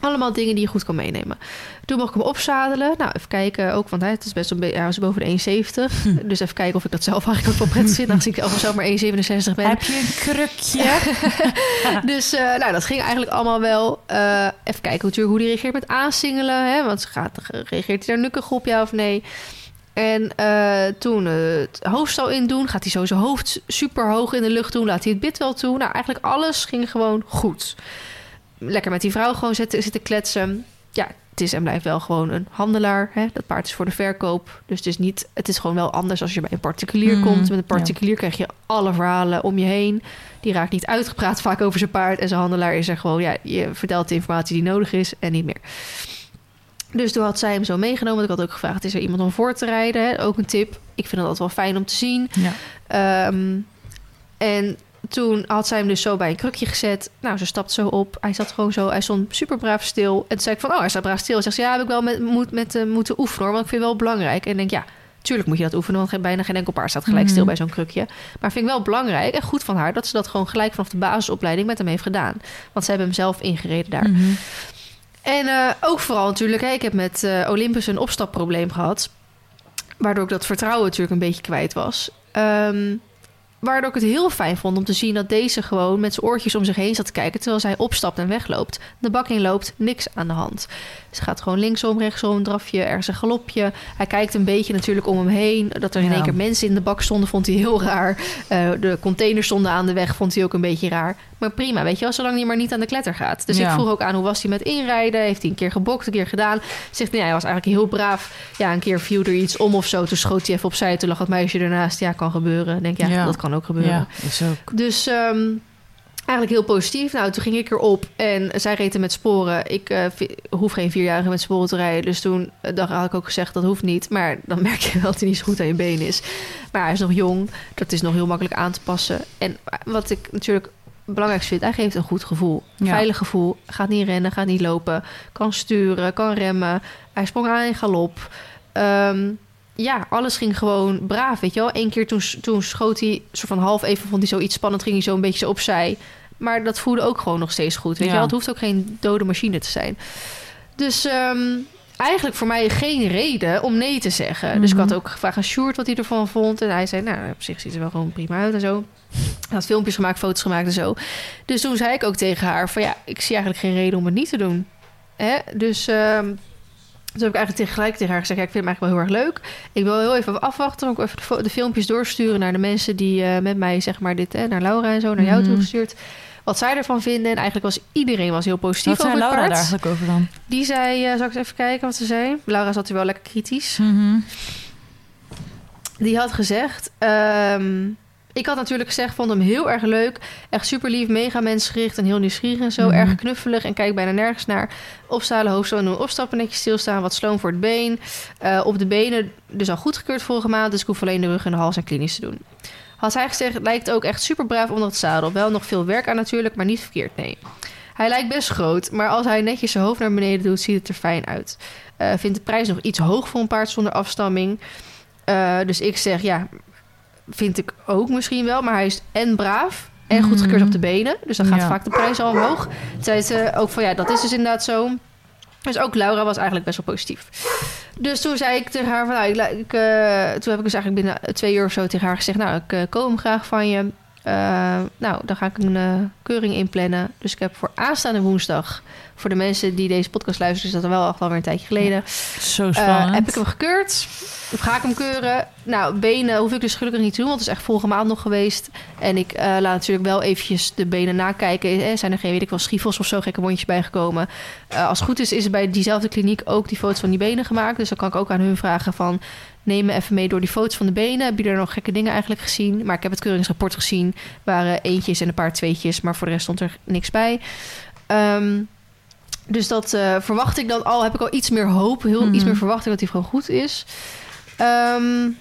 Allemaal dingen die je goed kan meenemen. Toen mocht ik hem opzadelen. Nou, even kijken ook, want hij het is best een hij boven de 1,70. (laughs) Dus even kijken of ik dat zelf eigenlijk ook wel prettig vind. Als ik zelf maar 1,67 ben. Heb je een krukje? (laughs) Dus eh, nou, dat ging eigenlijk allemaal wel. Eh, even kijken natuurlijk hoe die reageert met aansingelen. Hè? Want gaat, reageert hij daar nukkig op, ja of nee? En eh, toen eh, het hoofdstal in doen, gaat hij zo zijn hoofd super hoog in de lucht doen. Laat hij het bit wel toe. Nou, eigenlijk alles ging gewoon goed. Lekker met die vrouw gewoon zitten, zitten kletsen. Ja, het is en blijft wel gewoon een handelaar. Hè? Dat paard is voor de verkoop. Dus het is, niet, het is gewoon wel anders als je bij een particulier Mm, komt. Met een ja. particulier krijg je alle verhalen om je heen. Die raakt niet uitgepraat vaak over zijn paard. En zijn handelaar is er gewoon, ja, je vertelt de informatie die nodig is en niet meer. Dus toen had zij hem zo meegenomen. Ik had ook gevraagd, is er iemand om voor te rijden? Hè? Ook een tip. Ik vind dat altijd wel fijn om te zien. Ja. Ehm, en toen had zij hem dus zo bij een krukje gezet. Nou, ze stapt zo op. Hij zat gewoon zo. Hij stond super braaf stil. En toen zei ik van, oh, hij staat braaf stil. Zegt ze, ja, heb ik wel met, moet, met eh, moeten oefenen hoor. Want ik vind het wel belangrijk. En ik denk, ja, tuurlijk moet je dat oefenen. Want bijna geen enkel paard staat gelijk Mhm. stil bij zo'n krukje. Maar vind ik wel belangrijk en goed van haar... dat ze dat gewoon gelijk vanaf de basisopleiding met hem heeft gedaan. Want ze hebben hem zelf ingereden daar. Mhm. En eh, ook vooral natuurlijk, hè, ik heb met eh, Olympus een opstapprobleem gehad. Waardoor ik dat vertrouwen natuurlijk een beetje kwijt was. Ehm, waardoor ik het heel fijn vond om te zien dat deze gewoon met zijn oortjes om zich heen zat te kijken terwijl zij opstapt en wegloopt. De bak in loopt, niks aan de hand. Ze gaat gewoon linksom, rechtsom, een drafje, ergens een galopje. Hij kijkt een beetje natuurlijk om hem heen. Dat er in Ja. één keer mensen in de bak stonden, vond hij heel raar. Eh, de containers stonden aan de weg, vond hij ook een beetje raar. Maar prima, weet je wel, zolang hij maar niet aan de kletter gaat. Dus Ja. ik vroeg ook aan hoe was hij met inrijden. Heeft hij een keer gebokt, een keer gedaan. Zegt nee, hij was eigenlijk heel braaf. Ja, een keer viel er iets om of zo. Toen schoot hij even opzij. Toen lag het meisje ernaast. Ja, kan gebeuren. Denk ja, Ja. dat kan ook gebeuren. Ja, is ook. Dus ehm, eigenlijk heel positief. Nou, toen ging ik erop en zij reed er met sporen. Ik eh, hoef geen vierjarige met sporen te rijden. Dus toen eh, dacht, had ik ook gezegd, dat hoeft niet. Maar dan (laughs) merk je wel dat hij niet zo goed aan je been is. Maar hij is nog jong. Dat is nog heel makkelijk aan te passen. En wat ik natuurlijk belangrijk vind, hij geeft een goed gevoel. Ja. Veilig gevoel. Gaat niet rennen, gaat niet lopen. Kan sturen, kan remmen. Hij sprong aan in galop. Ehm, ja, alles ging gewoon braaf, weet je wel. Eén keer toen, toen schoot hij, soort van half even vond hij zoiets spannend, ging hij zo een beetje zo opzij. Maar dat voelde ook gewoon nog steeds goed, weet Ja. je wel. Het hoeft ook geen dode machine te zijn. Dus ehm, eigenlijk voor mij geen reden om nee te zeggen. Dus ik Mhm. had ook gevraagd aan Sjoerd wat hij ervan vond. En hij zei, nou, op zich ziet er wel gewoon prima uit en zo. Hij had filmpjes gemaakt, foto's gemaakt en zo. Dus toen zei ik ook tegen haar van, ja, ik zie eigenlijk geen reden om het niet te doen. Hè? Dus... ehm, toen heb ik eigenlijk tegelijk tegen haar gezegd... Ja, ik vind hem eigenlijk wel heel erg leuk. Ik wil heel even afwachten. Ook even de, filmpjes doorsturen naar de mensen die eh, met mij... zeg maar dit, hè, naar Laura en zo, naar jou Mhm. toegestuurd. Wat zij ervan vinden. En eigenlijk was iedereen was heel positief Wat zei over het Laura paard. daar eigenlijk over dan? Die zei... eh, zal ik eens even kijken wat ze zei? Laura zat er wel lekker kritisch. Mhm. Die had gezegd... ehm, ik had natuurlijk gezegd, vond hem heel erg leuk. Echt super lief, mega mensgericht en heel nieuwsgierig en zo. Mhm. Erg knuffelig en kijk bijna nergens naar. Opstalen, hoofdstoot doen, opstappen, netjes stilstaan. Wat sloom voor het been. Eh, op de benen dus al goedgekeurd vorige maand. Dus ik hoef alleen de rug en de hals en klinisch te doen. Had hij gezegd, lijkt ook echt super braaf onder het zadel. Wel nog veel werk aan natuurlijk, maar niet verkeerd, nee. Hij lijkt best groot, maar als hij netjes zijn hoofd naar beneden doet, ziet het er fijn uit. Eh vindt de prijs nog iets hoog voor een paard zonder afstamming. Eh, dus ik zeg, ja, vind ik ook misschien wel. Maar hij is en braaf en goed gekeurd op de benen. Dus dan gaat Ja. vaak de prijs al omhoog. Zei ze ook van, ja, dat is dus inderdaad zo. Dus ook Laura was eigenlijk best wel positief. Dus toen zei ik tegen haar van, nou, ik, eh, toen heb ik dus eigenlijk binnen twee uur of zo tegen haar gezegd, nou, ik uh, koop graag van je. Uh, nou, dan ga ik een keuring inplannen. Dus ik heb voor aanstaande woensdag, voor de mensen die deze podcast luisteren, is dat wel alweer een tijdje geleden. Zo spannend. Uh, heb ik hem gekeurd? Of ga ik hem keuren? Nou, benen hoef ik dus gelukkig niet te doen, want het is echt vorige maand nog geweest. En ik uh, laat natuurlijk wel eventjes de benen nakijken. Eh, zijn er geen, weet ik wel, schiefels of zo, gekke wondjes bijgekomen? Uh, als het goed is, is er bij diezelfde kliniek ook die foto's van die benen gemaakt. Dus dan kan ik ook aan hun vragen van... neem me even mee door die foto's van de benen. Heb je er nog gekke dingen eigenlijk gezien? Maar ik heb het keuringsrapport gezien. waren eentjes en een paar tweetjes, maar voor de rest stond er niks bij. Um, dus dat uh, verwacht ik dan al. Heb ik al iets meer hoop, heel, iets meer verwachting dat hij gewoon goed is. Um,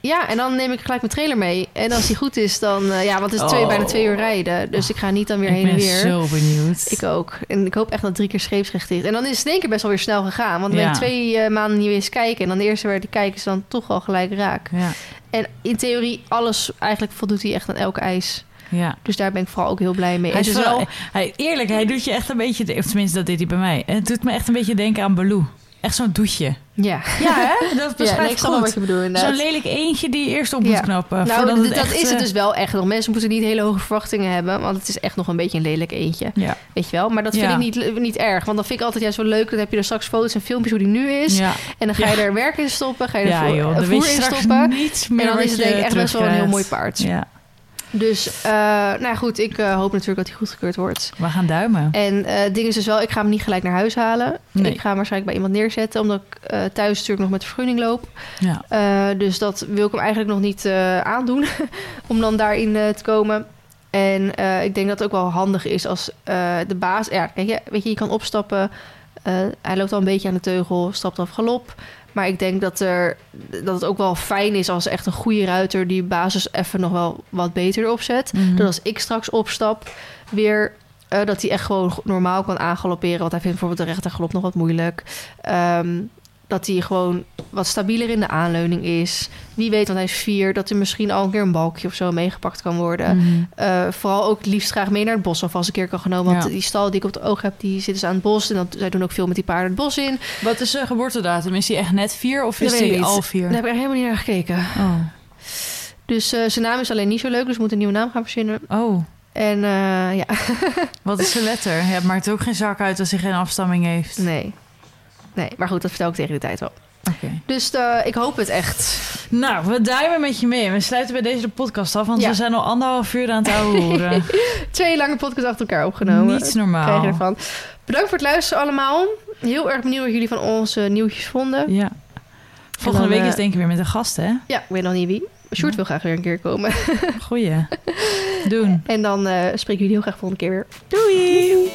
ja, en dan neem ik gelijk mijn trailer mee. En als die goed is, dan... Uh, ja, want het is twee, oh. bijna twee uur rijden. Dus ik ga niet dan weer ik heen en weer. Ik ben zo benieuwd. Ik ook. En ik hoop echt dat drie keer scheepsrecht is. En dan is het in één keer best wel weer snel gegaan. Want dan ja. twee uh, maanden niet eens kijken. En dan de eerste waar die kijken is dan toch al gelijk raak. Ja. En in theorie, alles... Eigenlijk voldoet hij echt aan elke eis. Ja. Dus daar ben ik vooral ook heel blij mee. Hij is wel, hij, eerlijk, hij doet je echt een beetje... Of tenminste, dat deed hij bij mij. Het doet me echt een beetje denken aan Baloo. Echt zo'n douche. Ja. Ja, hè? (laughs) Dat beschrijft ja, nee, ik snap wat je bedoelt. Zo'n lelijk eentje die je eerst op moet ja. knappen. Nou, dat, echt, is het dus wel echt nog. Mensen moeten niet hele hoge verwachtingen hebben. Want het is echt nog een beetje een lelijk eentje. Ja. Weet je wel? Maar dat vind ik niet, niet erg. Want dat vind ik altijd juist wel leuk. Dan heb je er straks foto's en filmpjes hoe die nu is. En dan ga je er werk in stoppen. Ga je er voer, joh, voer in stoppen. en dan is het denk ik echt best wel een heel mooi paard. Ja. Dus, uh, nou goed, ik uh, hoop natuurlijk dat hij goedgekeurd wordt. We gaan duimen. En uh, het ding is dus wel, ik ga hem niet gelijk naar huis halen. Nee. Ik ga hem waarschijnlijk bij iemand neerzetten, omdat ik thuis natuurlijk nog met de vergunning loop. Ja. dus dat wil ik hem eigenlijk nog niet aandoen, (laughs) om dan daarin te komen. En ik denk dat het ook wel handig is als de baas... Ja, kijk, je, weet je, je kan opstappen. hij loopt al een beetje aan de teugel, stapt af galop. Maar ik denk dat, er, dat het ook wel fijn is als echt een goede ruiter die basis even nog wel wat beter erop zet. Mhm. Dat als ik straks opstap, weer uh, dat hij echt gewoon normaal kan aangalopperen. Want hij vindt bijvoorbeeld de rechtergalop nog wat moeilijk. Um, dat hij gewoon wat stabieler in de aanleuning is. Wie weet, want hij is vier, dat er misschien al een keer een balkje of zo meegepakt kan worden. Mhm. Eh, vooral ook het liefst graag mee naar het bos of als een keer kan genomen. Want Ja. die stal die ik op het oog heb, die zit dus aan het bos. En dat, zij doen ook veel met die paarden het bos in. Wat is zijn geboortedatum? Is hij echt net vier of is hij al vier? Daar heb ik er helemaal niet naar gekeken. Oh. Dus eh, zijn naam is alleen niet zo leuk, dus we moeten een nieuwe naam gaan verzinnen. oh, En eh, ja, wat is zijn letter? Ja, het maakt ook geen zak uit als hij geen afstamming heeft. nee. Nee, maar goed, dat vertel ik tegen die tijd wel. Dus eh, ik hoop het echt. Nou, we duimen met je mee. We sluiten bij deze de podcast af, want Ja. we zijn al anderhalf uur aan het horen. (laughs) Twee lange podcasts achter elkaar opgenomen. Niets normaal. Krijg je ervan. Bedankt voor het luisteren allemaal. Heel erg benieuwd wat jullie van onze nieuwtjes vonden. Ja. Volgende dan, week is eh, denk ik weer met een gast, hè? Ja, ik weet nog niet wie. Sjoerd wil graag weer een keer komen. Goeie. Doen. (laughs) En dan eh spreken jullie heel graag volgende keer weer. Doei!